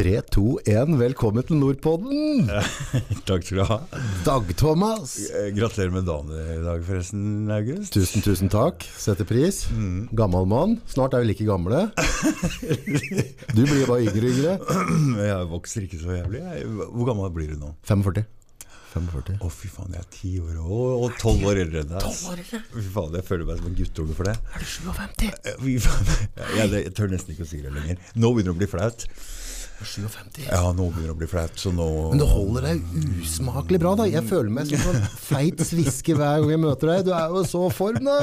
3, 2, 1, velkommen til Nordpodden! Takk skal du ha. Dag-Thomas! Eh, Gratulerer med dagen i dag, forresten, August. Tusen, tusen takk. Setter pris. Gammel mann. Snart er vi like gamle. Du blir bare yngre og yngre. Jeg vokser ikke så jævlig. Hvor gammel blir du nå? 45. 45. Å, fy faen, jeg er ti år og- tolv år eldre enn deg. Fy faen, jeg føler meg som en guttunge for det. Er du 57? Eh, Fy faen, jeg, jeg tør nesten ikke å si det lenger. Nå begynner det å bli flaut. 57. Ja, nå begynner det å bli flaut, nå Men du holder deg usmakelig bra, da. Jeg føler meg som en sånn feit sviske hver gang jeg møter deg. Du er jo så form, da!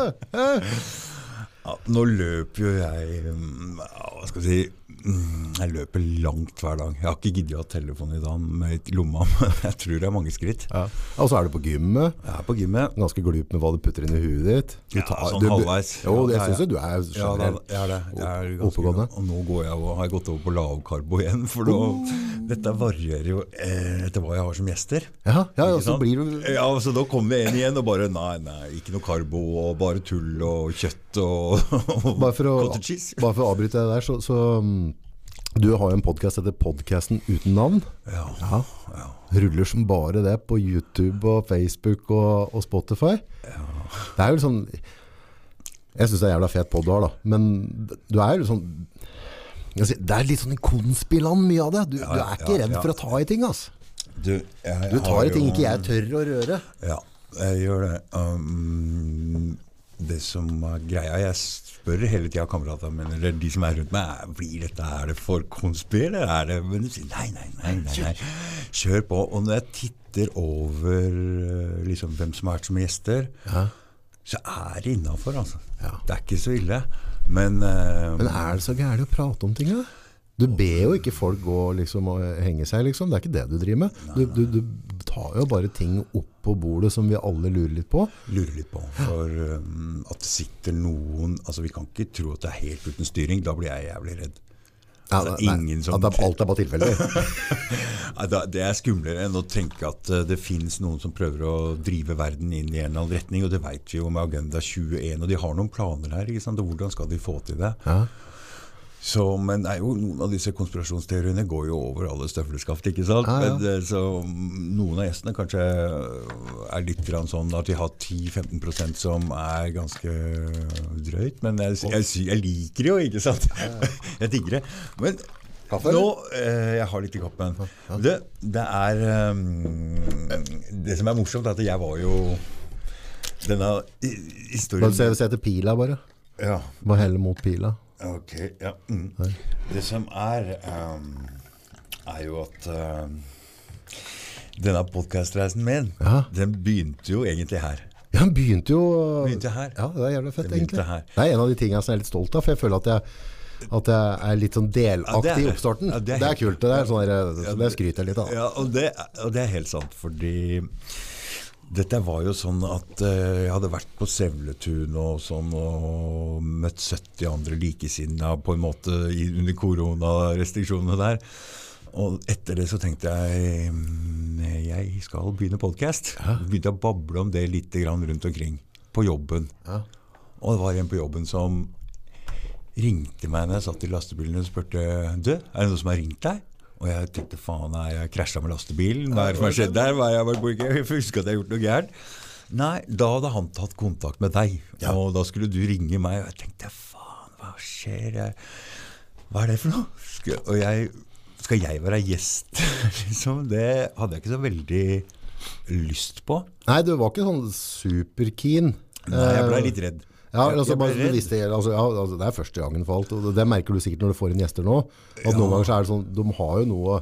Ja, Nå løper jo jeg mm, Hva skal jeg si Jeg løper langt hver dag. Jeg har ikke giddet å ha telefonen i dag med lomma, men jeg tror det er mange skritt. Ja. Og så er du på gymmet. Jeg er på gymmet. Ganske glup med hva du putter inn i huet ditt. Du Ja, sånn du- halvveis. Jo, Ja, ja, syns jo du er generelt. jeg er det. Jeg er ganske, Oppegående. Og nå går jeg, og har jeg gått over på lavkarbo igjen. For nå, dette varierer jo eh, etter hva jeg har som gjester. Ja, ja, ja så blir du Ja, så Da kommer vi inn igjen og bare Nei, nei, ikke noe karbo, og bare tull og kjøtt og, og Bare for å, bare for å avbryte det der, så, så mm, Du har jo en podkast etter Podkasten uten navn. Ja, Ja. ja. Ruller som bare det på YouTube og Facebook og, og Spotify. Det er jo liksom Jeg syns det er jævla fet pod du har, da. Men du er jo liksom sier, Det er litt sånn i konspiland mye av det. Du, Ja, du er ikke ja, redd ja. for å ta i ting, altså. Du, Du tar i ting jo- ikke jeg tør å røre. Ja, jeg gjør det. Um, det som er greia Jeg spør hele tida kameratene mine, eller de som er rundt meg, er, blir dette er det for konspir, eller er det Men de sier nei, nei, nei, nei, nei. Kjør på. Og når jeg titter over uh, liksom, hvem som har vært som gjester, Ja. så er det innafor, altså. Ja. Det er ikke så ille. Men, uh, Men er det så gærent å prate om ting, da? Du ber jo ikke folk gå liksom, og henge seg, liksom. Det er ikke det du driver med. Du, du, du tar jo bare ting opp på bordet som vi alle lurer litt på. lurer litt på. For um, at det sitter noen Altså Vi kan ikke tro at det er helt uten styring. Da blir jeg jævlig redd. Ja, Altså, nei, ingen som- at alt er bare tilfeldig. Det er skumlere enn å tenke at eh, det finnes noen som prøver å drive verden inn i en eller annen retning, og det vet vi jo med Agenda 21, og de har noen planer her. ikke sant? Og hvordan skal de få til det? Ja. Så, men er jo, noen av disse konspirasjonsteoriene går jo over alle støvleskaft, ikke sant? Ja, ja. Men, eh, så mm, noen av gjestene kanskje er litt sånn at de har 10-15% som er ganske drøyt. Men jeg, jeg, jeg liker det jo, ikke sant? Jeg digger det. Men Kaffe, nå eh, Jeg har litt i koppen. Det, det er um, Det som er morsomt, er at jeg var jo Denne historien Bare se, se etter pila, bare. ja. Bare helle mot pila. Ok, ja. Mm. Det som er, um, er jo at um, denne podkastreisen min, Ja. den begynte jo egentlig her. Ja, den begynte jo Begynte her. Ja, det er jævla fett, egentlig. her. Det er en av de tingene som jeg er litt stolt av, for jeg føler at jeg, at jeg er litt sånn delaktig det er- i oppstarten. ja, det det, er er kult. Det er sånn så det skryter jeg litt av. Ja, og det, og det er helt sant, fordi dette var jo sånn at eh, jeg hadde vært på Sevletun og sånn, og møtt 70 andre likesinnede på en måte i, under koronarestriksjonene der. Og etter det så tenkte jeg mm, jeg skal begynne podkast. Begynte å bable om det litt grann rundt omkring. På jobben. Hæ? Og det var en på jobben som ringte meg når jeg satt i lastebilen og spurte Du, er det noen som har ringt deg? Og jeg tenkte faen, jeg, jeg krasja med lastebilen? Hva er det som har skjedd der? Hva er jeg, bare hvor- jeg husker at jeg har gjort noe gærent. Nei, da hadde han tatt kontakt med deg, og da skulle du ringe meg. Og jeg tenkte faen, hva skjer? Hva er det for noe? Skal, og jeg, skal jeg være gjest? liksom, det hadde jeg ikke så veldig lyst på. Nei, du var ikke sånn superkeen. Nei, jeg ble Eh, litt redd. Ja, altså, bare, du redd. visste, altså, ja, altså, det er første gangen for alt, og det, det merker du sikkert når du får inn gjester nå. At Noen ganger så er det sånn, de har jo noe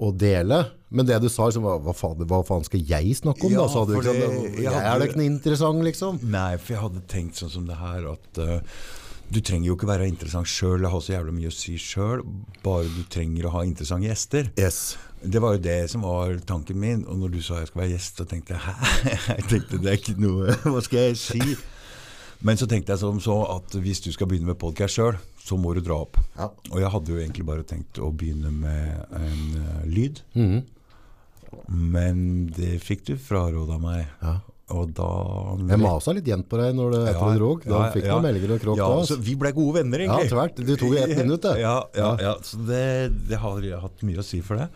å dele. Men det du sa, liksom, hva, faen, hva faen skal jeg snakke om? Ja, da? Sa du, liksom, det- jeg hadde- er da ikke interessant, liksom. Nei, for jeg hadde tenkt sånn som det her at uh, du trenger jo ikke være interessant sjøl, har så jævlig mye å si sjøl, bare du trenger å ha interessante gjester. Yes. Det var jo det som var tanken min, og når du sa jeg skal være gjest, så tenkte jeg hæ? Jeg tenkte det er ikke noe, hva skal jeg si? Men så tenkte jeg som så at hvis du skal begynne med podkast sjøl, så må du dra opp. Ja. Og jeg hadde jo egentlig bare tenkt å begynne med en uh, lyd. Mhm. Men det fikk du fraråda meg. Ja. Og da Jeg masa litt igjen på deg når etter Ja, du drog. Da ja, fikk du ja. meldinger og kråk ja, da. så vi ble gode venner, egentlig. Ja, tvert. Du tok jo ett minutt, det. Ja, ja, ja. Så det, det har jeg hatt mye å si for det.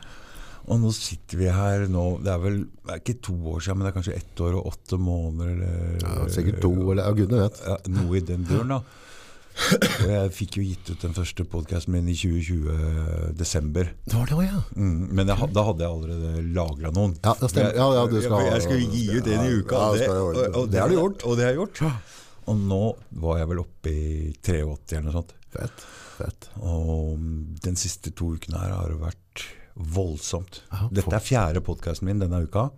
Og nå sitter vi her nå Det er vel det er ikke to år siden, men det er kanskje ett år og åtte måneder. Eller, Ja, sikkert to, eller ja, gudene vet. ja, noe i den duren, da. Og jeg fikk jo gitt ut den første podkasten min i 2020, desember. Det var det òg, ja. Mm, men jeg, da hadde jeg allerede lagra noen. Ja, det stemmer. Ja, ja, du skal- jeg, jeg skulle gi ut en i uka. Ja, og ordne. og, og Det har du gjort. Og det har jeg gjort. Og nå var jeg vel oppe i 83 eller noe sånt. Fett. Fett. Og den siste to ukene her har det vært voldsomt. Aha, Dette er fjerde podkasten min denne uka,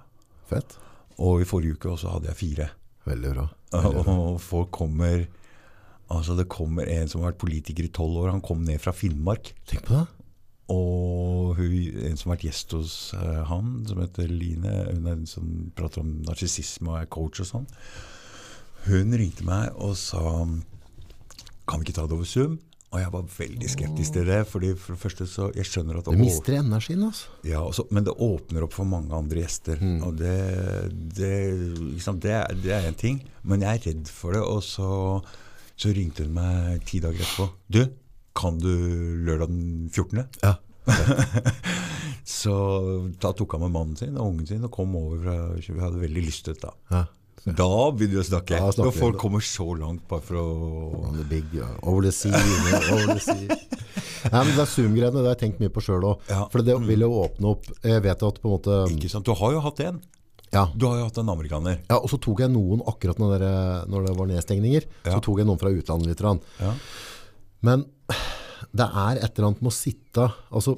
Fett. og i forrige uke også hadde jeg fire. Veldig bra. Veldig bra. Og folk kommer Altså Det kommer en som har vært politiker i tolv år. Han kom ned fra Finnmark. Tenk på det. Og hun, en som har vært gjest hos uh, han, som heter Line, hun er en som prater om narsissisme og er coach og sånn. Hun ringte meg og sa Kan vi ikke ta det over Zoom? Og jeg var veldig skeptisk til det. fordi for det første så Jeg skjønner at det mister energien, altså. ja, også, Men det åpner opp for mange andre gjester. Og det, det, liksom, det, det er en ting. Men jeg er redd for det. Og så, så ringte hun meg ti dager etterpå. Du, kan du lørdag den 14.? Ja. Så da tok han med mannen sin og ungen sin og kom over fra Vi hadde veldig lyst til det da. ja. Da begynner vi å snakke. Da snakker Når folk kommer så langt bare for å On the big, yeah. over the sea, over the sea. Nei, men det Zoom-greiene, det har jeg tenkt mye på sjøl òg. Ja. For det vil jo åpne opp Jeg vet at på en måte Ikke sant? Du har jo hatt en. Ja. Du har jo hatt en amerikaner. ja og så tok jeg noen akkurat når, dere, når det var nedstengninger. Ja. Så tok jeg noen fra utlandet litt. Ja. Men det er et eller annet med å sitte Altså,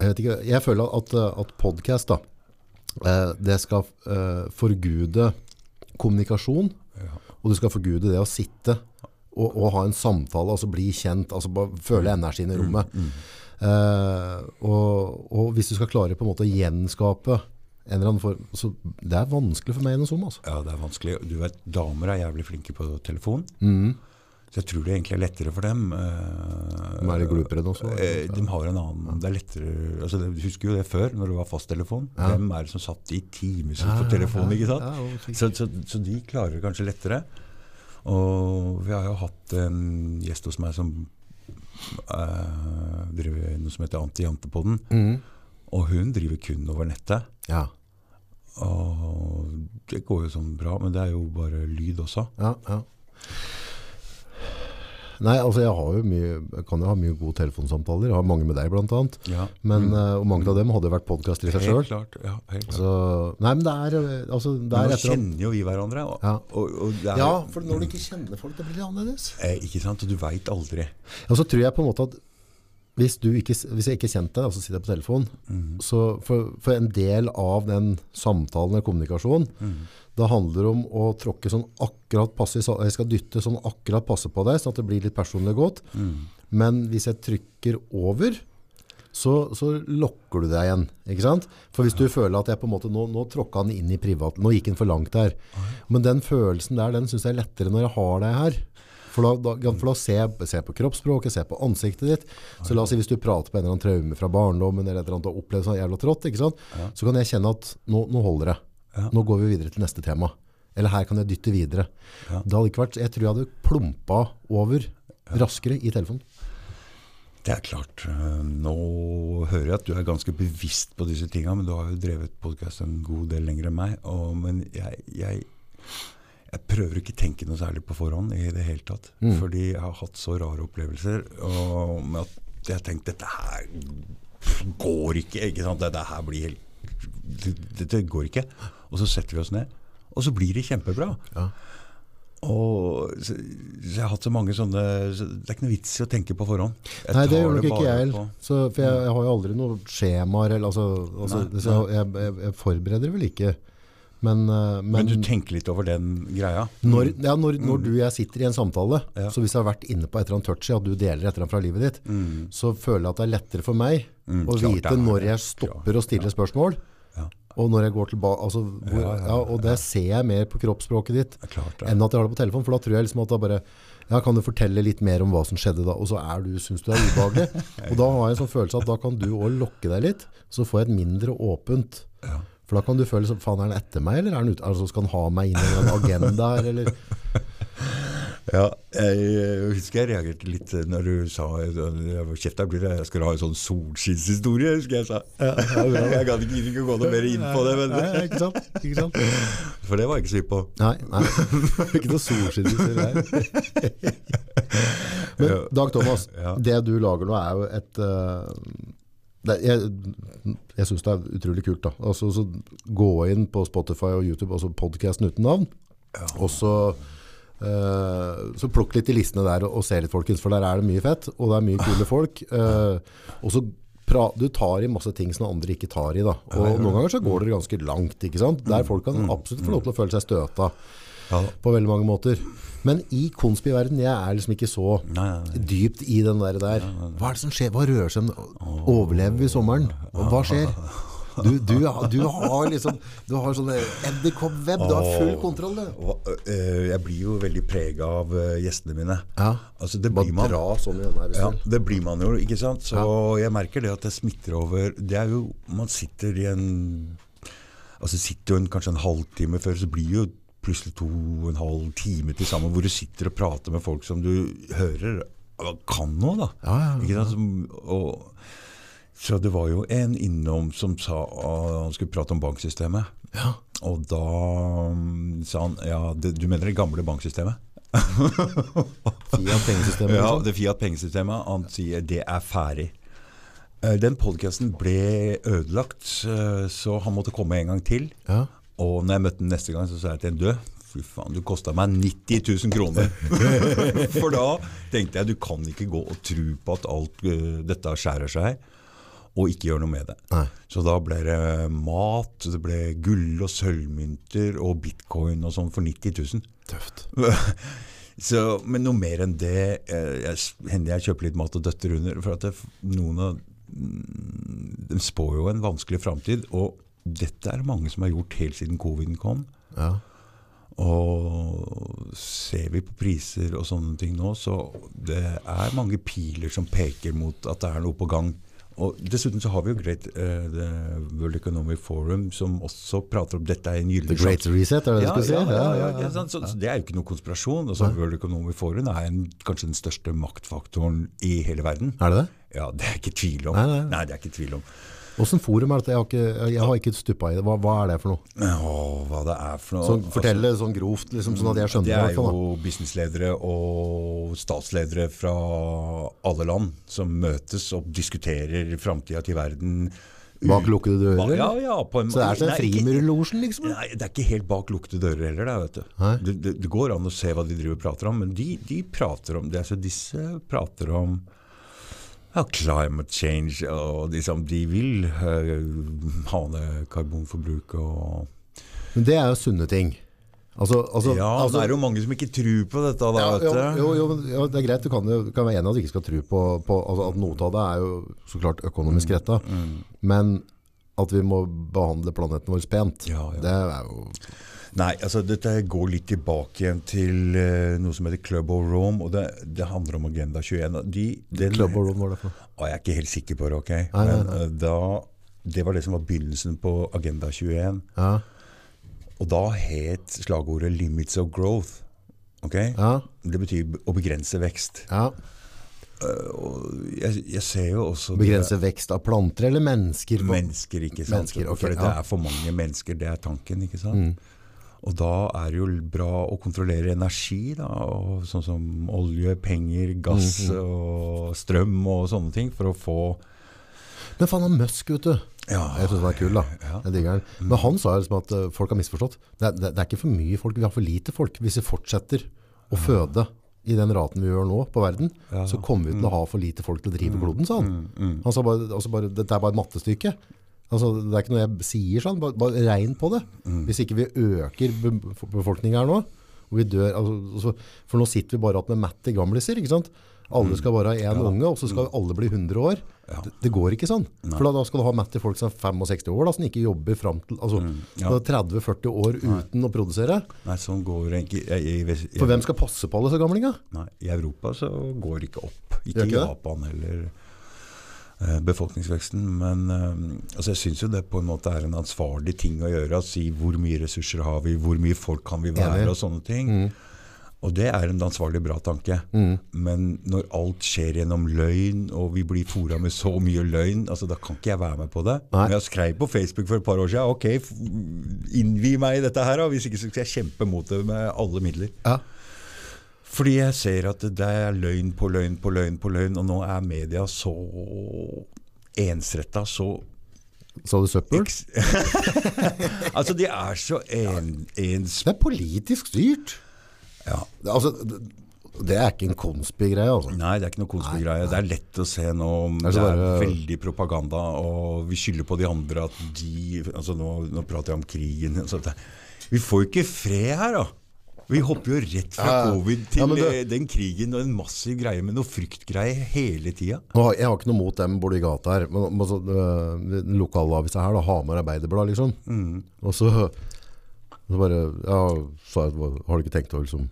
jeg vet ikke Jeg føler at, at podkast, da Det skal eh, forgude kommunikasjon. Ja. Og du skal forgude det å sitte og, og ha en samtale, altså bli kjent, altså føle energien i rommet. Eh, og, og hvis du skal klare på en måte å gjenskape en eller annen form så Det er vanskelig for meg gjennom Zoom. Altså. Ja, det er vanskelig. Du vet, Damer er jævlig flinke på telefon. Mm. Så jeg tror det egentlig er lettere for dem. De er glupere nå også. Eh, De har en annen Det er lettere altså, Du husker jo det før, når det var fasttelefon. Hvem er det som satt i timevis på telefonen? ikke sant? Ja, Så, så, så de klarer det kanskje lettere. Og vi har jo hatt en gjest hos meg som uh, driver noe som heter Anti-Jantepodden. Mm. Og hun driver kun over nettet. Ja. Og det går jo sånn bra, men det er jo bare lyd også. Ja, ja. Nei, altså jeg har jo mye, jeg kan jo ha mye gode telefonsamtaler. Jeg har mange med deg blant annet. Ja, Men, mm. og mange av dem hadde vært podcaster i seg sjøl. Ja. Så, nei, men det er, eh, altså, det er nå kjenner jo vi hverandre. Og, Ja. og, og er, Ja, for når du ikke kjenner folk, det blir litt annerledes. eh, Ikke sant? Og du veit aldri. Og så tror jeg på en måte at hvis, du ikke, hvis jeg ikke kjente deg, og så sitter jeg på telefon, så for, for en del av den samtalen eller kommunikasjonen, da handler det om å tråkke sånn akkurat passe, jeg skal dytte sånn akkurat passe på deg, sånn at det blir litt personlig godt. Men hvis jeg trykker over, så, så lokker du deg igjen, ikke sant? For hvis du føler at jeg på en måte, nå, nå tråkka han inn i privat, nå gikk han for langt der. Men den følelsen der, den synes jeg er lettere når jeg har deg her. For da, da, for da se, se, på kroppsspråket, se på ansiktet ditt. Så la oss si hvis du prater på en eller annen traume fra barndommen, eller et eller annet og opplevd sånn jævla trått? Så kan jeg kjenne at nå, nå holder det. Nå går vi videre til neste tema. Eller her kan jeg dytte videre. Det hadde ikke vært, jeg tror jeg hadde plumpa over raskere i telefonen. Det er klart. eh, Nå hører jeg at du er ganske bevisst på disse tinga, men du har jo drevet podkast en god del lenger enn meg. Og, men jeg, jeg, jeg prøver ikke tenke noe særlig på forhånd i det hele tatt. Fordi jeg har hatt så rare opplevelser. Og med at jeg har tenkt dette her går ikke. ikke sant? Dette her blir helt Dette går ikke. Og så setter vi oss ned, og så blir det kjempebra. Ja. Og så, så jeg har hatt så mange sånne så Det er ikke noe vits i å tenke på forhånd. Jeg Nei, det gjør nok ikke jeg heller. For jeg, jeg har jo aldri noen skjemaer. Altså, altså, jeg, jeg forbereder vel ikke. Men, eh, men, Men du tenker litt over den greia? når, ja, når, når du og jeg sitter i en samtale, Ja. så hvis jeg har vært inne på et eller annet touchy, at du deler et eller annet fra livet ditt, så føler jeg at det er lettere for meg Mm, å klart vite når jeg stopper å stille spørsmål, og når jeg går tilbake. Altså, Ja, ja, ja, og det ser jeg mer på kroppsspråket ditt klart enn at jeg har det på telefon. For da tror jeg liksom at da bare ja, Kan du fortelle litt mer om hva som skjedde da? Og så er du, syns du er ubehagelig. og da har jeg en sånn følelse at da kan du òg lokke deg litt, så får jeg et mindre åpent Ja. For da kan du føle som, faen er han etter meg, eller er han ute, altså skal han ha meg inn i en agenda her, eller? Ja, jeg husker jeg reagerte litt når du sa Kjeft deg, blir det jeg skal ha en sånn solskinnshistorie, husker jeg sa. jeg gadd ikke, ikke gå noe mer inn på det, men, Nei, ikke sant? Ikke sant? for det var jeg ikke så hypp på. Nei, nei. ikke noe solskinnshistorie der. Men Dag Thomas, Ja. det du lager nå er jo et eh, det, Jeg, jeg syns det er utrolig kult. da. Altså, så Gå inn på Spotify og YouTube, altså podkasten uten navn. Og så, eh, så plukk litt i listene der og, og se litt, folkens. For der er det mye fett, og det er mye kule folk. Eh, og så Du tar i masse ting som andre ikke tar i. da. Og noen ganger så går dere ganske langt. ikke sant? Der folk kan absolutt få lov til å føle seg støta Ja. på veldig mange måter. Men i konspiverden, jeg er liksom ikke så Nei, nei, dypt i den der der. Hva er det som skjer? Hva rører seg? Overlever vi sommeren? Hva skjer? Du, du, du har liksom Du har sånn edderkoppweb. Du har full kontroll. Du. Jeg blir jo veldig prega av gjestene mine. Ja. Altså, det blir man. sånn her. Ja, det blir man jo, ikke sant? Så jeg merker det at det smitter over. Det er jo, Man sitter i en Altså sitter jo en, kanskje en halvtime før, så blir jo plutselig to og en halv time til sammen hvor du sitter og prater med folk som du hører kan noe, da. Ja, ja, ja. Og, så det var jo en innom som sa at han skulle prate om banksystemet. Ja. Og da mm, sa han ja, det, du mener det gamle banksystemet? Fiat pengesystemet. Ja, liksom. det Fiat pengesystemet. Han sier det er ferdig. Eh, Den podkasten ble ødelagt, eh, så han måtte komme en gang til. Ja. Og når jeg møtte ham neste gang, så sa jeg til ham død. Fy faen, du kosta meg 90 000 kroner. For da tenkte jeg du kan ikke gå og tro på at alt uh, dette skjærer seg, og ikke gjøre noe med det. Nei. Så da ble det mat, det ble gull- og sølvmynter og bitcoin og sånn for 90 000. Tøft. Så, men noe mer enn det eh, Hender jeg kjøper litt mat og døtter under. For at det, noen av mm, spår jo en vanskelig framtid. Og dette er det mange som har gjort helt siden covid kom. Ja. Og ser vi på priser og sånne ting nå, så det er mange piler som peker mot at det er noe på gang. Og Dessuten så har vi jo Great, uh, World Economic Forum, som også prater om dette er en gyllen The Great Reset, er det du ja, skulle si? ja, ja, ja, ja? Så, så det er jo ikke noe konspirasjon. Altså, World Economic Forum er en, kanskje den største maktfaktoren i hele verden. Er det det? Ja, Det er ikke tvil om. Nei, nei. Nei, det er ikke tvil om. Åssen forum er dette? Jeg har ikke, jeg har ikke stuppa i det. Hva, hva er det for noe? Åh, hva det er for noe Så Fortell det sånn grovt, liksom, sånn at jeg skjønner Det det. er jo businessledere og statsledere fra alle land som møtes og diskuterer framtida til verden. Bak lukkede dører? Ja, ja, på en Så det er sånn ikke- frimurlosjen, liksom? Nei, det er ikke helt bak lukkede dører heller. Det, vet du. Det, det. Det går an å se hva de driver og prater om, men de, de prater om det. Altså, disse prater om ja, climate change, og liksom, de vil uh, ha ned karbonforbruket og Men det er jo sunne ting. Altså, altså, Ja, altså, det er jo mange som ikke tror på dette, da, ja, jo, jo, jo, det er greit. Du kan, du kan være enig i at du ikke skal tro på, på altså, at noe av det er jo så klart Mm, økonomisk retta. Men at vi må behandle planeten vår pent, Ja, ja. det er jo Nei, altså dette går litt tilbake igjen til uh, noe som heter Club of Rome, og det, det handler om Agenda 21. De, den, Club of Rome, hva er det for? Å, jeg er ikke helt sikker på det, ok? Nei, Men nei. nei. da, det var det som var begynnelsen på Agenda 21. Ja, Og da het slagordet 'limits of growth'. ok? ja, Det betyr å begrense vekst. ja. Og jeg, jeg ser jo også det- Begrense vekst av planter eller mennesker? Mennesker, ikke sant? Mennesker, okay, For det ja. er for mange mennesker, det er tanken, ikke sant? Mm. Og da er det jo bra å kontrollere energi, da, og sånn som olje, penger, gass Mm, og strøm og sånne ting, for å få Men faen, han Musk, vet du. Ja. Jeg syns han er kul, da. Ja. Jeg digger han. Men han sa jo liksom at eh, folk har misforstått. Det er, det, er ikke for mye folk, vi har for lite folk. Hvis vi fortsetter å føde i den raten vi gjør nå på verden, Ja. så kommer vi til å ha for lite folk til å drive kloden, sa han. Han sa bare, altså bare dette er bare et mattestykke. Altså, det er ikke noe jeg sier sånn, bare, bare regn på det. Hvis ikke vi øker be befolkningen her nå, og vi dør, altså, for nå sitter vi bare igjen med mette gamliser, ikke sant? Alle skal bare ha én unge, og så skal alle bli 100 år. Det, det går ikke sånn. For da, da skal du ha matte folk som er 65 år, da, som ikke jobber frem til altså, ja. 30-40 år uten å produsere. Nei, sånn går det ikke For hvem skal passe på alle disse gamlingene? Nei, I Europa så går det ikke opp. Ikke i? Japan heller. Eh, befolkningsveksten. Men eh, altså jeg syns jo det på en måte er en ansvarlig ting å gjøre. Å si hvor mye ressurser har vi, hvor mye folk kan vi være, og sånne ting. Og det er en ansvarlig, bra tanke. Men når alt skjer gjennom løgn, og vi blir fora med så mye løgn, altså da kan ikke jeg være med på det. Nei. Men jeg skrev på Facebook for et par år siden ok, innvi meg i dette her, hvis ikke så skal jeg kjempe mot det med alle midler. Ja. Fordi jeg ser at det er løgn på løgn på løgn på løgn, og nå er media så ensretta, så Sa du søppel? Altså, de er så en, ens... Det er politisk styrt. Ja. Altså, det, er ikke en konspigreie, altså. Nei, det er ikke noe konspigreie. Det er lett å se nå Det er det er veldig propaganda, og vi skylder på de andre at de altså Nå, nå prater jeg om krigen. Vi får jo ikke fred her, da. Vi hopper jo rett fra covid til Ja, du- eh, den krigen og en massiv greie med noe fryktgreier hele tida. Jeg har ikke noe mot dem borti gata her, men, altså, lokalavisa her, da, Hamar Arbeiderblad, liksom. Og så, så bare, ja, så, har du ikke tenkt over liksom,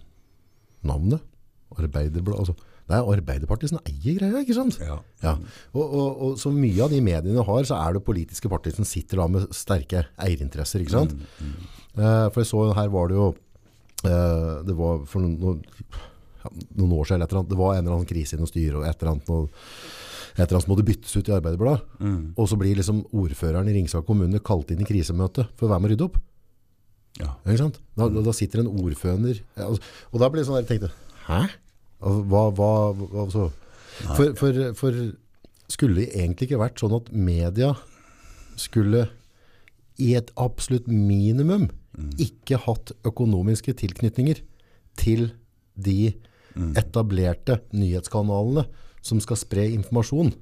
navnet? Arbeiderblad, altså. Det er Arbeiderpartiet som eier greia, ikke sant? Ja. Ja. Og, og, og så mye av de mediene har, så er det politiske partier som sitter da med sterke eierinteresser, ikke sant? Eh, for jeg så her var det jo, det var for noen, noen, år siden, eller et det var en eller annen krise i noe styre, og et eller annet, noe, et eller annet som måtte byttes ut i Arbeiderbladet. Og så blir liksom ordføreren i Ringsaker kommune kalt inn i krisemøte for å være med å rydde opp. Ja. Da, da sitter en ordfører, altså, og da blir det sånn der, jeg tenkte, hæ? Altså, Hva, hva, hva så? For, for, for skulle det egentlig ikke vært sånn at media skulle i et absolutt minimum ikke hatt økonomiske tilknytninger til de etablerte nyhetskanalene som skal spre informasjon.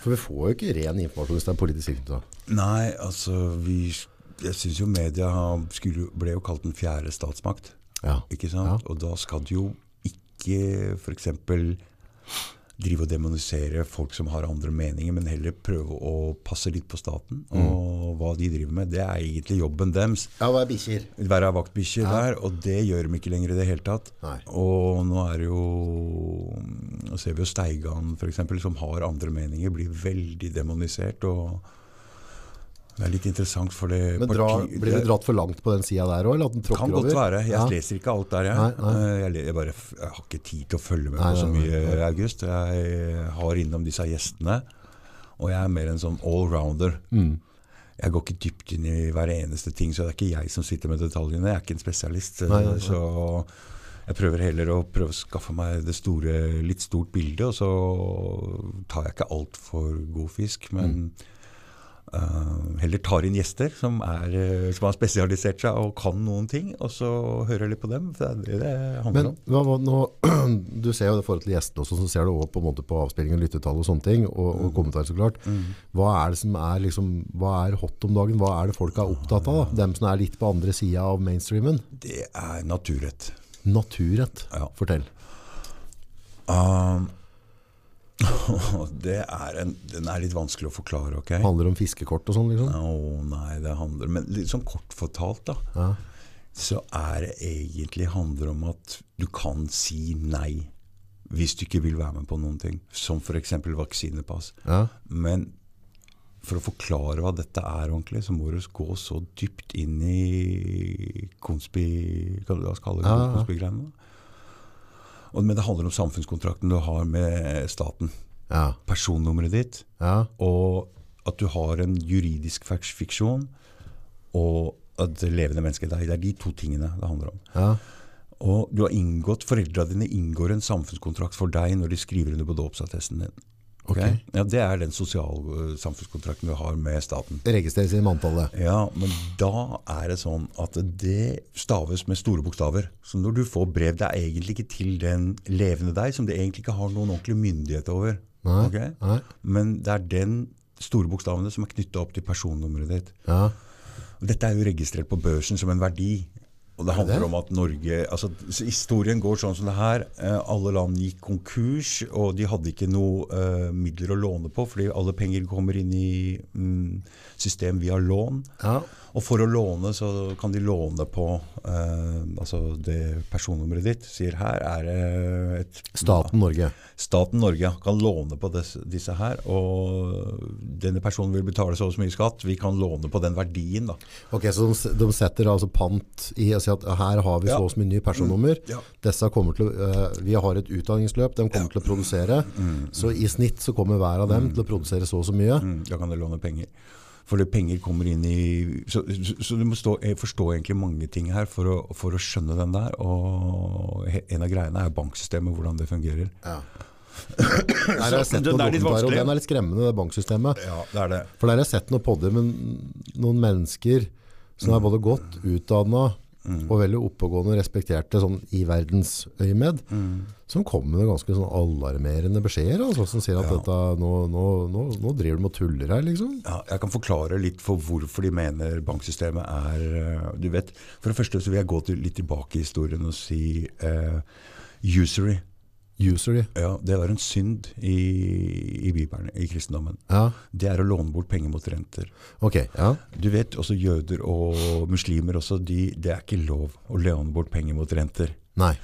For vi får jo ikke ren informasjon hvis det er politisk tilknyttet. Nei, altså vi, Jeg syns jo media skulle, ble jo kalt den fjerde statsmakt. Ja. Ikke sant? Og da skal det jo ikke f.eks. drive og demonisere folk som har andre meninger, men heller prøve å passe litt på staten og hva de driver med. Det er egentlig jobben deres. Ja, være er bikkjer? Være vaktbikkje der, og det gjør de ikke lenger i det hele tatt. Nei. Og nå er det jo Nå ser vi jo Steigan f.eks., som har andre meninger, blir veldig demonisert. og det er litt interessant, for det Men dra, blir det dratt for langt på den sida der òg, kan godt over? være. Jeg Ja. leser ikke alt der, jeg. Nei, nei. Eh, Jeg, jeg, bare, jeg har ikke tid til å følge med Nei, på så mye, nei. August. Jeg har innom disse gjestene, og jeg er mer en sånn allrounder. Mm. Jeg går ikke dypt inn i hver eneste ting, så det er ikke jeg som sitter med detaljene. Jeg er ikke en spesialist. Så jeg prøver heller å prøve å skaffe meg det store, litt stort bildet, og så tar jeg ikke altfor god fisk. Men eh, heller tar inn gjester som, er, eh, som har spesialisert seg og kan noen ting, og så hører jeg litt på dem. For det er det det handler Men om. hva, nå, du ser jo det forhold til gjestene også, så ser du også på, måte på avspillingen, lyttetall og sånne ting, og, Mm. og kommentarer så klart. Hva er det som er, liksom, hva er hot om dagen? Hva er det folk er opptatt av? Da? Dem som er litt på andre sida av mainstreamen? Det er naturrett. Naturrett. Ja. Fortell. Um, det er en, den er litt vanskelig å forklare, ok? Handler om fiskekort og sånn, liksom? Oh, nei, det handler Men litt sånn kort fortalt, da. Ja. Så er det egentlig handler om at du kan si nei hvis du ikke vil være med på noen ting. Som f.eks. vaksinepass. Ja. Men for å forklare hva dette er ordentlig, så må du gå så dypt inn i konspi... Hva skal du kalle det? Ja, ja. Men det handler om samfunnskontrakten du har med staten. Ja. Personnummeret ditt, Ja. og at du har en juridisk fiksjon, og at det levende mennesket deg. Det er de to tingene det handler om. Ja. Og du har inngått, Foreldra dine inngår en samfunnskontrakt for deg når de skriver under på dåpsattesten din. Ok? Ok. Ja, Det er den sosiale samfunnskontrakten du har med staten. Registreres i manntallet. Ja, Men da er det sånn at det staves med store bokstaver. Så når du får brev, det er egentlig ikke til den levende deg, som det egentlig ikke har noen ordentlig myndighet over. Nei. okay? Nei. Men det er den store bokstavene som er knytta opp til personnummeret ditt. Ja. Dette er jo registrert på børsen som en verdi. Og det Er handler det? om at Norge altså Historien går sånn som det her. Eh, alle land gikk konkurs, og de hadde ikke noe uh, midler å låne på, fordi alle penger kommer inn i mm, system via lån. Ja. Og for å låne, så kan de låne på eh, altså det personnummeret ditt. Sier her er det et Staten Norge. Staten Norge kan låne på des, disse her, og denne personen vil betale så og så mye skatt. Vi kan låne på den verdien, da. Ok, så de, de setter altså pant i å si at her har vi så Ja. og så mye nye personnummer. Ja. Disse kommer til eh, vi har et utdanningsløp, de kommer til å produsere. Så i snitt så kommer hver av dem til å produsere så og så mye. Mm, da kan de låne penger. For det penger kommer inn i Så, så, så du må stå, forstå egentlig mange ting her for å, for å skjønne den der. Og en av greiene er banksystemet, hvordan det fungerer. Ja. Der har jeg sett noen er litt dokumentarer, og den er litt skremmende, det banksystemet. Ja, det er det. For der har jeg sett noen podder med noen mennesker som er både godt utdanna og veldig oppegående og respekterte sånn i verdens øyemed, som kommer med ganske sånn alarmerende beskjeder, altså, som sier at Ja. dette, nå, nå, nå, nå driver de og tuller her, liksom. Ja, jeg kan forklare litt for hvorfor de mener banksystemet er eh, Du vet, For det første så vil jeg gå til, litt tilbake i historien og si eh, usury. Usury. Ja, Det var en synd i, i Bibelen, i kristendommen. Ja, Det er å låne bort penger mot renter. ok. Ja. Du vet, også jøder og muslimer også, de, det er ikke lov å låne bort penger mot renter. Nei.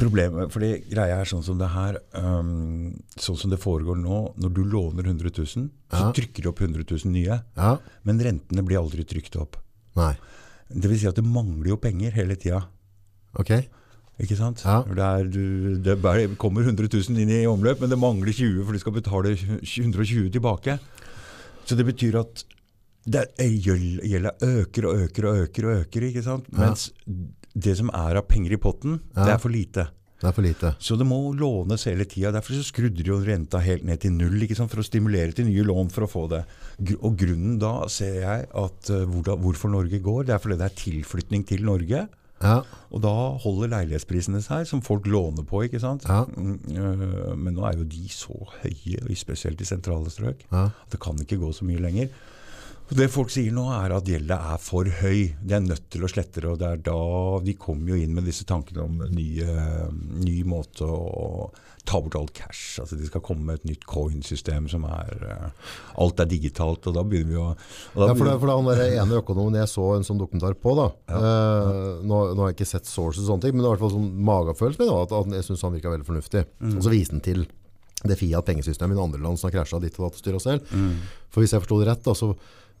Problemet, fordi greia er sånn som det her, um, sånn som det foregår nå, når du låner 100 000, så Ja. trykker du opp 100 000 nye, Ja. men rentene blir aldri trykt opp. Nei. Det vil si at det mangler jo penger hele tida. Ok. Ikke sant? Ja. Det, er, du, det bare kommer 100 000 inn i omløp, men det mangler 20, for du skal betale 120 tilbake. Så det betyr at det gjeld- gjelda øker og øker og øker, og øker ikke sant? Mens det som er av penger i potten, Ja. det er for lite. Det er for lite. Så det må lånes hele tida. Derfor så skrudde de jo renta helt ned til null ikke sant? for å stimulere til nye lån for å få det. Og grunnen da ser jeg at eh, hvordan, hvorfor Norge går, det er fordi det er tilflytning til Norge. Ja. Og da holder leilighetsprisene seg, som folk låner på. ikke sant? Ja. Mm, øh, Men nå er jo de så høye, spesielt i sentrale strøk, Ja. at det kan ikke gå så mye lenger. Det folk sier nå er at gjelda er for høy. De er nødt til å slette det. og det er da De kommer jo inn med disse tankene om nye, ny, øh, måte å ta bort all cash. altså De skal komme med et nytt coin-system som er øh, Alt er digitalt. og da begynner vi å Ja, for det, for det han der ene økonomen jeg så en sånn dokumentar på da. Eh, nå, nå har jeg ikke sett sources og sånne ting, men det var i hvert fall sånn magefølelse med det, at, at jeg synes han virka veldig fornuftig. Og så viste han til det Fiat-pengesystemet i andre land som har krasja ditt og datt og styra selv. For hvis jeg forstod det rett da, så,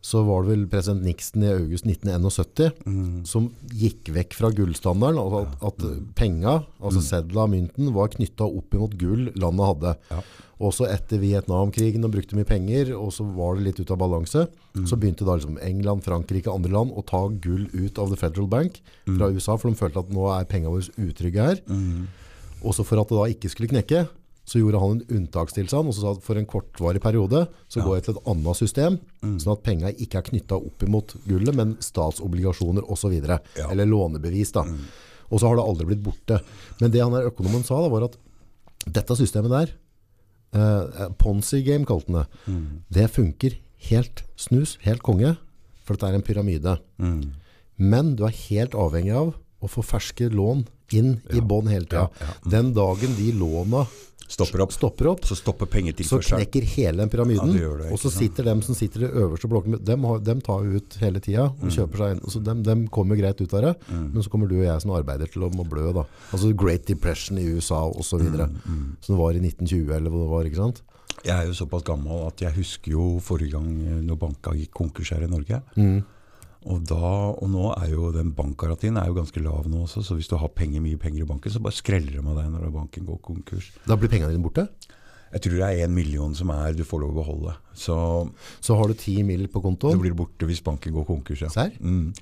så var det vel president Nixon i august 1971 som gikk vekk fra gullstandarden, altså at, at penga, altså sedla, mynten, var knyttet opp imot gull landet hadde. Ja. Også etter Vietnamkrigen og brukte mye penger, og så var det litt ut av balanse, så begynte da liksom England, Frankrike og andre land å ta gull ut av The Federal Bank fra USA, for de følte at nå er pengene våre utrygge her. Også for at det da ikke skulle knekke, så gjorde han en unntakstilstand, og så sa at for en kortvarig periode så går jeg til et annet system, sånn at penga ikke er knyttet opp imot gullet, men statsobligasjoner videre, Ja. eller lånebevis da. Og så har det aldri blitt borte. Men det han der økonomen sa da, var at dette systemet der, eh, Ponzi game kalte han det, det funker helt snus, helt konge, for dette er en pyramide. Mm. Men du er helt avhengig av å få ferske lån inn i bånn hele tida. Ja, ja. Den dagen de låna Stopper opp. stopper opp, Så stopper så knekker hele den pyramiden. Ja, det det, og så sitter dem som sitter i øverste blokken, dem, dem tar ut hele tida Mm. og kjøper seg inn. Så dem, dem kommer greit ut av det, men så kommer du og jeg som arbeider til å må blø. da. Altså Great Depression i USA så videre. Mm, Som det var i 1920 eller hva det var, ikke sant? Jeg er jo såpass gammel at jeg husker jo forrige gang eh, når banka gikk konkurs her i Norge. Mm. Og, da, og nå er jo den bankgarantien er jo ganske lav nå også, så hvis du har penger, mye penger i banken, så bare skreller de av deg når banken går konkurs. Da blir pengene dine borte. Jeg tror det er én million som er du får lov å beholde. Så, Så har du ti mill. på kontoen? Du blir borte hvis banken går konkurs. Ja. Serr? Mm.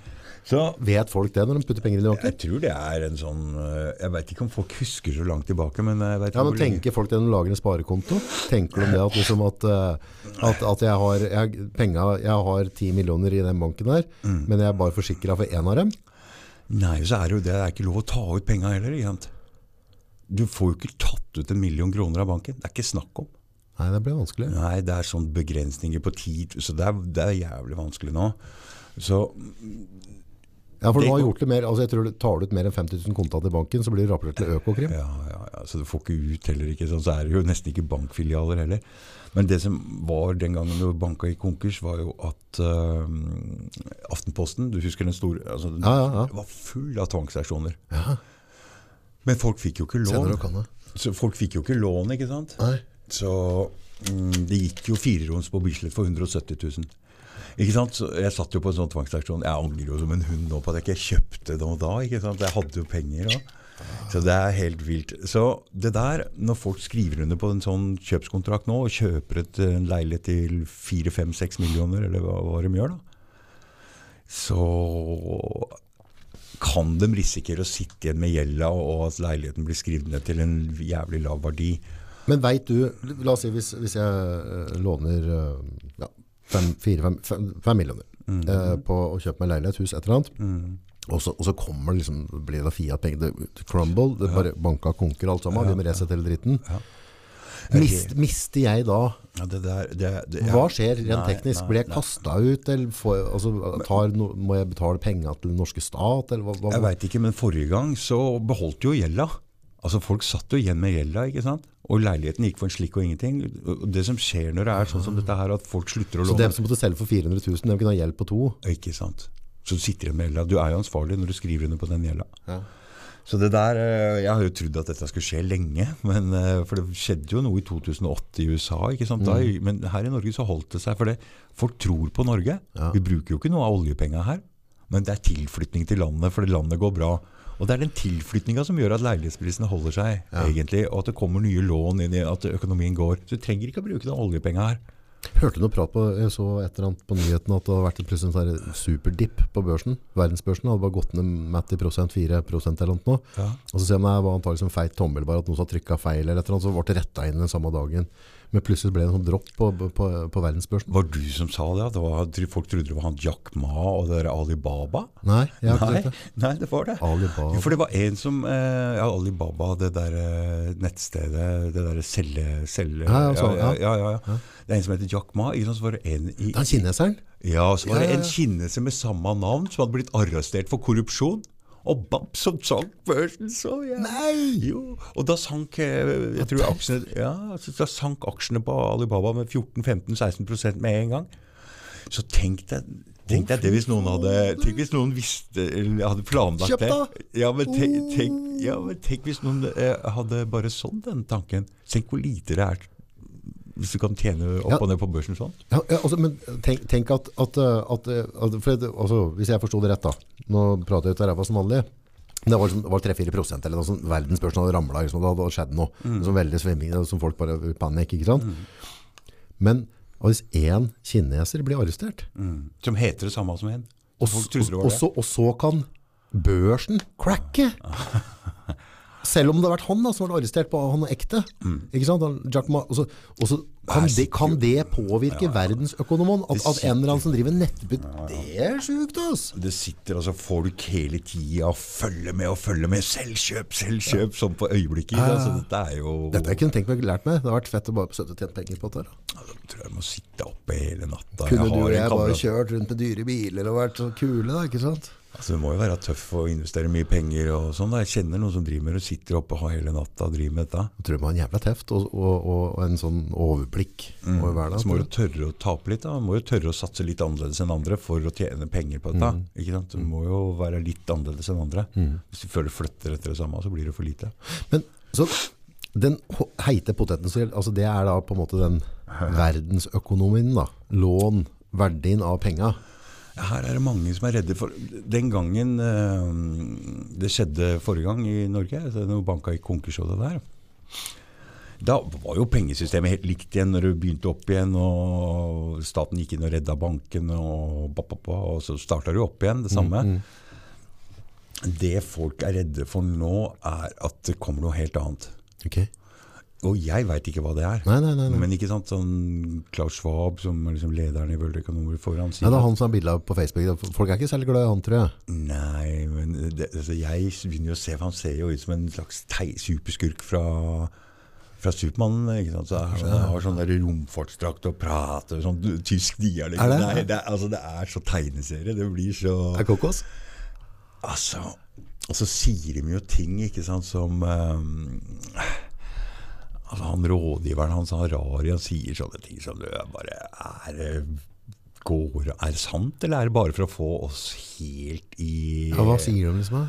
Så Vet folk det når de putter penger inn i banken? jeg tror det er en sånn øh, Jeg veit ikke om folk husker så langt tilbake, men jeg vet Ja, men Tenker folk det når de lager en sparekonto? Tenker de det at, liksom at, eh, at, at jeg, har, jeg, penger, jeg har 10 millioner i den banken der, Mm. men jeg er bare forsikra for én av dem? Nei, så er det jo det. Det er ikke lov å ta ut penga heller. Ikke? Du får jo ikke tatt ut en million kroner av banken. Det er ikke snakk om. Nei, det blir vanskelig. Nei, det er sånn begrensninger på tid, så det er, det er jævlig vanskelig nå. Så Ja, for du har gjort det mer, altså jeg tror du tar du ut mer enn 50 000 kontant i banken, så blir det rapportert til Økokrim. Ja, ja, ja, så du får ikke ut heller, ikke sånn, så er det jo nesten ikke bankfilialer heller. Men det som var den gangen når banka gikk konkurs, var jo at uh, Aftenposten, du husker den store, altså, den Ja, ja, var full av tvangsaksjoner. Ja, Men folk fikk jo ikke lån. du kan det. Så folk fikk jo ikke lån, ikke sant? Nei. Så um, det gikk jo fireroms på Bislett for 170 000. Ikke sant? Så jeg satt jo på en sånn tvangsaksjon. Jeg angrer jo som en hund nå på at jeg ikke kjøpte det da. ikke sant? Jeg hadde jo penger da. Så det er helt vilt. Så det der, når folk skriver under på en sånn kjøpskontrakt nå, og kjøper et, en leilighet til 4-5-6 millioner, eller hva, hva de gjør da, så kan de risikere å sitte igjen med gjelda, og at leiligheten blir skrevet ned til en jævlig lav verdi. Men vet du, la oss si hvis, hvis jeg eh, låner eh, ja, fem, millioner eh, på å kjøpe meg leilighet, hus, et eller annet, og, så, og så kommer det liksom, blir det Fiat-penger, crumble, det bare banka konker alt sammen, vi må resette hele dritten. Ja. Mist, mister jeg da, Ja, det der, det, det, ja. hva skjer rent Nei, teknisk? nei, Blir jeg kasta ut, eller får, altså, tar, no, må jeg betale penger til den norske stat, eller hva? hva? Jeg veit ikke, men forrige gang så beholdt jo gjelda. Altså Folk satt jo igjen med gjelda, ikke sant? og leiligheten gikk for en slikk og ingenting. Det som skjer når det er sånn som dette her, at folk slutter å låne Så dem som måtte selge for 400 000, dem kunne ha gjeld på to. Ikke sant. Så du sitter igjen med gjelda. Du er jo ansvarlig når du skriver under på den gjelda. Ja. Så det der, eh, Jeg har jo trodd at dette skulle skje lenge, men, eh, for det skjedde jo noe i 2008 i USA. ikke sant? Da, men her i Norge så holdt det seg, for det, folk tror på Norge. Ja. Vi bruker jo ikke noe av oljepenga her, men det er tilflytning til landet, fordi landet går bra. Og det er den tilflytninga som gjør at leilighetsprisene holder seg, egentlig, og at det kommer nye lån inn i at økonomien går. Så du trenger ikke å bruke den oljepenga her. Hørte noe prat på, jeg så et eller annet på nyheten at det hadde vært en plutselig sånn superdipp på børsen, verdensbørsen, hadde bare gått ned med 10% 4% eller noe nå. Ja. Og så ser man det var antagelig som feit tommel, bare at noen som har trykket feil eller et eller annet, så ble det rettet inn den samme dagen. Men plutselig ble det en sånn dropp på, på, på verdensbørsen. Var du som sa det? Det var, folk trodde det var han Jack Ma og det der Alibaba? Nei, jeg har ikke Nei, det. nei, det var det. Alibaba. For det var en som eh, Ja, Alibaba, det der eh, nettstedet, det der selge... selge Ja, ja, så- ja, ja. ja, ja. Det er en som heter Jack Ma. Ikke sant? Så var det en i, Den kineseren? Ja, så var det en kineser med samme navn som hadde blitt arrestert for korrupsjon. Og bam, så sank børsen så ja. Nei! Jo, og da sank, eh, jeg tror aksjene, ja, så da sank aksjene på Alibaba med 14-15-16% med en gang. Så tenk deg, tenk deg det hvis noen hadde Tenk hvis noen visste eller hadde planlagt det. Ja, men tenk, tenk, ja, men tenk hvis noen eh, hadde bare sånn den tanken. Tenk hvor lite det er hvis du kan tjene opp Ja. og ned på børsen sånn. Ja, ja, altså, men tenk, tenk at, at, uh, at, uh, at for, altså, Hvis jeg forstod det rett, da Nå prater jeg ut av ræva som vanlig. Det var, liksom, var 3-4 prosent eller noe sånt. Verdensbørsen hadde ramla. Liksom, det hadde skjedd noe. Sånn veldig svimming, som folk bare panikk. ikke sant? Men og hvis én kineser blir arrestert, Som heter det samme som en. og, Folk s- trodde det var og, så, og så kan børsen cracke Selv om det har vært han da, som vært arrestert på han er ekte. Ikke sant? Han, Ma, også, og kan, det, kan det påvirke verdensøkonomien? At, at en eller annen som driver nettbutikk Det er sjukt, ass! Det sitter altså folk hele tida og følger med og følger med. Selvkjøp, selvkjøp, sånn på øyeblikket. Altså, dette er jo Dette jeg kunne tenkt meg lært meg. Det har vært fett å bare sitte og tjene penger på dette. Da. Altså, Jeg tror jeg må sitte oppe hele natta. Kunne du har og jeg bare kjørt rundt med dyre biler og vært så kule, da, ikke sant? Altså, det må jo være tøff å investere mye penger og sånn. da. Jeg kjenner noen som driver med det, sitter oppe hele natta og driver med dette. Jeg tror det må ha en jævla teft og, og, og, en sånn overblikk over hverdagen. Så må du tørre å tape litt. da. Du må jo tørre å satse litt annerledes enn andre for å tjene penger på dette. Ikke sant? Du må jo være litt annerledes enn andre. Hvis du føler flytter etter det samme, så blir det for lite. Men så den heite poteten, så, altså det er da på en måte den verdensøkonomien da. Lån, verdien av penga. Her er det mange som er redde for Den gangen eh, det skjedde forrige gang i Norge, altså når banka gikk konkurs og det der Da var jo pengesystemet helt likt igjen når det begynte opp igjen, og staten gikk inn og redda banken, og, ba, ba, og så starta det opp igjen, det samme. Det folk er redde for nå, er at det kommer noe helt annet. Ok. Og jeg veit ikke hva det er. Nei, nei, nei. nei. Men ikke sant, sånn Klaus Schwab, som er liksom lederen i World Economic Forum, sier Nei, det er han som har bildet på Facebook. Folk er ikke særlig glad i han, tror jeg. Nei, men det, altså jeg begynner jo å se for Han ser jo ut som en slags superskurk fra, fra Supermann. Ikke sant? Så sånn, han har sånn der romfartsdrakt og prater sånn tysk dialekt. Er det? Nei, det, er, altså, det er så tegneserie. Det blir så Er kokos? Altså Og så sier de jo ting, ikke sant, som um, Han rådgiveren hans, han Rari, han sier sånne ting som det bare Er går, er sant, eller er det bare for å få oss helt i Ja, hva sier de liksom?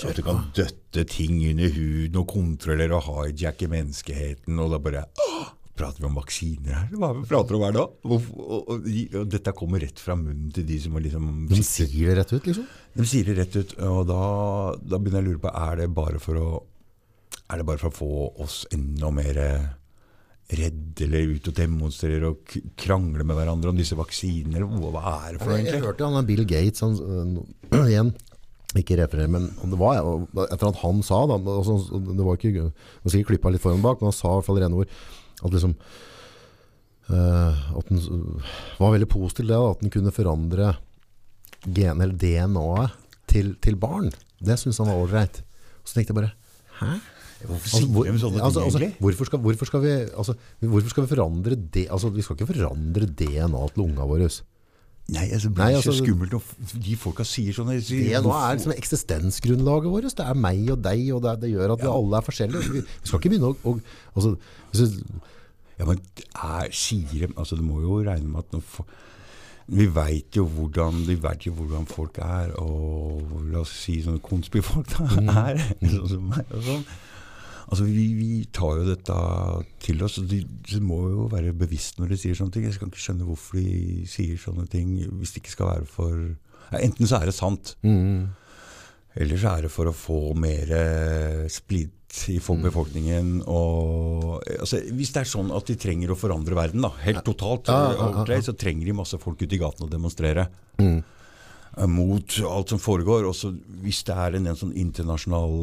Så at du kan døtte ting under huden og kontrollere og hijacke menneskeheten, og da bare åh, Prater vi om vaksiner her? Hva prater vi om her da? Og, Og, og, og dette kommer rett fra munnen til de som har liksom De sier det rett ut, liksom? De sier det rett ut, og da, da begynner jeg å lure på Er det bare for å Er det bare for å få oss enda mer redde eller ut og demonstrere og krangle med hverandre om disse vaksinene? Hva, er det for noe, Jeg, hørte han Bill Gates han, øh, igjen, ikke referere, men det var etter at han sa da, altså, det var ikke, var sikkert klippa litt foran bak, men han sa i hvert fall rene ord, at liksom, øh, at han øh, var veldig positiv til det, at han kunne forandre gen, eller DNA-et til, til barn. Det synes han var ålreit. Så tenkte jeg bare, hæ? Hvorfor Altså, hvor- de sånne ting, altså, altså, egentlig? hvorfor, skal, hvorfor, skal vi, altså, hvorfor skal vi forandre det? Altså, vi skal ikke forandre DNA til unga våre. Nei, altså, det blir Nei, så altså- skummelt når de folka sier sånn DNA er liksom eksistensgrunnlaget vårt. Det er meg og deg, og det, det gjør at vi alle er forskjellige. Vi, vi skal ikke begynne å, å altså, hvis Ja, men er, sier de Altså, du må jo regne med at når fo- vi veit jo jo hvordan folk er, og la oss si sånne konspifolk da, er. Sånn som meg og sånn. Altså, vi, vi tar jo dette til oss, og de, de må jo være bevisst når de sier sånne ting. Jeg skal ikke skjønne hvorfor de sier sånne ting hvis det ikke skal være for ja, Enten så er det sant, Mm. eller så er det for å få mer splid i folk- befolkningen. Og, altså, hvis det er sånn at de trenger å forandre verden, da, helt totalt, Ja, ja, ja. så trenger de masse folk ute i gaten å demonstrere. Mm. Eh, Mot alt som foregår. Også hvis det er en, en sånn internasjonal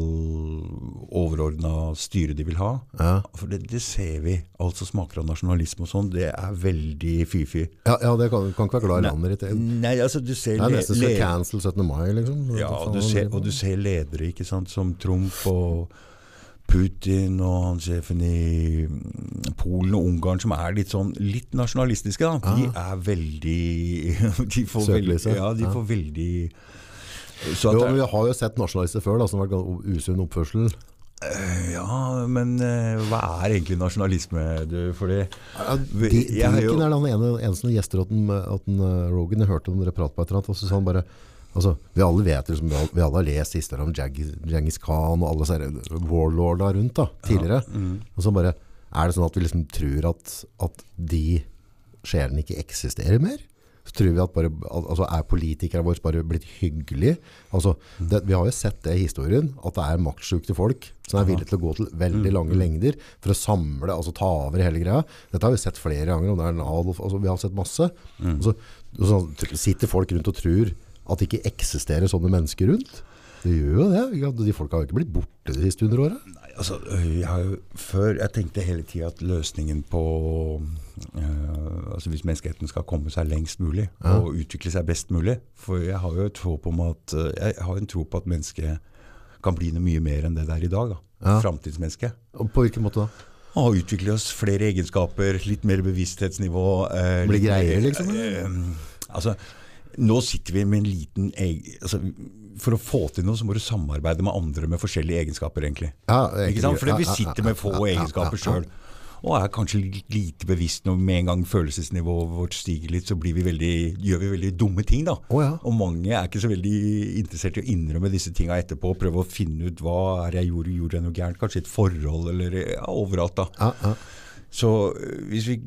overordna styre de vil ha. Ja. For det, det ser vi. Alt som smaker av nasjonalisme og sånn, det er veldig fy-fy. Ja, ja, det kan, kan ikke være glad i landet ditt. Det Nei, altså du ser er nesten som cancel 17. mai, liksom. Ja, og du, ser, er og du ser ledere ikke sant, som Trump og Putin og han sjefen i mm, Polen og Ungarn, som er litt sånn litt nasjonalistiske. Da. De er veldig De får veldig, Søkelyset. ja, de får veldig så Jo, det, vi har jo sett nasjonalister før da, som har vært usunn oppførsel. er- ja, men eh, hva er egentlig nasjonalisme? Du, fordi Ja, Vi- de, jeg jo- er den ene, eneste gjester at, den, at den, uh, Rogan, jeg hørte om dere prate på et eller annet, og så sa han bare, altså, vi alle vet liksom, vi alle, har lest historier om Genghis Khan og alle disse warlorda rundt da, tidligere. mm. Og så bare, er det sånn at vi liksom tror at, at de sjelene ikke eksisterer mer? Så tror vi at bare, altså er politikere våre bare blitt hyggelige? Altså, det, vi har jo sett det i historien, at det er maktsjukte folk som er villige til å gå til veldig lange lengder for å samle, altså ta over hele greia. Dette har vi sett flere ganger, og det er en Adolf, altså, vi har sett masse. Og så, og så sitter folk rundt og tror at det ikke eksisterer sånne mennesker rundt. Det gjør jo det. De folka har jo ikke blitt borte de siste hundre årene. Nei, altså, jeg før Jeg tenkte hele tida at løsningen på øh, Altså Hvis menneskeheten skal komme seg lengst mulig og utvikle seg best mulig For jeg har jo håp om at Jeg har en tro på at mennesket kan bli noe mye mer enn det det er i dag. da Ja. Framtidsmenneske. Og på hvilken måte da? Å utvikle oss flere egenskaper, litt mer bevissthetsnivå. eh, Bli greier, liksom, eh, altså, nå sitter vi med en liten altså, For å få til noe, så må du samarbeide med andre med forskjellige egenskaper, egentlig. Ja, sant? Fordi vi sitter med få egenskaper sjøl. Og er kanskje lite bevisst når med en gang følelsesnivået vårt stiger litt, så blir vi veldig, gjør vi veldig dumme ting. da. Oh, ja. Og mange er ikke så veldig interessert i å innrømme disse tinga etterpå. Prøve å finne ut hva er jeg gjorde, gjorde jeg noe gærent? Kanskje et forhold eller ja, overalt. da. Ah, ah. Så øh, hvis vi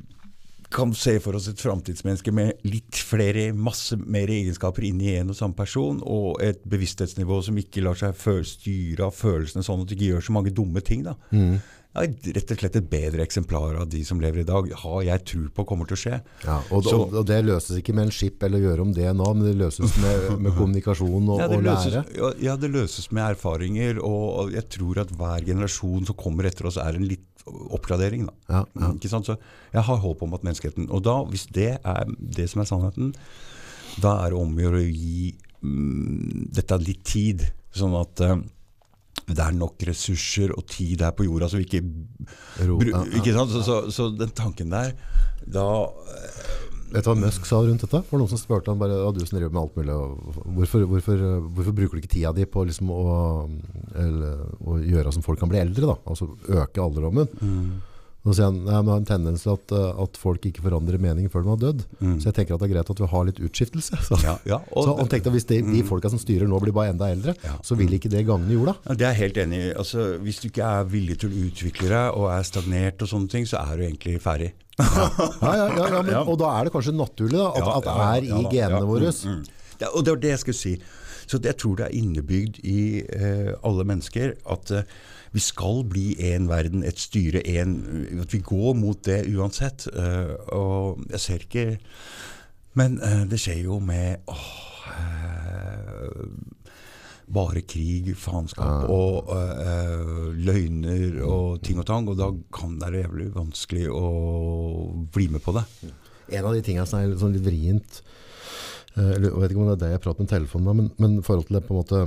kan se for oss et framtidsmenneske med litt flere, masse mer egenskaper inni en og samme person, og et bevissthetsnivå som ikke lar seg styre av følelsene sånn at du ikke gjør så mange dumme ting, da. Mm. Ja, rett og slett et bedre eksemplar av de som lever i dag, har jeg tro på kommer til å skje. Ja, og, Så- og, det løses ikke med en skip eller gjøre om DNA, men det løses med, med kommunikasjon og, Ja det, og løses, lære. ja, det løses med erfaringer, og jeg tror at hver generasjon som kommer etter oss, er en litt oppgradering. Da. Ja, ja. Så jeg har håp om at menneskeheten Og da, hvis det er det som er sannheten, da er det om å gjøre å gi mm, dette litt tid. Sånn at eh, det er nok ressurser og tid her på jorda, så vi ikke Ro- ja, ja. Ikke sant? Så, så, så den tanken der Da, eh, Vet du hva Musk sa rundt dette? For noen som spurte han bare, ja, du som driver med alt mulig, hvorfor, hvorfor, hvorfor bruker du ikke tida di på liksom å, eller, å gjøre som folk kan bli eldre, da? Altså øke alderdommen. Så sier han, nei, men har en tendens til at, eh, at folk ikke forandrer mening før de har dødd. Så jeg tenker at det er greit at vi har litt utskiftelse. Så, Ja, ja, og så han tenkte at hvis de, de folka som styrer nå blir bare enda eldre, Ja. så vil ikke det gagne jorda. Det er jeg helt enig i. Altså, hvis du ikke er villig til å utvikle deg og er stagnert og sånne ting, så er du egentlig ferdig. Ja, ja, ja, ja, men. Og da er det kanskje naturlig da, at, at det er i genene våre. mm, mm. Det, og det var det jeg skulle si. Så jeg tror det er innebygd i eh, alle mennesker at eh, vi skal bli en verden, et styre, én at vi går mot det uansett. Eh, og jeg ser ikke Men eh, det skjer jo med åh, eh, bare krig, faenskap og eh, løgner og ting og tang. Og da kan det være jævlig vanskelig å bli med på det. En av de tingene som er sånn litt vrient eh, Jeg vet ikke om det er det jeg prater med telefonen om, men, men forhold til det på en måte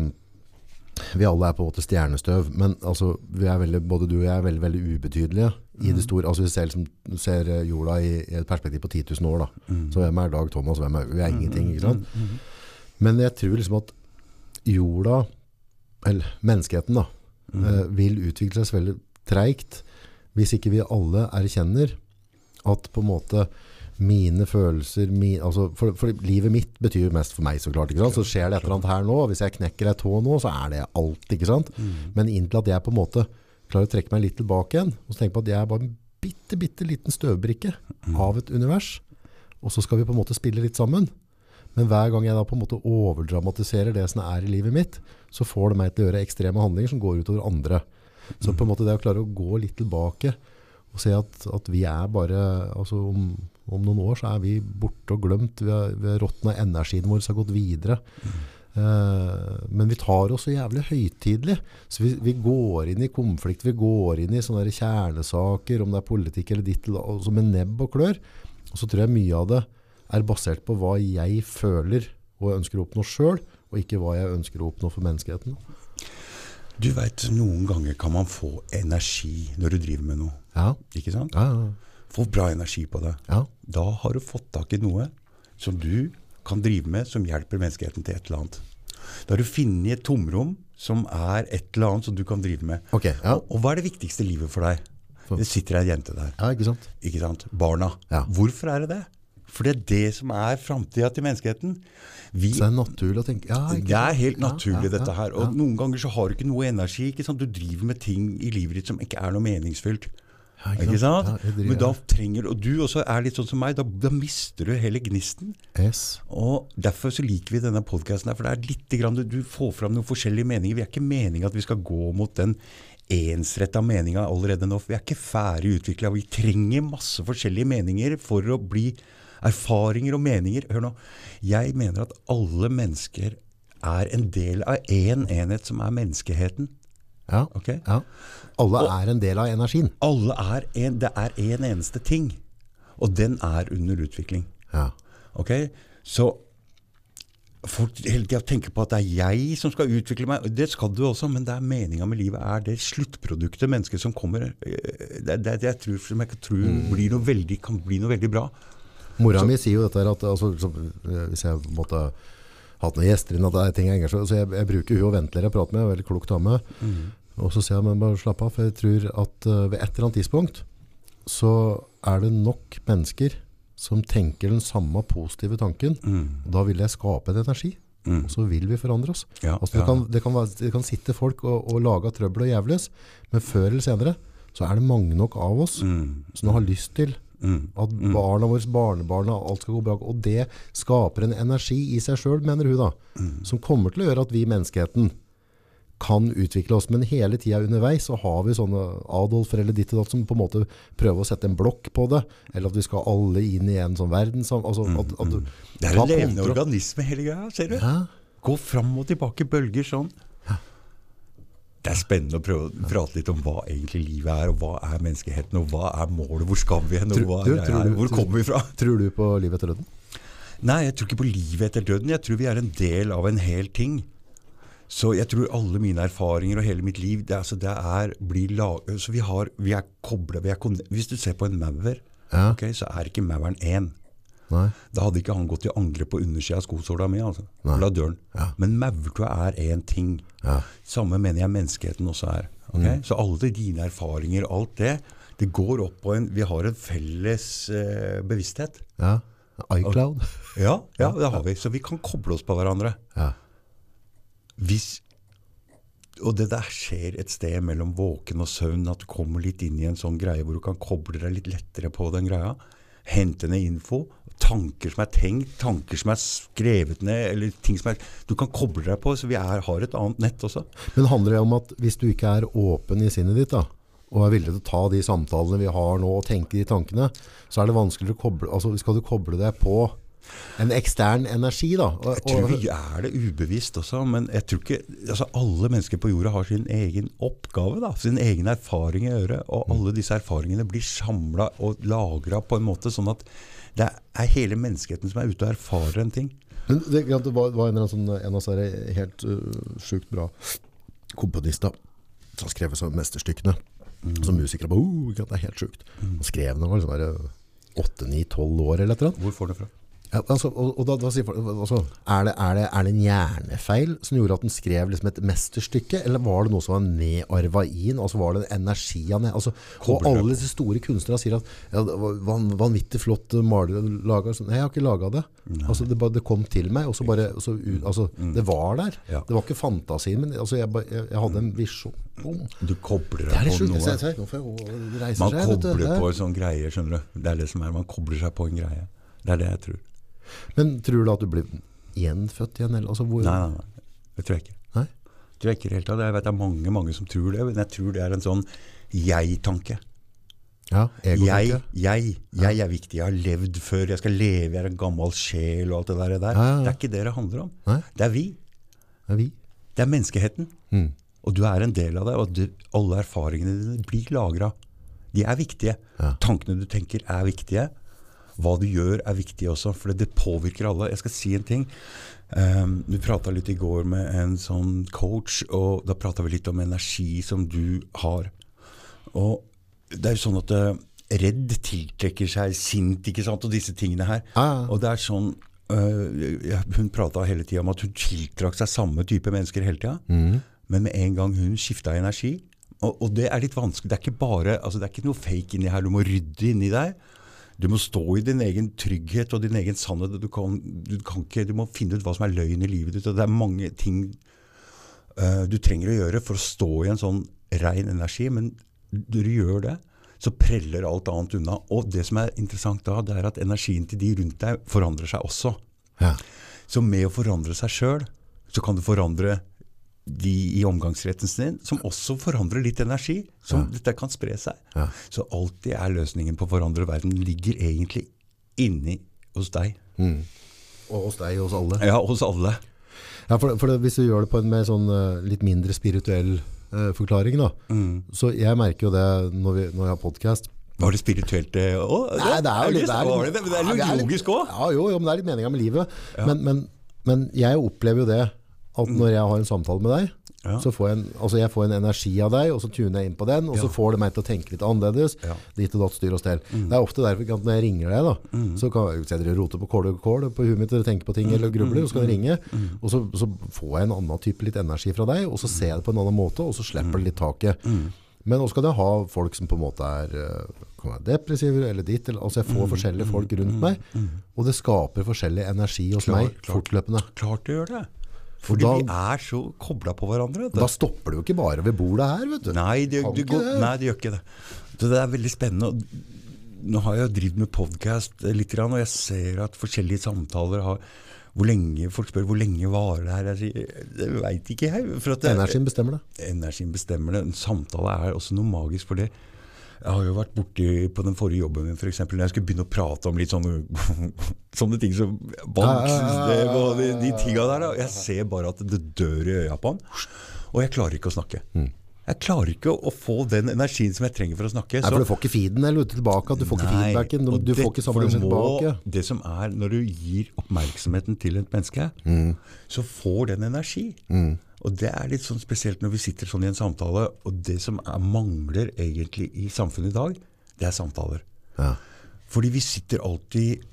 Vi alle er på en måte stjernestøv, men altså, vi er veldig, både du og jeg er veldig, veldig ubetydelige i det store. Altså, vi ser, liksom, ser eh, jorda i, i et perspektiv på 10 000 år. Da. Så hvem er Dag Thomas? Hvem er, vi er ingenting. ikke sant? Men jeg tror liksom at jorda, eller menneskeheten, da, eh, vil utvikle seg veldig treigt hvis ikke vi alle erkjenner at på en måte mine følelser mi, altså for, for livet mitt betyr mest for meg, så klart. Så skjer det et eller annet her nå, hvis jeg knekker ei tå nå, så er det alt. ikke sant? Men inntil at jeg på en måte klarer å trekke meg litt tilbake igjen, og så tenker på at jeg er bare en bitte, bitte liten støvbrikke av et univers, og så skal vi på en måte spille litt sammen. Men hver gang jeg da på en måte overdramatiserer det som er i livet mitt, så får det meg til å gjøre ekstreme handlinger som går utover andre. Så på en måte det å klare å gå litt tilbake og se at, at vi er bare altså om, om noen år så er vi borte og glemt. Vi har, vi har råtna energien vår har gått videre. Eh, men vi tar oss så jævlig høytidelig. Så vi, vi går inn i konflikt, vi går inn i sånne kjernesaker, om det er politikk eller ditt, altså med nebb og klør. Og så tror jeg mye av det er basert på hva jeg føler og ønsker å oppnå sjøl, og ikke hva jeg ønsker å oppnå for menneskeheten. Du veit, noen ganger kan man få energi når du driver med noe. Ja, Ikke sant? ja, ja. Få bra energi på det. ja. Da har du fått tak i noe som du kan drive med som hjelper menneskeheten til et eller annet. Da har du funnet et tomrom som er et eller annet som du kan drive med. Okay, ja. Og, og hva er det viktigste i livet for deg? Det sitter ei jente der. ja, ikke sant? Ikke sant? Barna. Ja. Hvorfor er det det? For det er det som er framtida til menneskeheten. Vi, Så det er naturlig å tenke ja, det er helt naturlig, ja, dette her. Og noen ganger så har du ikke noe energi. ikke sant? Du driver med ting i livet ditt som ikke er noe meningsfylt. Ikke sant? Men da trenger Og du også er litt sånn som meg. Da, da mister du hele gnisten. Yes. Og Derfor så liker vi denne podkasten. For det er litt grann, du får fram noen forskjellige meninger. Vi er ikke meninga at vi skal gå mot den ensretta meninga allerede nå. For vi er ikke ferdig utvikla. Vi trenger masse forskjellige meninger for å bli erfaringer og meninger. Hør nå. Jeg mener at alle mennesker er en del av én en enhet som er menneskeheten. Ja. Okay? ja. Alle er en del av energien. Alle er en, det er én en eneste ting. Og den er under utvikling. Ja. Ok? Så folk hele tida tenker på at det er jeg som skal utvikle meg. Det skal du også, men det er meninga med livet er det sluttproduktet, mennesket som kommer. Det, Det er det jeg tror, som jeg tror Mm. blir noe veldig, kan bli noe veldig bra. Mora mi sier jo dette her at altså, så, eh, hvis jeg måtte hatt noen gjester inn, at det er ting jeg engasjerer så jeg, jeg bruker hun og ventilerer jeg prater med, veldig klok dame. Og så sier jeg, men bare slapp av, for jeg tror at uh, ved et eller annet tidspunkt så er det nok mennesker som tenker den samme positive tanken. Og da vil jeg skape en energi, Mm. og så vil vi forandre oss. Ja, Altså, det, ja. kan, det, kan være, det kan sitte folk og, og lage trøbbel og jævles, men før eller senere så er det mange nok av oss Mm. som har lyst til Mm. at barna våre, barnebarna, alt skal gå bra. Og det skaper en energi i seg sjøl, mener hun da, som kommer til å gjøre at vi, menneskeheten, kan utvikle oss. Men hele tida underveis så har vi sånne Adolfer eller ditt og datt som på en måte prøver å sette en blokk på det. Eller at vi skal alle inn i en sånn verden. Altså, at, at du Det er en levende organisme, hele greia. Ser du? Hæ? Gå fram og tilbake, bølger sånn. Det er spennende å prøve å prate litt om hva egentlig livet er, og hva er menneskeheten, og hva er målet, hvor skal vi hen, og hva du, er, hvor kommer vi fra? Tror du på livet etter døden? Nei, jeg tror ikke på livet etter døden. Jeg tror vi er en del av en hel ting. Så jeg tror alle mine erfaringer og hele mitt liv det, altså, det er blir lag, så vi, har, vi er kobla Hvis du ser på en maur, Ja. okay, så er ikke mauren én. Nei. Da hadde ikke han gått i angrep på undersida av skosåla mi. Altså. Ja. Men maurtue er én ting. Ja. Samme mener jeg menneskeheten også er. ok? Så alle dine erfaringer, alt det, det går opp på en Vi har en felles eh, bevissthet. ja. iCloud. Ja, ja, det har vi. Så vi kan koble oss på hverandre. Ja. Hvis og det der skjer et sted mellom våken og søvn, at du kommer litt inn i en sånn greie hvor du kan koble deg litt lettere på den greia. Hente ned info. Tanker som er tenkt, tanker som er skrevet ned, eller ting som er Du kan koble deg på, så vi er, har et annet nett også. Men handler det om at hvis du ikke er åpen i sinnet ditt, da, og er villig til å ta de samtalene vi har nå, og tenke de tankene, så er det vanskeligere å koble Altså skal du koble deg på en ekstern energi, da. Og, Jeg tror vi er det ubevisst også, men jeg tror ikke altså Alle mennesker på jorda har sin egen oppgave, da, sin egen erfaring i øret. Og alle disse erfaringene blir samla og lagra på en måte sånn at det er hele menneskeheten som er ute og erfarer en ting. Men det, det var, var en, sånn, en av disse helt uh, sjukt bra komponister som sånn mesterstykkene. Som musikere bare, uh, det er helt sjukt. Han skrev den, var liksom bare 8-9-12 år eller et eller annet. Hvor får du det fra? Ja, altså, og, og da, da sier folk, altså, er, det, er, det, er det en hjernefeil som gjorde at den skrev liksom et mesterstykke, eller var det noe som var nedarva i ham? Altså var det en energi han altså, Og alle disse store kunstnere sier at ja, det var van, vanvittig flott maler laga. Sånn. Nei, jeg har ikke laga det. Altså, det, bare, det kom til meg, og så bare så, altså, Det var der. Mm. Ja. Det var ikke fantasien min. Altså, jeg, jeg, jeg hadde en visjon. Du kobler er deg på noe. Jeg, jeg Man seg. kobler er- på en sånn greie, skjønner du. Det er det som er, Man kobler seg på en greie. Det er det jeg tror. Men tror du at du blir gjenfødt igjen? Eller, altså, hvor, Nei, nei, nei. Det tror jeg ikke. Nei? Tror jeg ikke i det. Jeg vet det er mange mange som tror det, men jeg tror det er en sånn jeg-tanke. Ja, Jeg, jeg, jeg er viktig. Jeg har levd før. Jeg skal leve. Jeg er en gammel sjel og alt det der. der. Ja, ja. Det er ikke det det handler om. Det er vi. Det er vi. Det er menneskeheten. Mm. Og du er en del av det. Og du, alle erfaringene dine blir lagra. De er viktige. Tankene du tenker, er viktige. Hva du gjør, er viktig også, for det påvirker alle. Jeg skal si en ting. Um, du prata litt i går med en sånn coach, og da prata vi litt om energi som du har. Og det er jo sånn at uh, redd tiltrekker seg sint, ikke sant, og disse tingene her. Ja. Og det er sånn uh, Hun prata hele tida om at hun tiltrakk seg samme type mennesker hele tida. Mm. Men med en gang hun skifta energi og, og det er litt vanskelig. Det er ikke bare, altså det er ikke noe fake inni her. Du må rydde inni deg. Du må stå i din egen trygghet og din egen sannhet. Du, kan, du, kan ikke, du må finne ut hva som er løgn i livet ditt. og Det er mange ting uh, du trenger å gjøre for å stå i en sånn rein energi. Men når du gjør det, så preller alt annet unna. Og det som er interessant da, det er at energien til de rundt deg forandrer seg også. Ja. Så med å forandre seg sjøl, så kan du forandre de i omgangsretten sin, som også forandrer litt energi. Så dette kan spre seg. Ja. Så alltid er løsningen på å forandre verden ligger egentlig inni hos deg. Og hos deg og hos alle. Ja, hos alle. Ja, for, for hvis du gjør det på en mer sånn eh, litt mindre spirituell eh, forklaring, da. Så jeg merker jo det når, vi, når jeg har podcast. Var det spirituelt det òg? Nei, det er jo litt, det er litt, det, er, men det er Ja, litt litt- logisk òg. Ja, jo, jo, men det er litt meninga med livet. Men, men, men jeg opplever jo det at når jeg har en samtale med deg, Ja. så får jeg, en, altså jeg får en energi av deg, og så tuner jeg inn på den, og så får det meg til å tenke litt annerledes. Ja. Ditt og datt, styr og stell. Det er ofte derfor at når jeg ringer deg, da, så kan jeg rote på kål og kål på huet mitt eller tenke på ting eller grubler, og så kan jeg ringe. Og så, så får jeg en annen type litt energi fra deg, og så ser jeg det på en annen måte, og så slipper det litt taket. Men også kan jeg ha folk som på en måte er, eh, kan være depressive eller ditt. Eller, altså jeg får forskjellige folk rundt meg, og det skaper forskjellig energi hos Klar- meg klart. fortløpende. Klart det gjør det. Fordi da- vi er så kobla på hverandre. Da stopper det jo ikke bare ved bordet her, vet du. Nei, det, det går, det. nei, det gjør ikke det. Så det er veldig spennende. Nå har jeg drevet med podkast litt, og jeg ser at forskjellige samtaler har hvor lenge, Folk spør hvor lenge varer det her. Jeg sier det veit ikke jeg. For det, Energien bestemmer det. energien bestemmer det. En samtale er også noe magisk for det. Jeg har jo vært borti på den forrige jobben min, f.eks. Når jeg skulle begynne å prate om litt sånne, sånne ting som banksystem og de, de tinga der. Da. Jeg ser bare at det dør i øya på han. Og jeg klarer ikke å snakke. Jeg klarer ikke å, få den energien som jeg trenger for å snakke. Nei, for du får ikke feeden eller tilbake, du får ikke Nei, feedbacken, du, du det- får ikke for samme du energi må- tilbake. Det som er når du gir oppmerksomheten til et menneske, Mm. så får den energi. Og det er litt sånn spesielt når vi sitter sånn i en samtale, og det som er, mangler egentlig i samfunnet i dag, det er samtaler. Ja. Fordi vi sitter alltid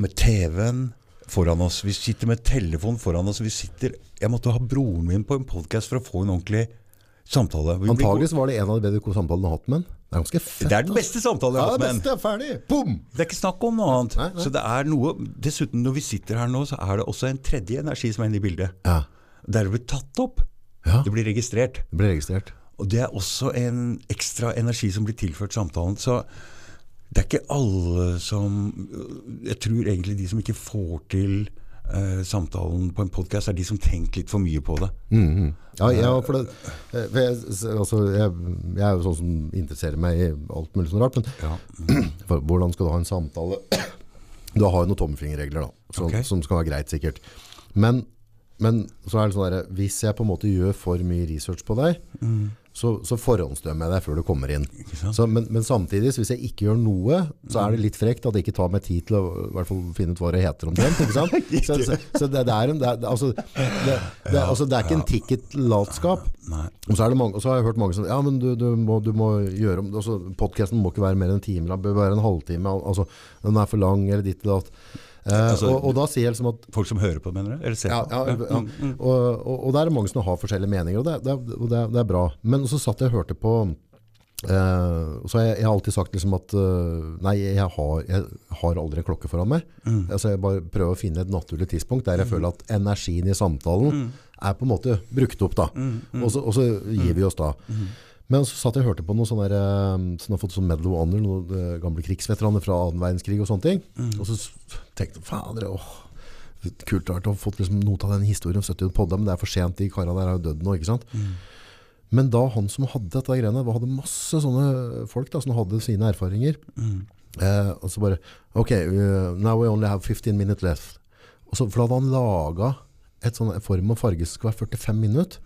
med TV-en foran oss. Vi sitter med telefonen foran oss. Vi sitter, jeg måtte ha broren min på en podkast for å få en ordentlig samtale. Antakeligvis var det en av de bedre samtalene du har hatt med han. Det er ganske fett. det er den beste samtalen jeg har hatt det med beste er ferdig! Boom! Det er ikke snakk om noe annet. Nei, nei. Så det er noe, Dessuten, når vi sitter her nå, så er det også en tredje energi som er inne i bildet. Ja. Der det blir tatt opp. Ja. Det blir registrert. Det blir registrert. Og det er også en ekstra energi som blir tilført samtalen. Så det er ikke alle som Jeg tror egentlig de som ikke får til eh, samtalen på en podkast, er de som tenker litt for mye på det. Mhm. Ja, ja, for det, eh, for jeg, altså, jeg, jeg er jo sånn som interesserer meg i alt mulig sånn rart, men Ja. for, hvordan skal du ha en samtale? Du har jo noen tommelfingerregler da, så, okay. som skal være greit sikkert. Men, men så er det sånn der, hvis jeg på en måte gjør for mye research på deg, så, så forhåndsdømmer jeg deg før du kommer inn. Så, men, men samtidig, hvis jeg ikke gjør noe, så er det litt frekt at jeg ikke tar meg tid til å hvert fall finne ut hva det heter omtrent. Så, så, så det, det, er en, det, altså, det, det, altså, det er ikke en ticket-latskap. Og så, det mange, og så har jeg hørt mange som Ja, men du, du, må, du må gjøre om altså, Podcasten må ikke være mer enn en time, den bør være en halvtime. Altså, den er for lang, eller ditt eller datt. Eh, Altså, og, og da sier jeg liksom at Folk som hører på, mener du? Eller ser ja, på? ja, ja. Mm, Og, og, og der er det mange som har forskjellige meninger, og det, det, det, det er bra. Men så satt jeg og hørte på Uh, Så jeg, jeg har alltid sagt liksom at uh, Nei, jeg har, jeg har aldri en klokke foran meg. Mm. Altså jeg bare prøver å finne et naturlig tidspunkt der jeg føler at energien i samtalen Mm. er på en måte brukt opp. da. Og, så, og så gir vi oss da. Mm. Men så satt jeg og hørte på noen sånne der, eh, som har fått sånn Medal of Honor, noen eh, gamle krigsveteraner fra annen verdenskrig og sånne ting. Mm. Og så tenkte jeg, fader, åh, kult å ha fått liksom noe av den historien om 70 podda, men det er for sent, de karene der er jo dødd nå, ikke sant? Men da han som hadde dette greiene, hadde masse sånne folk da, som hadde sine erfaringer, eh, og så bare, ok, uh, now we only have 15 minutes left. Og så, for da hadde han laget et sånn form og farge som skulle være 45 minutter,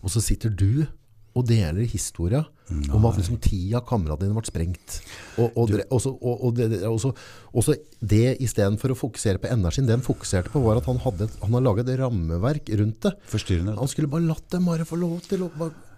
og så sitter du og deler historia om at liksom ti av kameratene dine ble sprengt. Og, og, og, og, så, det i stedet for å fokusere på energien, han fokuserte på var at han hadde, han har laget et rammeverk rundt det. Forstyrrende. Han skulle bare latt dem bare få lov til å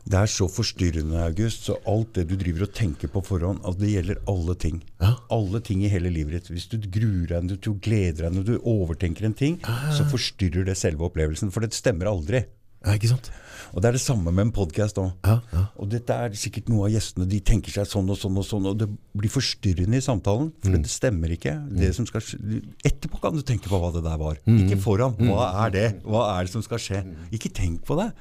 Det er så forstyrrende, August. Så alt det du driver og tenker på forhånd, altså det gjelder alle ting. Ja. Alle ting i hele livet ditt. Hvis du gruer deg, når du gleder deg, når du overtenker en ting, så forstyrrer det selve opplevelsen. For det stemmer aldri. Ja, ikke sant? Og det er det samme med en podkast òg. Ja, ja. Og dette er sikkert noe av gjestene de tenker seg sånn og sånn og sånn, og det blir forstyrrende i samtalen. For det stemmer ikke. Det som skal etterpå kan du tenke på hva det der var. Ikke foran. Hva er det? Hva er det som skal skje? Ikke tenk på det.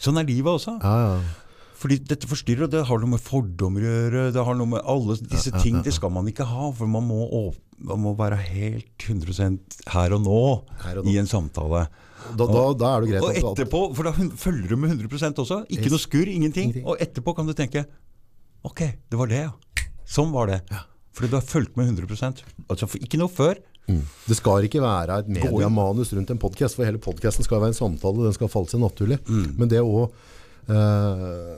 Sånn er livet også. Ja, ja. Fordi dette forstyrrer, og det har noe med fordommer å gjøre. Det har noe med alle disse ting. Det skal man ikke ha, for man må, man må være helt 100 her og nå, Her og nå. i en samtale. Da, da, da er det greit Og etterpå, for da følger du med 100 også. Ikke Yes. noe skurr, ingenting. Ingenting. Og etterpå kan du tenke Ok, det var det, ja. Sånn var det. Fordi du har fulgt med 100% Altså Ikke noe før. Det skal ikke være et mediamanus rundt en podcast, for hele podcasten skal være en samtale, den skal falle seg naturlig. Mm. Men det òg eh,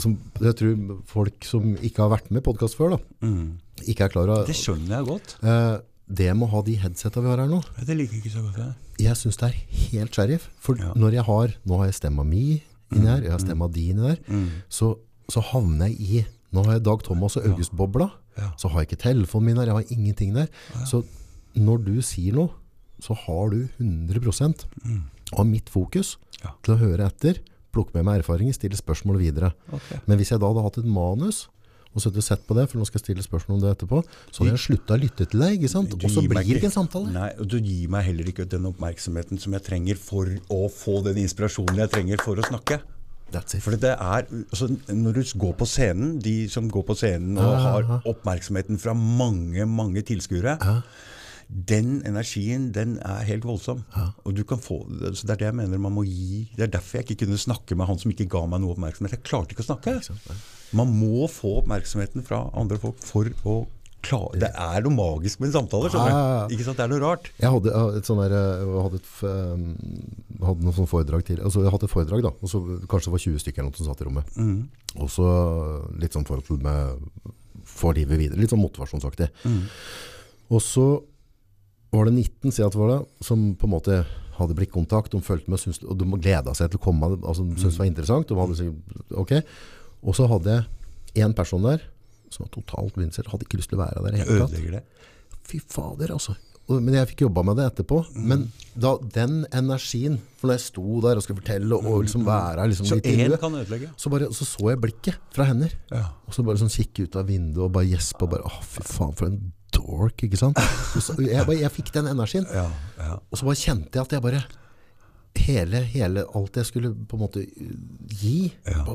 som Jeg tror folk som ikke har vært med i podcast før, da, ikke er klar over Mm. Det skjønner jeg godt. eh, Det med å ha de headsetta vi har her nå, Det liker jeg ikke så godt. Jeg. Jeg syns det er helt sheriff. For Ja. når jeg har Nå har jeg stemma mi inni her, jeg har stemma di inni der, så, så havner jeg i Nå har jeg Dag Thomas og August-bobla. Ja. Så har jeg ikke telefonen min der, jeg har ingenting der. Så når du sier noe, så har du 100% av mitt fokus Ja. til å høre etter, plukke med meg erfaringer, stille spørsmål videre. Okay. Men hvis jeg da hadde hatt et manus, og så hadde jeg sett på det, for nå skal jeg stille spørsmål om det etterpå, så hadde jeg slutta å lytte til deg, ikke sant? Og så blir det ikke en samtale. Nei, og du gir meg heller ikke den oppmerksomheten som jeg trenger for å få den inspirasjonen jeg trenger for å snakke. That's it. For det er, altså, Når du går på scenen, de som går på scenen og har oppmerksomheten fra mange mange tilskuere, den energien den er helt voldsom. Og du kan få, så Det er det jeg mener man må gi. Det er derfor jeg ikke kunne snakke med han som ikke ga meg noe oppmerksomhet. Jeg klarte ikke å snakke. Man må få oppmerksomheten fra andre folk for å klare Det er noe magisk med en samtale. Ja, ja, ja. du? Ikke sant? Det er noe rart. Jeg hadde eh, et sånn der, jeg hadde, et, f- eh, hadde noen sånn foredrag til. Altså, jeg hadde et foredrag da, og så kanskje det var 20 stykker noe som satt i rommet. Og så litt sånn forhold til med få livet videre, litt sånn motivasjonsaktig. Og så var det 19, si det var det, som på en måte hadde blikkontakt, de følte med, syntes- og de gleda seg til å komme, altså de syntes det var interessant, de hadde. Og så hadde jeg en person der, som var totalt vinsel. hadde ikke lyst til å være der i hele tatt. Fy fader, altså. og, men jeg fikk jobba med det etterpå. Mm. Men da den energien For når jeg sto der og skulle fortelle og liksom være liksom. Så én kan ødelegge. så, bare, så så jeg blikket fra hender. Ja. Og så bare sånn kikke ut av vinduet og bare gjespe og bare Å, fy faen, for en dork, ikke sant? Så, jeg, bare, jeg fikk den energien. Ja, ja. Og så bare kjente jeg at jeg bare Hele, hele alt jeg skulle på en måte gi, Ja.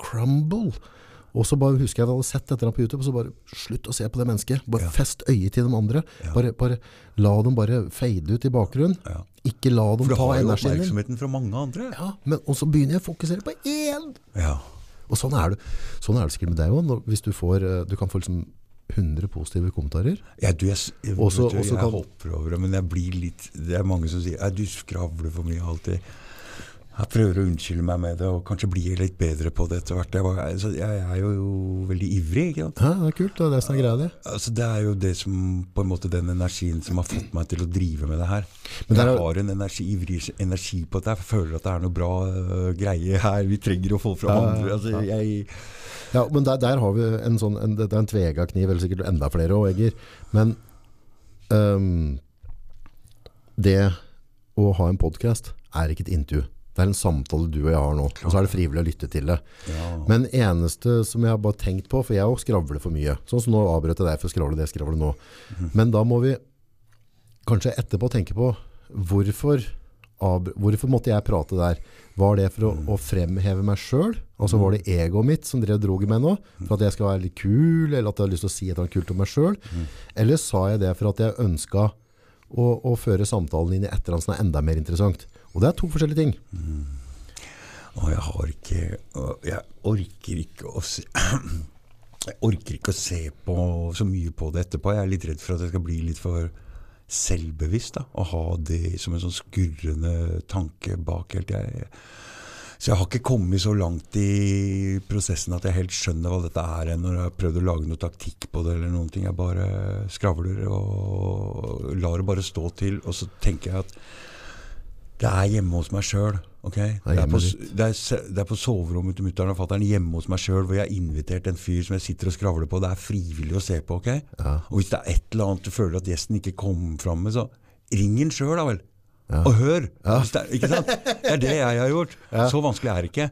crumble. Og så bare husker jeg at jeg hadde sett dette på YouTube, og så bare slutt å se på det mennesket. Bare fest øyet til de andre. Bare, bare la dem bare fade ut i bakgrunnen. Ja. Ikke la dem For du har jo energien din. oppmerksomheten fra mange andre. Ja, men, og så begynner jeg å fokusere på én. Ja. Og sånn er det, sånn er det sikkert med deg òg. Hvis du får eh, Du kan få liksom 100 positive kommentarer. Ja, du, jeg, jeg, Også- du, jeg kan- hopper over det, men jeg blir litt Det er mange som sier «Ja, du skravler for mye alltid. Jeg prøver å unnskylde meg med det, og kanskje blir litt bedre på det etter hvert. Jeg, var, altså, jeg er jo veldig ivrig. ikke sant? Ja, det er kult. Det er det som er greia di. Altså, det er jo det som, på en måte den energien som har fått meg til å drive med det her. Men der jeg har en energi, ivrig energi på det. Jeg føler at det er noe bra uh, greie her vi trenger å få fra Ja, andre. Altså, jeg, Ja, men der, der har vi en sånn en, Det er en tvega kniv, eller sikkert enda flere òg, Egger. Men um, det å ha en podkast er ikke et intervju. Det er en samtale du og jeg har nå. Og så er det frivillig å lytte til det. ja. Men eneste som jeg har bare tenkt på, for jeg òg skravler for mye Sånn som nå avbrøt jeg deg for å skravle det jeg skravler nå. Men da må vi kanskje etterpå tenke på hvorfor, hvorfor måtte jeg prate der? Var det for å, å fremheve meg sjøl? Altså var det egoet mitt som drev droget meg nå? For at jeg skal være litt kul, eller at jeg har lyst til å si et eller annet kult om meg sjøl? Eller sa jeg det for at jeg ønska å, og føre samtalen inn i et eller annet som er enda mer interessant? Og det er to forskjellige ting. Og jeg har ikke og Jeg orker ikke å se Jeg orker ikke å se på så mye på det etterpå. Jeg er litt redd for at jeg skal bli litt for selvbevisst. da, Og ha det som en sånn skurrende tanke bak helt. Jeg, så jeg har ikke kommet så langt i prosessen at jeg helt skjønner hva dette er når jeg har prøvd å lage noe taktikk på det eller noen ting. Jeg bare skravler og lar det bare stå til. Og så tenker jeg at det er hjemme hos meg sjøl. Okay? Det, er på, det, er, det er på soverommet til mutter'n og fatter'n hjemme hos meg sjøl, hvor jeg har invitert en fyr som jeg sitter og skravler på. Det er frivillig å se på. ok? Ja. Og hvis det er et eller annet du føler at gjesten ikke kom fram med, så ring den sjøl, da vel. Og hør! Ikke sant? det er det jeg har gjort. Så vanskelig er det ikke.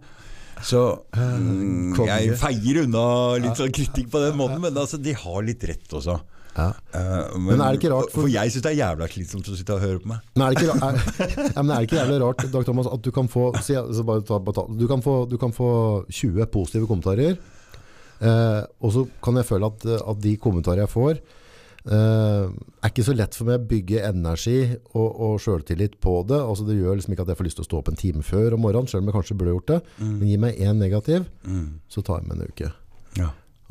Så mm, jeg feier unna litt sånn kritikk på den måten, men altså, de har litt rett også. Ja. Uh, Men er det ikke rart, for- For, jeg syns det er jævla slitsomt å sitte og høre på meg. Men er det ikke, er, ja, men er det ikke jævlig rart, Dag Thomas, at du kan få, si, så bare ta, du kan få, du kan få 20 positive kommentarer, uh, og så kan jeg føle at, at de kommentarer jeg får, eh, er ikke så lett for meg å bygge energi og, og selvtillit på det. Altså det gjør liksom ikke at jeg får lyst til å stå opp en time før om morgenen, selv om jeg kanskje burde gjort det. Men gi meg en negativ, så tar jeg meg en uke.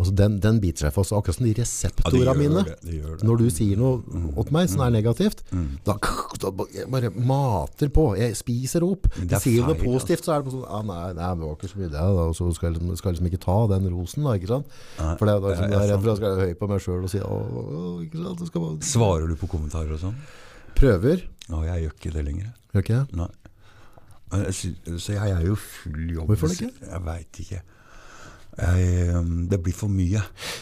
Altså den, den biter seg fast, akkurat som de Ja, de mine. det, de det. Når du sier noe åt meg som er negativt, da, da jeg bare mater på. Jeg spiser opp. Det er sier noe feil, altså. positivt, så er det sånn ah, nei, nei, det var ikke så mye det. Da. Og så skal jeg liksom, skal jeg liksom ikke ta den rosen, da. Ikke sant? Nei, For det, da, liksom, jeg er redd for at jeg skal høy på meg sjøl og si å, ikke sant? Skal man... Svarer du på kommentarer og sånn? Prøver. Å, jeg gjør ikke det lenger. Gjør ikke det? Nei. Så jeg er jo full jobb. Hvorfor det ikke? Jeg veit ikke. Jeg, um, det blir for mye.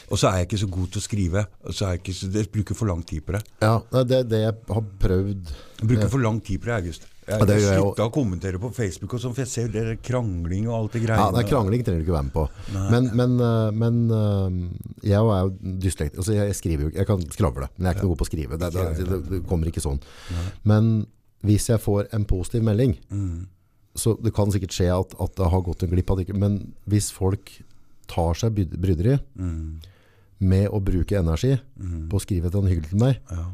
Og så er jeg ikke så god til å skrive. Og så er jeg ikke det bruker for lang tid på det. Ja, det er det jeg har prøvd. Jeg bruker for lang tid på det, August. Jeg, Ja, jeg jeg slutta å kommentere på Facebook, og sånn, for jeg ser det krangling og alt det Ja, greiene. nei, krangling trenger du ikke være med på. Men, men, øh, men øh, jeg er jo dyslekt. Altså jeg, jeg skriver jo ikke, jeg kan skravle, men jeg er ikke noe god på å skrive. Det, det, det, kommer ikke sånn. Men hvis jeg får en positiv melding, Mm. så det kan sikkert skje at, at det har gått en glipp. av det men hvis folk tar seg bryd- bryderi Mm. med å bruke energi på å skrive et hyggelig til meg, Ja.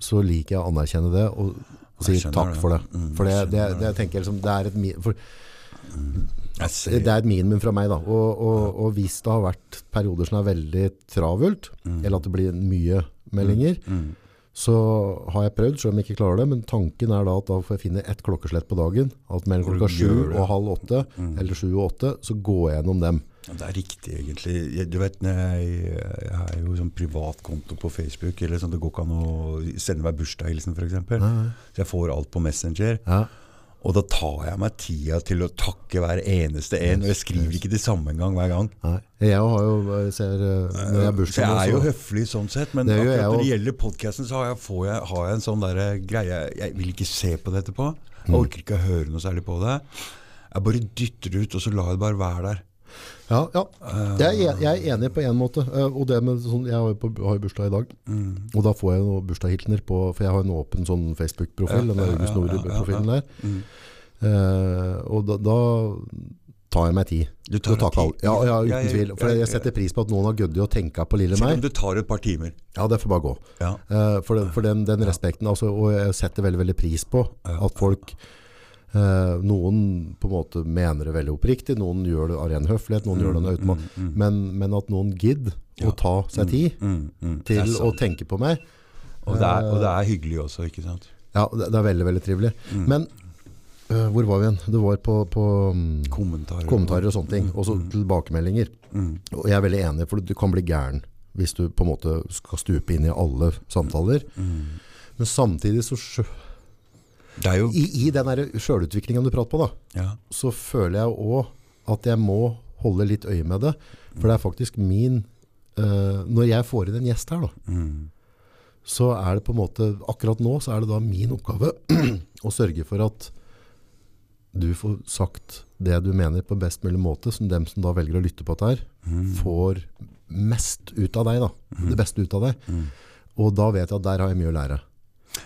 så liker jeg å anerkjenne det og, og si takk det. for det. Mm, For det, det, det, jeg tenker liksom, det er et for, det er et minimum fra meg da og, og, og hvis det har vært perioder som er veldig travelt Eller at det blir mye meldinger mm. Så har jeg prøvd, selv om jeg ikke klarer det Men tanken er da at da får jeg finne ett klokkeslett på dagen At mellom klokka sju og halv åtte Eller sju og åtte Så går jeg gjennom dem Ja, Det er riktig, egentlig. Jeg, du vet, jeg, jeg har jo sånn privatkonto på Facebook. Eller sånn, Det går ikke an å sende meg bursdagshilsen, f.eks. Så jeg får alt på Messenger. ja. Og da tar jeg meg tida til å takke hver eneste en. Og jeg skriver ikke det samme engang hver gang. Nei. Jeg har jo ser, eh, Når jeg har Så bursdag jeg er jo høflig sånn sett, men Det akkurat når det gjelder podkasten, så har jeg, får jeg, har jeg en sånn der greie Jeg vil ikke se på det etterpå. Mm. Jeg orker ikke å høre noe særlig på det. Jeg bare dytter det ut, og så lar jeg det bare være der. Ja, ja. Jeg, er, jeg er enig på en måte. eh, Og det med sånn, jeg har jo, bursdag i dag, Mm. og da får jeg noen bursdagshilsener på For jeg har en åpen sånn Facebook-profil, den August ja, der. Uh, og da, da tar jeg meg tid. Du tar deg tid. Ja, ja, uten tvil. For jeg setter pris på at noen har giddet å tenke på lille meg. Selv om du det tar et par timer. Ja, det får bare gå. Ja. Eh, for den, for den, den respekten, altså, og jeg setter veldig, veldig pris på at folk Noen på en måte mener det veldig oppriktig, noen gjør det av ren høflighet, noen gjør det av automat, men, men at noen gidder Ja. å ta seg tid Mm, mm. Det er til å tenke på meg. og, det er, og det er hyggelig også, ikke sant? Ja, det, det er veldig, veldig trivelig. Mm. Men eh, hvor var vi igjen? Det var på, på mm, Kommentarer. kommentarer og sånne ting, og så tilbakemeldinger. Mm. Og jeg er veldig enig, for du kan bli gæren hvis du på en måte skal stupe inn i alle samtaler. Mm. Men samtidig så jo I, i den sjølutviklinga du prater på, da, ja. så føler jeg òg at jeg må holde litt øye med det. For det er faktisk min uh, Når jeg får inn en gjest her, da, Mm. så er det på en måte Akkurat nå så er det da min oppgave å sørge for at du får sagt det du mener på best mulig måte, som dem som da velger å lytte på dette her, Mm. får mest ut av deg. da. Det beste ut av deg. Mm. Og da vet jeg at der har jeg mye å lære.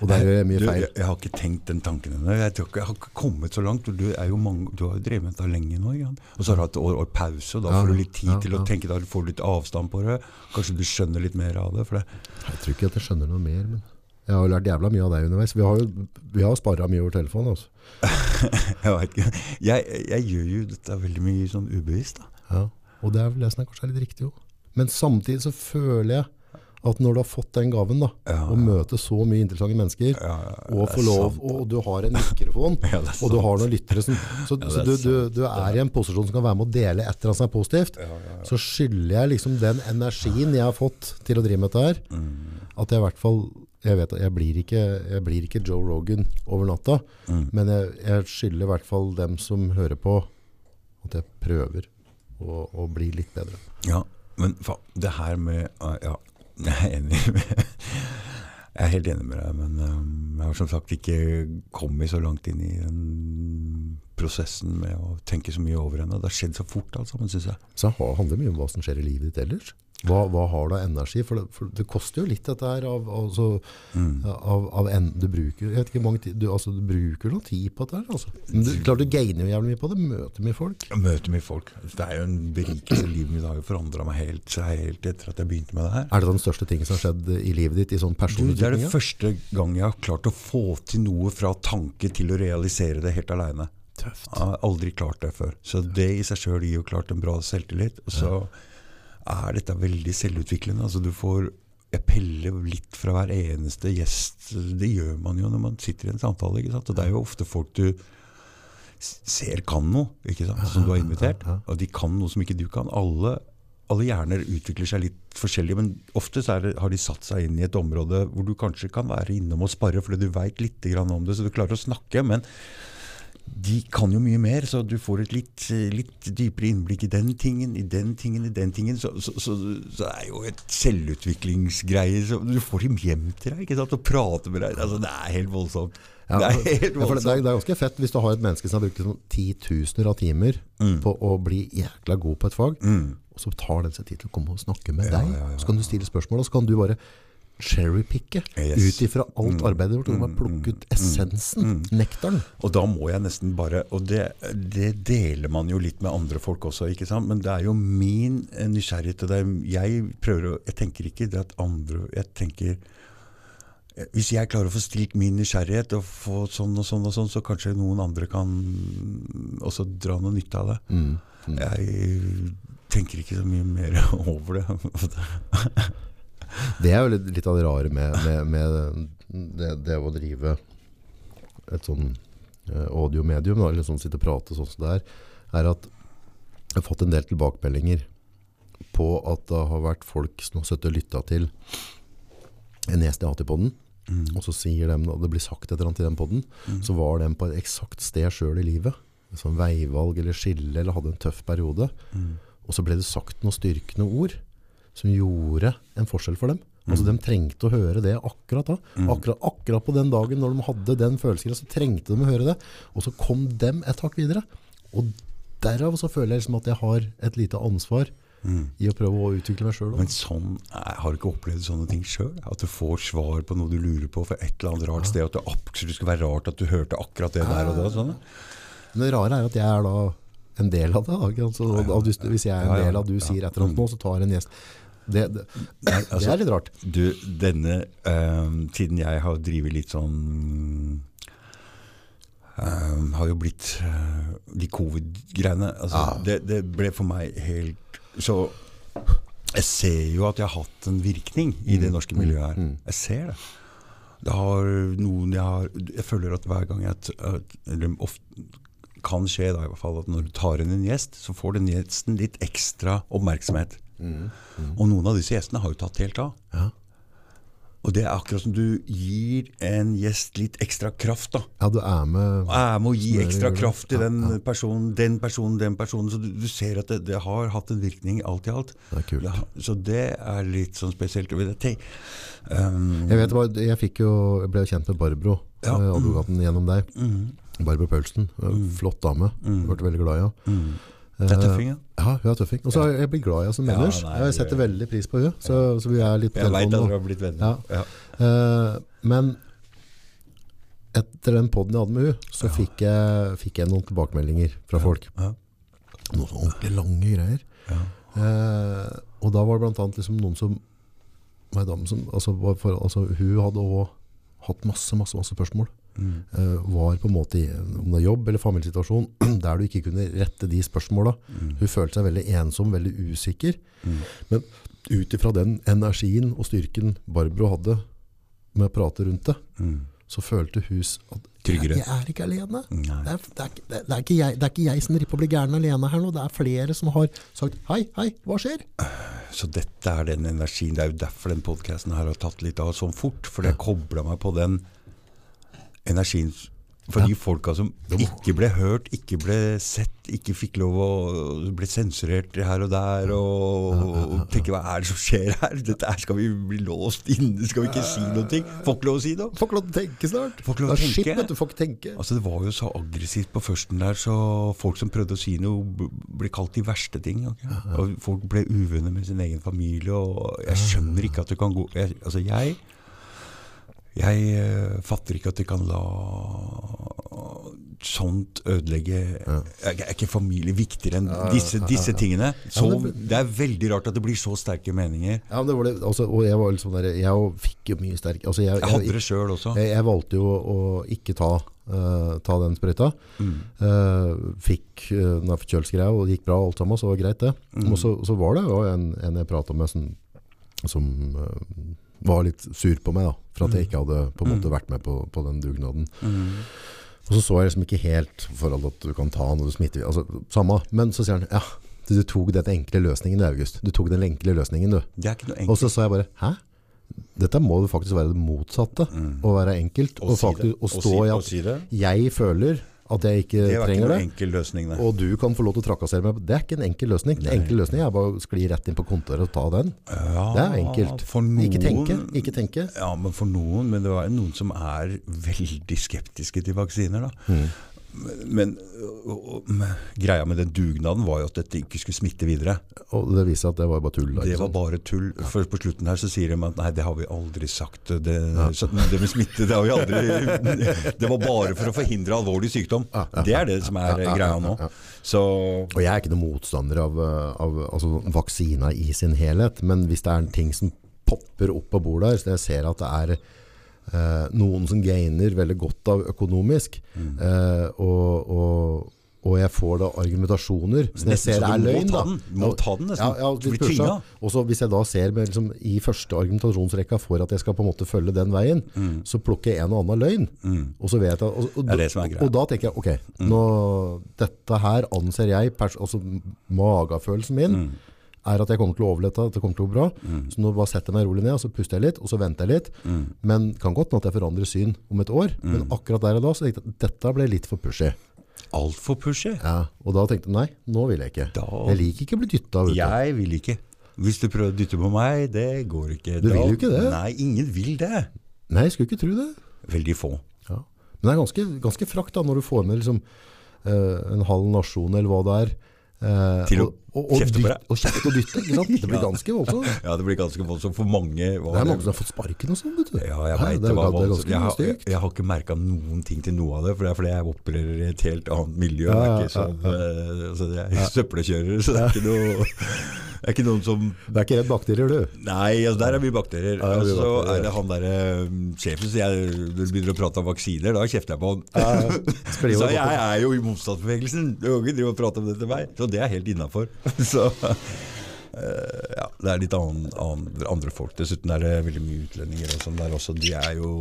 Og der gjør jeg mye Du, feil. jeg, jeg har ikke tenkt den tanken ennå. Jeg, jeg har ikke kommet så langt. Du, er jo mange, du har jo drevet med dette lenge nå. Ikke? Og så har du hatt år, år pause, og da Ja, får du litt tid ja, til å tenke. Da får du litt avstand på det. Kanskje du skjønner litt mer av det. Det. Jeg tror ikke at jeg skjønner noe mer, men jeg har jo lært jævla mye av deg underveis. Vi har jo vi har sparra mye over telefonen. Også. Jeg, vet ikke. Jeg, jeg gjør jo dette veldig mye sånn ubevisst. Ja. Og det er vel det som er kanskje litt riktig òg. Men samtidig så føler jeg at når du har fått den gaven, da, Ja, å møte så mye interessante mennesker, Ja, ja, og få lov, og du har en mikrofon, Ja, og du har noen lyttere som Så, Ja, så du, du, du er i en posisjon som kan være med å dele et eller annet som er positivt. Ja, ja, ja. Så skylder jeg liksom den energien jeg har fått til å drive med dette her, Mm, at jeg i hvert fall jeg vet at jeg blir ikke, jeg blir ikke Joe Rogan over natta, mm. men jeg, jeg skylder i hvert fall dem som hører på, at jeg prøver å, å bli litt bedre. Ja, men det her med Ja, jeg er enig med Jeg er helt enig med deg, men um, jeg har som sagt ikke kommet så langt inn i den prosessen med å tenke så mye over henne. Det har skjedd så fort, alt sammen, syns jeg. Så det handler mye om hva som skjer i livet ditt ellers. Hva, hva har du av energi? For det, for det koster jo litt dette her av, altså, Mm. av, av en, du bruker mange tid, du, altså, du bruker noe tid på dette her. Altså. Men du, klart du gainer jo jævlig mye på det, møter mye folk. Jeg møter mye folk. Det er jo en berikelse. Livet mitt har jo forandra meg helt, helt etter at jeg begynte med det her. Er det den største tingen som har skjedd i livet ditt i sånn Du, det er det første gang jeg har klart å få til noe fra tanke til å realisere det helt aleine. Jeg har aldri klart det før. Så det i seg sjøl gir jo klart en bra selvtillit. Og så er dette veldig selvutviklende. Altså du får appelle litt fra hver eneste gjest. Det gjør man jo når man sitter i en samtale. ikke sant? Og det er jo ofte folk du ser kan noe, ikke sant? som du har invitert. Og de kan noe som ikke du kan. Alle, alle hjerner utvikler seg litt forskjellig, men ofte så det, har de satt seg inn i et område hvor du kanskje kan være innom og spare, fordi du veit litt grann om det, så du klarer å snakke. men de kan jo mye mer, så du får et litt, litt dypere innblikk i den tingen, i den tingen, i den tingen. Så, så, så, så det er jo et selvutviklingsgreie. Så du får dem hjem til deg ikke sant? og prater med deg. Altså, det er helt voldsomt. Ja, det er helt ja, det, er, voldsomt. det er ganske fett hvis du har et menneske som har brukt liksom, titusener av timer Mm. på å bli jækla god på et fag, Mm. og så tar den seg tid til å komme og snakke med Ja, deg. ja, Så kan du stille spørsmål, og så kan du bare cherrypicke Yes. ut ifra alt Mm. arbeidet vårt, Du må plukke ut essensen, nektaren. Og da må jeg nesten bare Og det, det deler man jo litt med andre folk også, ikke sant? Men det er jo min eh, nysgjerrighet til det. Jeg prøver å Jeg tenker ikke det at andre Jeg tenker eh, hvis jeg klarer å få stilt min nysgjerrighet og få sånn og sånn og sånn, så kanskje noen andre kan også dra noe nytte av det. Mm. Mm. Jeg tenker ikke så mye mer over det. Det er jo litt, litt av det rare med, med, med det, det å drive et sånn eh, audiomedium, eller sånn sitte og prate sånn som det er, er at jeg har fått en del tilbakemeldinger på at det har vært folk som har sittet og lytta til en gjest jeg har hatt i podden, og så sier de, og det blir sagt et eller annet i den podden, så var de på et eksakt sted sjøl i livet. Som veivalg eller skille, eller hadde en tøff periode. Og så ble det sagt noen styrkende ord som gjorde en forskjell for dem. Altså De trengte å høre det akkurat da. Akkurat, akkurat på den dagen når de hadde den følelsen, så trengte de å høre det. Og så kom dem et hakk videre. Og derav så føler jeg liksom at jeg har et lite ansvar i å prøve å utvikle meg sjøl. Men sånn, jeg har du ikke opplevd sånne ting sjøl? At du får svar på noe du lurer på fra et eller annet rart sted? At det absolutt skulle være rart at du hørte akkurat det der og da? Sånn. Men det rare er at jeg er da en del av det. Da. ikke sant? Så, hvis jeg er en Ja, ja. del av det du sier et eller annet nå, så tar en gjest Det, det, det altså- er litt rart. Du, denne um, tiden jeg har drevet litt sånn um, Har jo blitt uh, De covid-greiene altså, det, det ble for meg helt Så jeg ser jo at jeg har hatt en virkning i det norske miljøet her. Jeg ser det. Det har noen jeg har Jeg føler at hver gang jeg Eller ofte kan skje da i hvert fall at når du tar inn en gjest, så får den gjesten litt ekstra oppmerksomhet. Og noen av disse gjestene har jo tatt helt av. Ja. Og det er akkurat som du gir en gjest litt ekstra kraft. da. ja, du er med er med å gi ekstra kraft til den ja. personen, den personen, den personen. Så du, du ser at det, det har hatt en virkning alt i alt. Det er kult. Ja, så det er litt sånn spesielt. Um, Jeg vet hva, jeg, fikk jo, jeg ble kjent med Barbro, Ja. eh, advokaten gjennom deg. mm, Barbro Paulsen. Mm. Flott dame. Mm. Ble veldig glad i henne. mm. Det er tøffing, ja. Ja, hun er tøffing. Og så har jeg blitt glad i henne som ellers. Ja, jeg setter veldig pris på henne. Så, så vi er litt på Jeg veit at dere har blitt venner. Ja. Eh, men etter den podden jeg hadde med henne, så fikk, jeg, fikk jeg noen tilbakemeldinger fra folk. Ja. Noen ordentlig lange greier. Ja. Eh, og da var det blant annet liksom noen som, som altså, for, altså, Hun hadde også hatt masse, masse, masse spørsmål. Mm. Var på en måte om det er jobb eller familiesituasjon der du ikke kunne rette de spørsmåla. Mm. Hun følte seg veldig ensom, veldig usikker. Mm. Men ut ifra den energien og styrken Barbro hadde med å prate rundt det, Mm. så følte hun at Tryggere. jeg, er ikke alene. Det er, det, er, det, er ikke jeg, det er ikke jeg som på å bli gæren alene her nå. Det er flere som har sagt hei, hei, hva skjer? Så dette er den energien. Det er jo derfor den podkasten har tatt litt av sånn fort. For jeg kobla meg på den energien for de folka som ikke ble hørt, ikke ble sett, ikke fikk lov å bli sensurert her og der. Og, og tenke hva er det som skjer her? Dette her Skal vi bli låst inne? Skal vi ikke si noe? Får ikke lov å si noe? Får ikke lov til å tenke snart. Får ikke lov å tenke. vet du, får ikke tenke. Altså Det var jo så aggressivt på førsten der, så folk som prøvde å si noe, ble kalt de verste ting. Okay? Og folk ble uvenner med sin egen familie. og Jeg skjønner ikke at det kan gå jeg, Altså, jeg Jeg eh, fatter ikke at de kan la sånt ødelegge Er er ikke familie viktigere enn disse, disse tingene? Så, Ja, det- er veldig rart at det blir så sterke meninger. Ja, men det var det, altså, og jeg var liksom der, jeg fikk jo mye sterk altså, jeg, Jeg hadde det sjøl også. Jeg, jeg valgte jo å ikke ta, uh, ta den sprøyta. Mm. Uh, fikk uh, den forkjølelsesgreia, og det gikk bra alt sammen, så det greit det. Mm. Og så, så var det jo en, en jeg pratet med som, som eh, var litt sur på meg da, for at jeg ikke hadde på en måte vært med på, på den dugnaden. Mm. Og så så jeg liksom ikke helt forholdet at du kan ta når du smitter, altså samme. Men så sier han, ja, du, du tok den enkle løsningen, August. Du tok den enkle løsningen, du. Det er ikke noe Og så sa jeg bare, hæ? Dette må jo faktisk være det motsatte. Å være enkelt. Å Og, si faktisk, Å stå i at si jeg føler at jeg ikke Det trenger det. enkel løsning, det. Og du kan få lov til å trakassere meg. Det er ikke en enkel løsning. En enkel løsning er bare å skli rett inn på kontoret og ta den. Ja, Det er enkelt. Noen, Ikke tenke. Ikke tenke. Ja, men for noen, men det var noen som er veldig skeptiske til vaksiner. da. Mm. Men og, og, greia med den dugnaden var jo at dette ikke skulle smitte videre. Og det viser at det var bare tull. da, Det var bare tull. For på slutten her så sier de at nei, det har vi aldri sagt. Det, så det med smitte, det har vi aldri Det var bare for å forhindre alvorlig sykdom. Det er det som er greia nå. Så Og jeg er ikke noen motstander av, eh, av altså, vaksina i sin helhet, men hvis det er en ting som popper opp på bordet her, så jeg ser at det er eh, noen som gainer veldig godt av økonomisk, Mm. eh, og, og, og jeg får da argumentasjoner som jeg ser er løgn. da. Må ta den nesten. Ja, ja. Og så hvis jeg da ser med, liksom, i første argumentasjonsrekka for at jeg skal på en måte følge den veien, så plukker jeg en og annen løgn. Og så vet jeg, og, og, Mm. Det det. Mm. og da tenker jeg, ok, nå, dette her anser jeg, altså Magefølelsen min, Mm. Er at jeg kommer til å overleve dette, at det kommer til å gå bra. Mm. Så nå bare setter jeg meg rolig ned, og så puster jeg litt, og så venter jeg litt. Men kan godt hende at jeg forandrer syn om et år. Mm. Men akkurat der og da så tenkte jeg at dette ble litt for pushy. Altfor pushy. Ja, og da tenkte jeg nei, nå vil jeg ikke. Da- Jeg liker ikke å bli dytta. Jeg vil ikke. Hvis du prøver å dytte på meg, det går ikke. Du Da- vil jo ikke det. Nei, ingen vil det. Nei, jeg skulle ikke tro det. Veldig få. Ja. Men det er ganske, ganske frakt da, når du får med liksom, eh, en halv nasjon eller hva det er. eh, Til å og, og, deg. og kjefte og dytte, ikke sant? Det blir ganske voldsomt. Ja, det blir ganske voldsomt for mange. Det er mange som har fått sparken og sånn, vet du. Ja, jeg vet det, er, var det er voldsomt. Jeg har, jeg, jeg har ikke merka noen ting til noe av det, for det er fordi jeg opererer i et helt annet miljø. Ja, det ja, ikke sånn, eh, altså, jeg er søppelkjører, så det er ikke noe det er ikke noen som Det er ikke redd bakterier, du. Nei, altså der er mye bakterier. Ja, Og så bakterier. er det han derre um, sjefen, som jeg, du begynner å prate om vaksiner, da kjefter jeg på han. Ja, ja. så jeg er jo i motstandsbevegelsen. Du kan ikke drive og prate om det til meg. Så det er helt innafor. Så eh, ja, det er litt annen, annen, andre folk. Dessuten er det veldig mye utlendinger og sånn der også. De er jo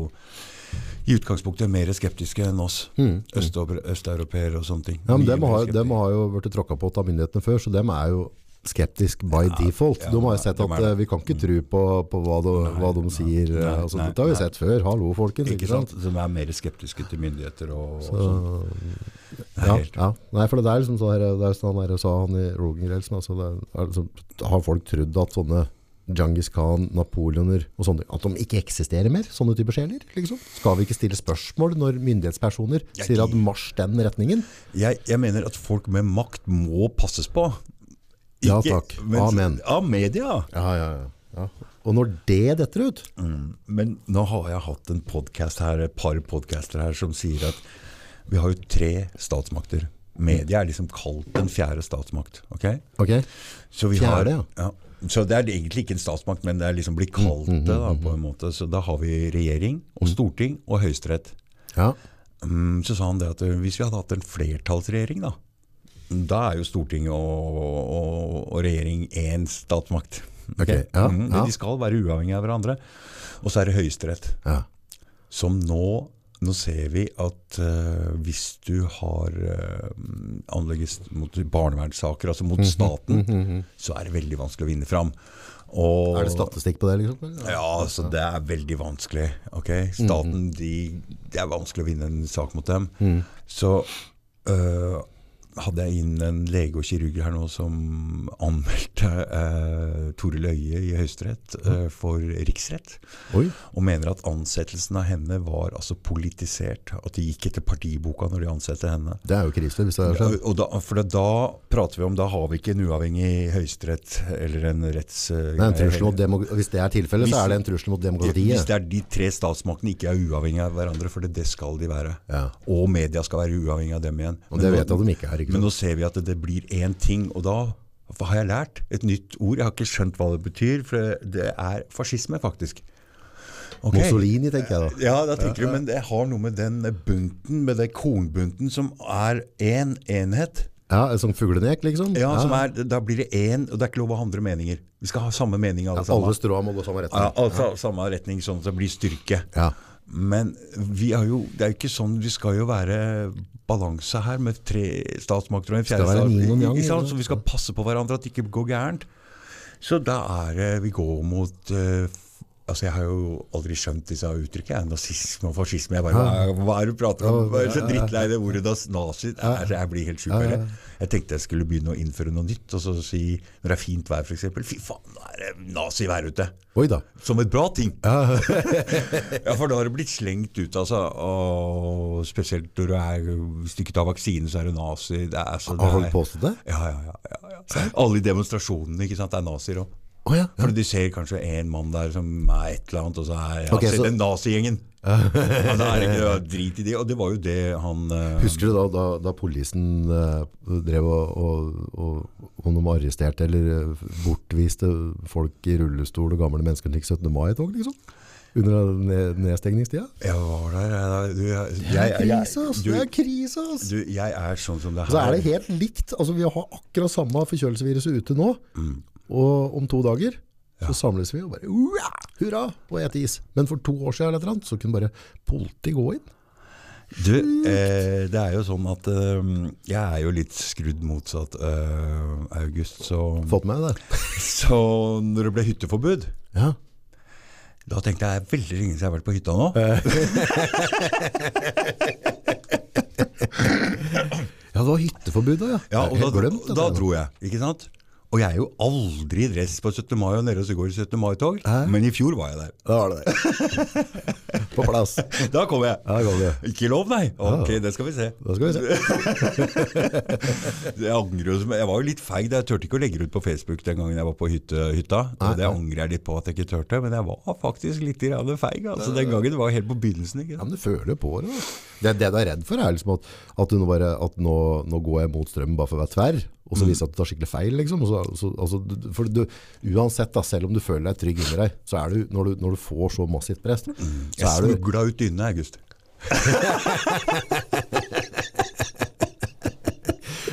i utgangspunktet mer skeptiske enn oss. Mm. Østeuropeere og sånne ting. Mm. Ja, men dem har, dem har jo vært tråkka på av myndighetene før, så dem er jo skeptisk by default. ja, de har jo sett at er eh, vi kan ikke tro på, på hva, de, hva de sier. nei, altså, nei, dette har vi nei. sett før. Hallo, folkens. Ikke sant? Som er mer skeptiske til myndigheter og, og. Det er Ja, ja. Nei, for det er liksom sånn her, det er sånn han her sa han i Rogan Grells, altså liksom, har folk trodd at sånne Djangis Khan, Napoleoner og sånne, at de ikke eksisterer mer, sånne typer sjeler, liksom? Skal vi ikke stille spørsmål når myndighetspersoner sier at marsj den retningen? Jeg, jeg mener at folk med makt må passes på. Ja, takk. Amen. Av media. Ja, ja, ja. ja. Og når det detter ut, Mm. Men nå har jeg hatt en podcast her, et par podcaster her som sier at vi har jo tre statsmakter. Media er liksom kalt den fjerde statsmakt. ok? ok? Så vi Fjerde, har, ja. Så det er egentlig ikke en statsmakt, men det er liksom blitt kalt det da, på en måte. Så da har vi regjering og storting og høyesterett. Ja. Mm, Så sa han det at eh, hvis vi hadde hatt en flertallsregjering, da, da er jo storting og, og, og regjering én statsmakt. Okay. ja, Mm, ja. de skal være uavhengige av hverandre. Og så er det høyesterett. ja. Som nå Nå ser vi at uh, hvis du har uh, anlegges mot barnevernssaker, altså Mhm, mot staten, så er det veldig vanskelig å vinne fram. Og, Er det statistikk på det, liksom? ja, altså, det er veldig vanskelig. Okay? Staten, de, det er vanskelig å vinne en sak mot dem. Så øh, hadde jeg inn en lege og kirurg her nå som anmeldte eh, Tore Løie i Høyesterett eh, for riksrett. Oi. Og mener at ansettelsen av henne var altså politisert. At de gikk etter partiboka når de ansatte henne. Det er jo krise hvis det er sånn. Og da, for da prater vi om Da har vi ikke en uavhengig høyesterett eller en retts... Det er en trussel mot hvis det er tilfellet, så er det en trussel mot Hvis demokratiet. det er de tre statsmaktene ikke er uavhengige av hverandre, for det, det skal de være. Ja. Og media skal være uavhengig av dem igjen. Og det Men vet jeg at de ikke er. Men nå ser vi at det, det blir én ting, og da hva har jeg lært? Et nytt ord. Jeg har ikke skjønt hva det betyr, for det er fascisme, faktisk. Okay. Mussolini, tenker jeg da. Ja, da tenker du, men det har noe med den bunten, med den kornbunten, som er én enhet. Ja, en sånn fuglenek, liksom. Ja, Som er, Da blir det én, og det er ikke lov å ha andre meninger. Vi skal ha samme mening alle sammen. Alle strå må gå samme Ja, retning. altså, samme retning, sånn at det blir styrke. Ja. Men vi er jo, det er jo ikke sånn, vi skal jo være balanse her med tre statsmakter og en fjerde ikke Så vi skal passe på hverandre at det ikke går gærent. Så da er det vi går mot eh, Altså Jeg har jo aldri skjønt disse uttrykkene. Nazisme og fascisme. Jeg bare, hva, hva er det du prater om? Jeg er så drittlei det ordet nazi. Det er- Jeg blir helt sjuk av det. Jeg tenkte jeg skulle begynne å innføre noe nytt. Og så si når det er fint vær, f.eks. Fy faen, nå er det nazivær ute. Oi da. Som et bra ting. ja, for da har det blitt slengt ut, altså. Og spesielt når du er du ikke tar vaksine, så er du nazi. Det er, så, det Har folk er, påstått det? ja, ja, ja, ja, ja. Alle i demonstrasjonene ikke sant, er nazier òg. Å ja. For du ser kanskje en mann der som er et eller annet, og så er ja, Ok, se så- den nazigjengen. ja, da er ikke drit i det. Og det var jo det han uh... Husker du da, da, da politien uh, drev og, og, og, arresterte eller eh, bortviste folk i rullestol og gamle mennesker til 17. mai-tog, liksom? Under ned, nedstengningstida? Jeg var der. Jeg, du, jeg, Det er jeg, du, Det er krise, ass! du, jeg er sånn som det her. Så er det helt likt. Altså, vi har akkurat samme forkjølelsesviruset ute nå, Mm. Og om to dager så samles vi og bare «Ua! hurra og et is. Men for to år siden eller et eller annet, så kunne bare politiet gå inn. Du, eh, det er jo sånn at eh, jeg er jo litt skrudd motsatt eh, August, så, Fått med det? så når det ble hytteforbud, Ja. da tenkte jeg veldig lenge siden jeg har vært på hytta nå. Ja, det var hytteforbud da, ja. Ja, og da, glemt da, da dro jeg, ikke sant? Og jeg er jo aldri i dress på 17. mai og nede og så går 17. mai-tog, men i fjor var jeg der. Da var det der. På plass. Da kom jeg. Da kom går. Ikke lov, nei. Ok, det skal vi se. Da skal vi se. Jeg angrer jo, jeg var jo litt feig. Jeg turte ikke å legge det ut på Facebook den gangen jeg var på hytte, hytta. Og det angrer jeg litt på at jeg ikke turte, men jeg var faktisk litt feig. Altså, den gangen det var helt på begynnelsen. ikke Ja, men du føler på det. Da. Det, det du er redd for, er liksom at, at, nå, bare, at nå, nå går jeg mot strømmen bare for å være tverr, og så viser det at du tar skikkelig feil. Liksom. Så, så, altså, du- for du, uansett, da, selv om du føler deg trygg inni deg, så er du, når, du, når du får så massivt press, mm. Jeg du smugla ut dynene, August.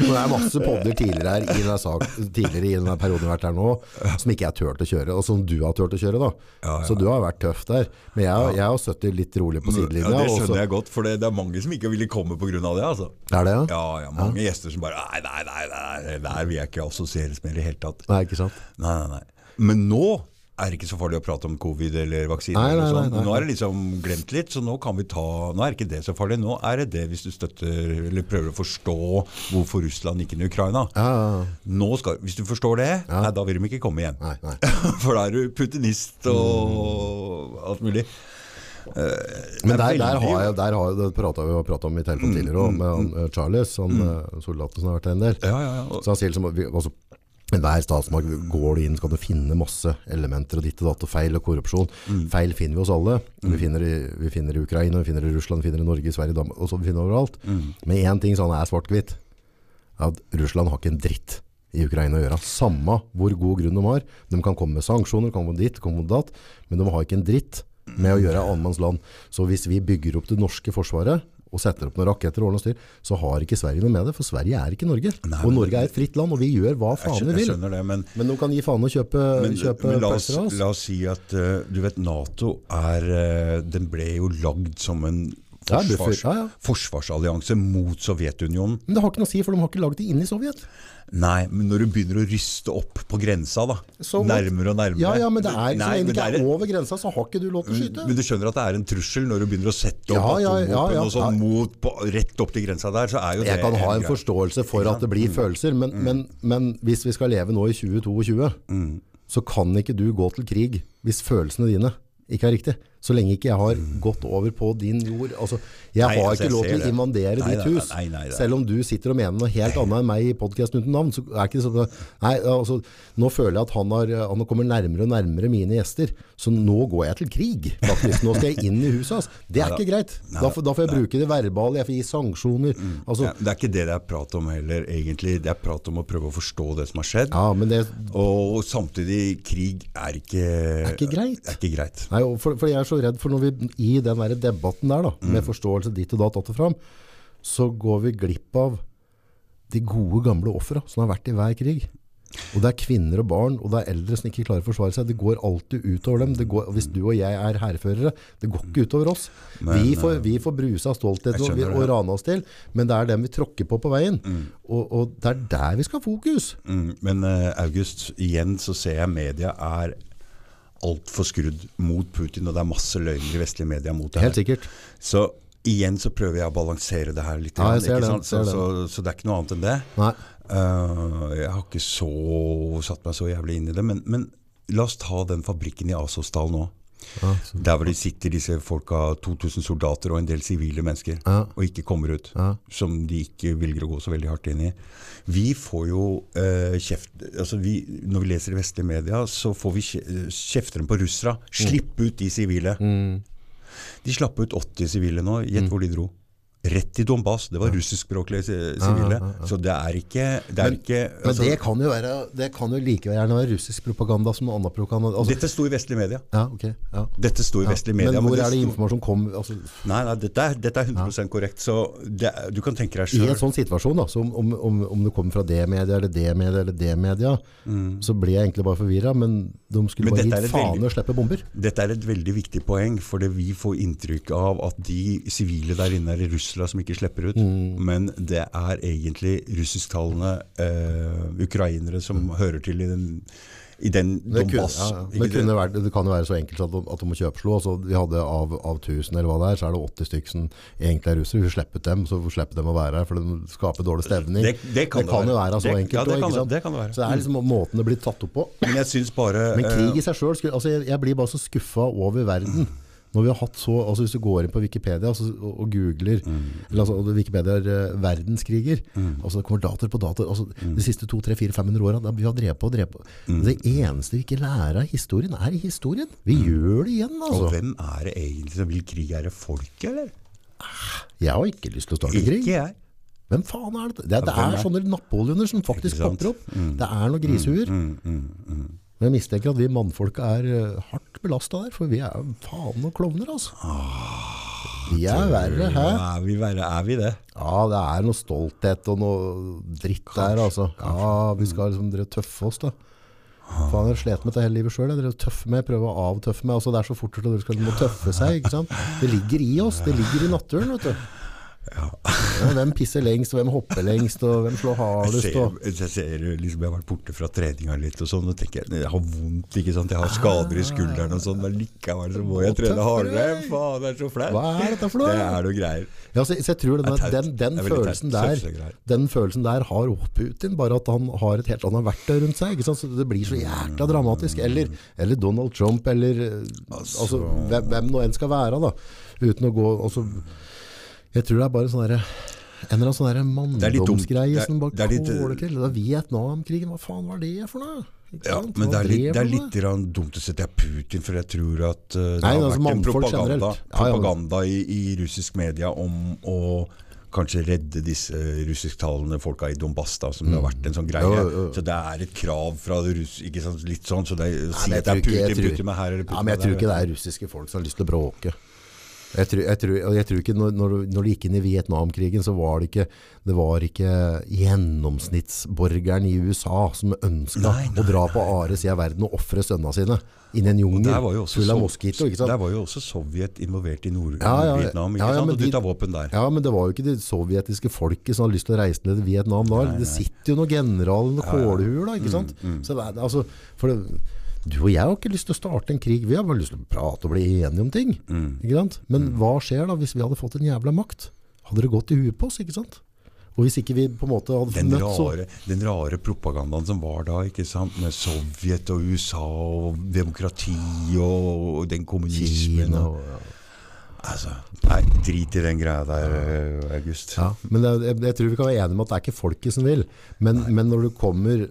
Og det er masse podder tidligere her i denne, sak, tidligere i denne perioden vi har vært her nå, som ikke jeg har turt å kjøre, og som du har turt å kjøre. da. Ja, ja. Så du har vært tøff der. Men jeg, jeg har sittet litt rolig på sidelinja. Ja. Det skjønner jeg godt, for det, det er mange som ikke ville komme pga. det. altså. Er det, ja? Ja, ja, mange gjester som bare Nei, nei, nei, nei, der vil jeg ikke assosieres med i det hele tatt. Nei, ikke sant? Nei, nei, nei. Men nå er det ikke så farlig å prate om covid eller vaksine. Nei, eller nei, nei, nei. Nå er det liksom glemt litt, så nå kan vi ta Nå er ikke det så farlig. Nå er det det hvis du støtter eller prøver å forstå hvorfor Russland gikk inn i Ukraina. Ja, ja, ja. Nå skal, hvis du forstår det, nei, da vil de ikke komme igjen. Nei, nei. For da er du putinist og alt mulig. Eh, Men er der, der har jeg, der har jeg pratet vi har om i telefon tidligere også, med han, eh, Charles, han eh, soldaten som har vært der en del. Ja, ja, ja. Så han sier liksom, vi, altså, enhver statsmakt går du inn, så kan du finne masse elementer og ditt og datt og feil og korrupsjon. Feil finner vi hos alle. Vi, finner det vi finner i Ukraina, vi finner i Russland, vi finner i Norge, Sverige, Danmark, og så vi finner overalt. Men én ting sånn er svart-hvitt, at Russland har ikke en dritt i Ukraina å gjøre. Samme hvor god grunn de har. De kan komme med sanksjoner, komme med ditt, komme med datt, men de har ikke en dritt med å gjøre annenmanns land. Så hvis vi bygger opp det norske forsvaret, og setter opp noen raketter og ordner styr, så har ikke Sverige noe med det, for Sverige er ikke Norge. Nei, og Norge er et fritt land, og vi gjør hva faen vi vil. det, men Men de kan gi faen å kjøpe, Men, kjøpe men la, oss, oss. la oss si at uh, du vet Nato er uh, Den ble jo lagd som en forsvars, Ja, ja. forsvarsallianse mot Sovjetunionen. Men det har ikke noe å si, for de har ikke lagd det inn i Sovjet. Nei, men når du begynner å ryste opp på grensa, da Så? Nærmere og nærmere Ja, ja, men det er, så lenge det ikke er, er over grensa, så har ikke du lov til å skyte. Men du skjønner at det er en trussel når du begynner å sette opp Ja, ja, ja, ja, og sånn ja. mot, på, rett opp til grensa der, så er jo det Jeg kan ha en greit. forståelse for at det blir Mm. følelser, men, men, men hvis vi skal leve nå i 2022, Mm. så kan ikke du gå til krig hvis følelsene dine ikke er riktig. Så lenge ikke jeg har gått over på din jord. Altså, jeg Mm. Nei, har altså, ikke lov til å invandere invadere Nei, ditt hus. nei. Selv om du sitter og mener noe helt annet enn meg i podcasten uten navn, så er ikke det sånn Nei, altså, nå føler jeg at han, har, han kommer nærmere og nærmere mine gjester. Så nå går jeg til krig, faktisk. Nå skal jeg inn i huset hans. Det er ikke greit. Da, får- da får jeg bruke det verbale, jeg får gi sanksjoner. Altså, Ja, det er ikke det det er prat om heller, egentlig. Det er prat om å prøve å forstå det som har skjedd. ja, men det Og samtidig, krig er ikke er ikke greit. er ikke greit. Nei, for, for jeg så redd for når vi i den der debatten der da, med forståelse ditt og datt det fram, så går vi glipp av de gode gamle offera som har vært i hver krig. Og det er kvinner og barn, og det er eldre som ikke klarer å forsvare seg. Det går alltid utover dem. Det går, hvis du og jeg er hærførere, det går ikke utover oss. Men, vi, får, vi får bruse av stolthet og, vi, og rane oss til, men det er dem vi tråkker på på veien. Og, og det er der vi skal ha fokus. Mm, men uh, August, igjen så ser jeg media er altfor skrudd mot Putin, og det er masse løgner i vestlige media mot det Helt sikkert. Så igjen så prøver jeg å balansere det her litt. Ja, den? Så, så, så det er ikke noe annet enn det. Eh, jeg har ikke så satt meg så jævlig inn i det, men, men la oss ta den fabrikken i Asosdal nå. Ja, Der hvor de sitter disse folka, 2000 soldater og en del sivile mennesker, Ja. og ikke kommer ut. Ja. Som de ikke velger å gå så veldig hardt inn i. Vi får jo eh, kjeft altså vi, Når vi leser i vestlige media, så får vi kje- kjefter på russere. Slipp ut de sivile. Mm. De slapp ut 80 sivile nå. Gjett hvor de dro. Rett i Donbass. Det var russiskspråklige si- sivile. Så det er ikke, det er ikke Men altså, det kan være Det kan jo like gjerne være russisk propaganda som noe annet propaganda. Altså, Dette sto i vestlige media. ja, ok. Ja. Dette sto i vestlige media. Men hvor det er det sto- informasjon kom altså, Nei, nei dette, er, dette er 100 korrekt. Så det, du kan tenke deg I en sånn situasjon, da, så om, om, om, det kommer fra det media eller det media eller det media, så blir jeg egentlig bare forvirra. Men de skulle Mm. Men bare gitt faen veldig- å slippe bomber. Dette er et veldig viktig poeng, for vi får inntrykk av at de sivile der inne er russere som ikke slipper ut. Mm. Men det er egentlig russisktalende eh, ukrainere som hører til i den, i den Det, kunne, ja, ja. det? kunne vært, det kan jo være så enkelt at at de må kjøpslå. Altså, vi hadde av, av 1000 eller hva det er, så er det 80 stykker som egentlig er russere. Vi slipper dem, så slipper dem å være her, for de skaper dårlig stevning. Det- det kan det jo være. så enkelt. ja, det også, kan det- kan det være. Så det er liksom måten det blir tatt opp på. Men jeg synes bare Men krig eh, i seg sjøl altså jeg, jeg blir bare så skuffa over verden. Når vi har hatt så, altså Hvis du går inn på Wikipedia altså, og, og googler eller altså, Wikipedia er uh, verdenskriger altså Det kommer dater på dater. Altså, De siste to, tre, fire, 500 åra vi har drevet på og drevet på. Det eneste vi ikke lærer av historien, er historien. Vi gjør det igjen, altså. Og hvem er det egentlig som vil krig? Er det folket, eller? Jeg har ikke lyst til å starte Ikke krig. jeg. Hvem faen er det? Det, det er sånne Napoleoner som faktisk popper opp. Det er noen grisehuer. Men jeg mistenker at vi mannfolka er eh, hardt belasta der, for vi er faen noen klovner, altså. Vi er verre, hæ? Er vi, verre? er vi det? Ja, det er noe stolthet og noe dritt der, altså. Ja, vi skal liksom dere tøffe oss, da. Faen, jeg slet med dette hele livet sjøl. Dere tøffer meg, prøver å avtøffe meg. Altså, det er så fort at dere skal må tøffe seg. ikke sant? Det ligger i oss. Det ligger i naturen, vet du. Ja, hvem pisser lengst, og hvem hopper lengst, og hvem slår Jeg hardest. ser, Og... jeg ser liksom jeg har vært borte fra treninga litt og sånn, og tenker jeg, jeg har vondt, ikke sant? Jeg har skader i skulderen og sånn, men likevel så må jeg trene hardere. Faen, det er så flaut. Hva er dette for noe? Det er noe greier. Ja, så, så jeg tror den, den, veldig følelsen der, den følelsen der har Putin, bare at han har et helt annet verktøy rundt seg. Ikke sant? Så det blir så jækla dramatisk. Eller, eller Donald Trump, eller eh, altså, hvem, hvem nå enn skal være, da. Uten å gå altså, Jeg tror det er bare sånn derre en eller annen sånn manndomsgreie som bare er kåler til. Er Vietnamkrigen, hva faen var det for noe? Ja, men det er litt, det er litt dumt å sette Putin, for jeg tror at uh, det Nei, har altså vært en propaganda, propaganda i, i russisk media om å kanskje redde disse russisktalende folka i Donbass, da, som det har vært en sånn greie. Jo, jo, jo. Så det er et krav fra det russ... Ikke sant, litt sånn, så det å si Nei, at det er Putin, ikke- Putin, meg her eller Putin Ja, men jeg tror ikke det er russiske folk som har lyst til å bråke. Jeg tror, jeg tror, jeg tror ikke når, når, du- når gikk inn i Vietnamkrigen, så var det ikke, det var ikke gjennomsnittsborgeren i USA som ønska å dra på Are side av verden og ofre sønna sine inn i en jungel full av moskito. Der var jo også Sovjet involvert i Nord-Vietnam, Ja, ja, ja. Og de tar våpen der. Ja, men det var jo ikke det sovjetiske folket som hadde lyst til å reise ned til Vietnam da. Det sitter jo noen generaler og kålhuer da, ikke sant? Så det, altså, for det, du og jeg har ikke lyst til å starte en krig. Vi har bare lyst til å prate og bli enige om ting. Ikke sant? Men hva skjer da hvis vi hadde fått en jævla makt? Hadde det gått i huet på oss, ikke sant? Og hvis ikke vi på en måte hadde Den møtt så... den rare propagandaen som var da, ikke sant? med Sovjet og USA og demokrati og, den kommunismen. Og, ja. altså, nei, drit i den greia der, August. Ja, men jeg, jeg tror vi kan være enige om at det er ikke folket som vil. Men, men når du kommer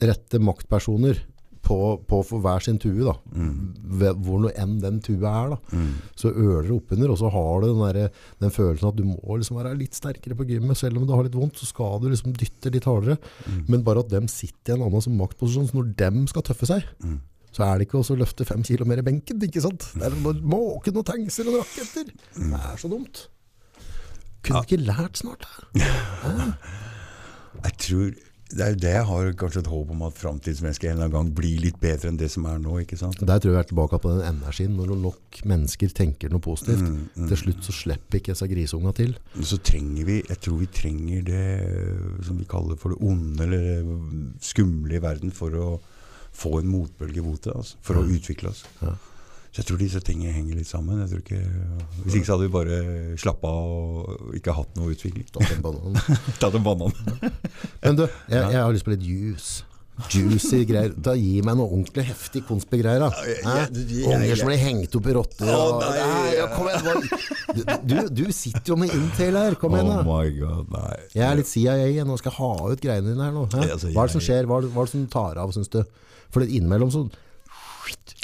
rette maktpersoner på, på for hver sin tue, da, Mm. hvor nå enn den tue er, da, så øler det oppunder, og så har du den, der, den følelsen at du må liksom være litt sterkere på gymmet, selv om du har litt vondt, så skal du liksom dytte litt hardere. Men bare at dem sitter i en annen som maktposisjon, så når dem skal tøffe seg, så er det ikke å løfte fem kilo mer i benken, ikke sant? Det er bare måke noen tankser og raketter. Det er så dumt. Kunne ja. ikke lært snart? da? Jeg tror det er jo det jeg har kanskje et håp om at framtidsmennesket en eller annen gang blir litt bedre enn det som er nå. ikke sant? Der tror jeg vi er tilbake på den energien. Når nok mennesker tenker noe positivt, til slutt så slipper ikke disse grisunga til. Så trenger vi, jeg tror vi trenger det som vi kaller for det onde eller skumle i verden for å få en motbølge mot det, altså, for å utvikle oss. Ja. Så jeg tror disse tingene henger litt sammen. Jeg tror ikke, hvis ikke så hadde vi bare slappa av og ikke hatt noe utvikling. Tatt den bananen. Tatt en banan. Men du, jeg, jeg har lyst på litt juice. Juicy greier. Da Gi meg noe ordentlig heftig konspigreier. Unger som blir hengt opp i rotter. Og- nei. Nei, ja, kom igjen, du, du, sitter jo med intel her. Kom igjen, Oh da. my god, nei. Jeg er litt CIA og skal ha ut greiene dine her nå. Hæ? Altså, Hva er det som skjer? Hva er det, hva er det som tar av, syns du? For det innimellom så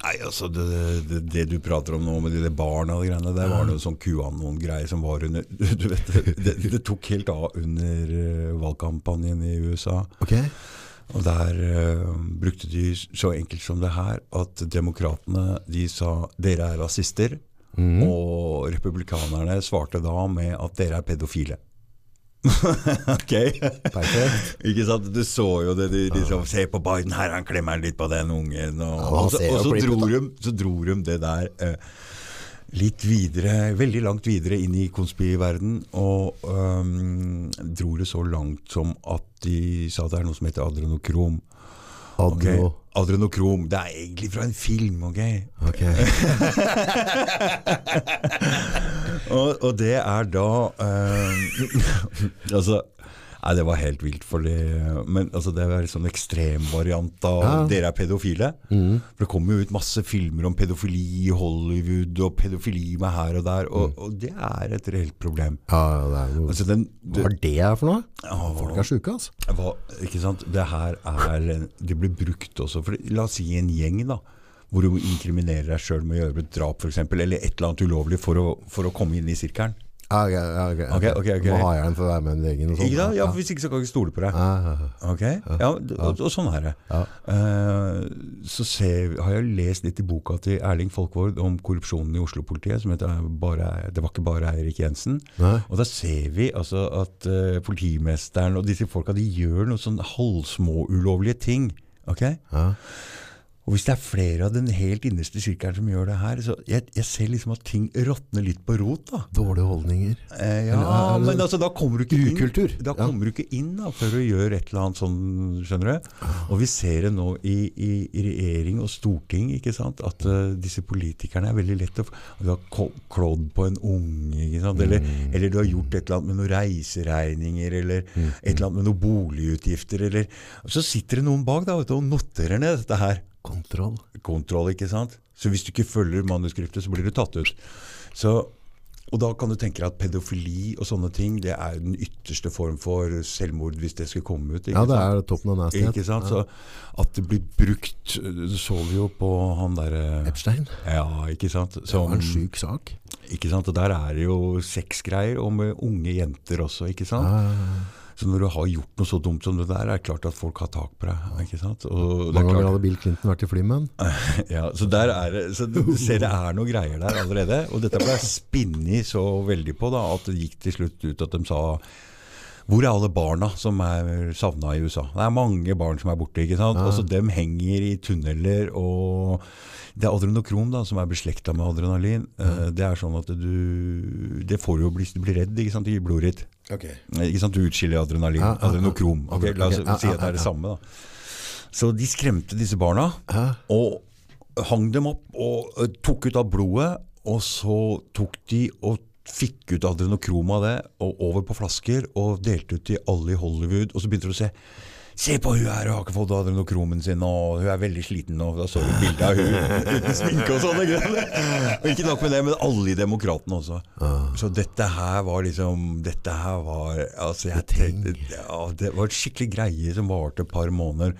Nei, altså det, det, det du prater om nå med de barna og de greiene, det var noe sånn QAnon-greier som var under Du vet, det, det tok helt av under eh, valgkampanjen i USA. Okay. Og der uh, brukte de så enkelt som det her at demokratene de sa dere er rasister, og republikanerne svarte da med at dere er pedofile. ok? Perfekt. Ikke sant? Du så jo det, de liksom Se på Biden her, han klemmer litt på den ungen. Og, Ja, og, så, og så, dro de, så dro de det der eh, litt videre, veldig langt videre inn i konspiverden og um, dro det så langt som at de sa det er noe som heter adrenokrom. Ok? Adno. Adrenokrom. Det er egentlig fra en film, ok? okay. Og, og det er da uh, Altså Nei, det var helt vilt, Fordi, men altså, det er en sånn ekstremvariant av Ja. dere er pedofile. For det kommer jo ut masse filmer om pedofili i Hollywood, og pedofili med her og der, og, og det er et reelt problem. Ja, det er jo Altså, den, Hva er det for noe? Ja, Folk er sjuke, altså. hva, ikke sant? Det her er Det blir brukt også for La oss si en gjeng da hvor du inkriminerer deg sjøl med å gjøre et drap f.eks., eller et eller annet ulovlig for å, for å komme inn i sirkelen. Ja, ok, ja, ok, okay, okay. ok. Må ha den for å være med i sånn. Ikke da? Ja, for Hvis ikke så kan jeg ikke stole på deg. Ja, ja, ja. Ok? Ja, og, og sånn er det. Ja. Uh, så se, har jeg lest litt i boka til Erling Folkvord om korrupsjonen i Oslo-politiet, som heter bare, 'Det var ikke bare Eirik Jensen'. Nei. Og da ser vi altså at uh, politimesteren og disse folka de gjør noen sånn halvsmå ulovlige ting. ok? Ja. Og hvis det er flere av den helt innerste sirkelen som gjør det her, så jeg, jeg ser liksom at ting råtner litt på rot. da. Dårlige holdninger. Eh, ja, Eller er men altså, da kommer du ikke inn, ukultur? da Ja. kommer du ikke inn da, før du gjør et eller annet sånn, skjønner du? Og vi ser det nå i, i, i regjering og storting, ikke sant? at uh, disse politikerne er veldig lett å Du har klådd på en unge, ikke sant? Eller, Mm. eller du har gjort et eller annet med noen reiseregninger, eller Mm. et eller annet med noen boligutgifter, eller Så sitter det noen bak da, vet du, og noterer ned dette her Kontroll. kontroll, ikke sant? Så hvis du ikke følger manuskriptet, så blir du tatt ut. Så, og da kan du tenke deg at pedofili og sånne ting, det er den ytterste form for selvmord hvis det skulle komme ut. Ikke Ja, det sant? er toppen av nastighet. Ikke sant? Så at det blir brukt Du så vi jo på han derre Epstein. Ja, ikke sant? Det var en sjuk sak. ikke sant? Og der er det jo sexgreier, og med unge jenter også, ikke sant? Ja, ja, ja. Så når du har gjort noe så dumt som det der, er det klart at folk har tak på deg. ikke sant? Og Mange ganger hadde Bill Clinton vært i Flimmen. Ja, så, der er det, så du ser det er noen greier der allerede. Og dette ble spinnet så veldig på da, at det gikk til slutt ut at de sa hvor er alle barna som er savna i USA? Det er mange barn som er borte. ikke sant? Ja. Altså, Dem henger i tunneler. og Det er adrenokrom da, som er beslekta med adrenalin. Eh, Det er sånn at du Det får jo bli, du blir redd ikke sant, i blodet ditt. Ikke sant, Du utskiller adrenalin. Ah, ja. Adrenokrom. Ok, La oss okay. si at det er det samme. da. Så de skremte disse barna og hang dem opp og tok ut av blodet, og så tok de og fikk ut adrenokrom av det, og over på flasker, og delte ut til alle i Hollywood, og så begynte de å se Se på hun her, hun har ikke fått adrenokromen sin, og hun er veldig sliten. Og da så du bilde av hun uten sminke og sånne greier. Og ikke nok med det, men alle i Demokratene også. Så dette her var liksom Dette her var altså jeg tenkte, ja, Det var et skikkelig greie som varte et par måneder.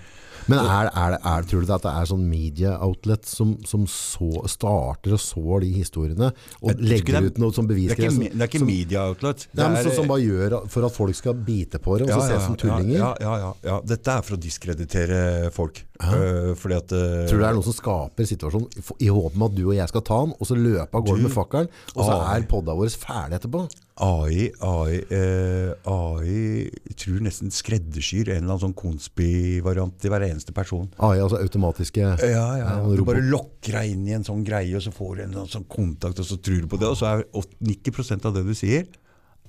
Men er, er, det- er, tror du det at det er sånn media outlet som, som så, starter og sår de historiene, og legger det- ut noe som Det er ikke, det er ikke som- media outlet. Det så, er- som bare gjør for at folk skal bite på det, og så se ja, som tullinger? Ja, ja, ja, ja. Dette er for å diskreditere folk. Uh, at uh, Tror du det er noen som skaper situasjonen i- i håp om at du og jeg skal ta den, og så løpe av gårde med fakkelen, og så er podda vår ferdig etterpå? AI, AI, eh, AI tror nesten skreddersyr en eller annen sånn konspi-variant til hver eneste person. AI, altså automatiske Ja, ja, ja. Du bare lokker deg inn i en sånn greie, og så får du en sånn- kontakt, og så tror du på det, og så er 90% av det du sier,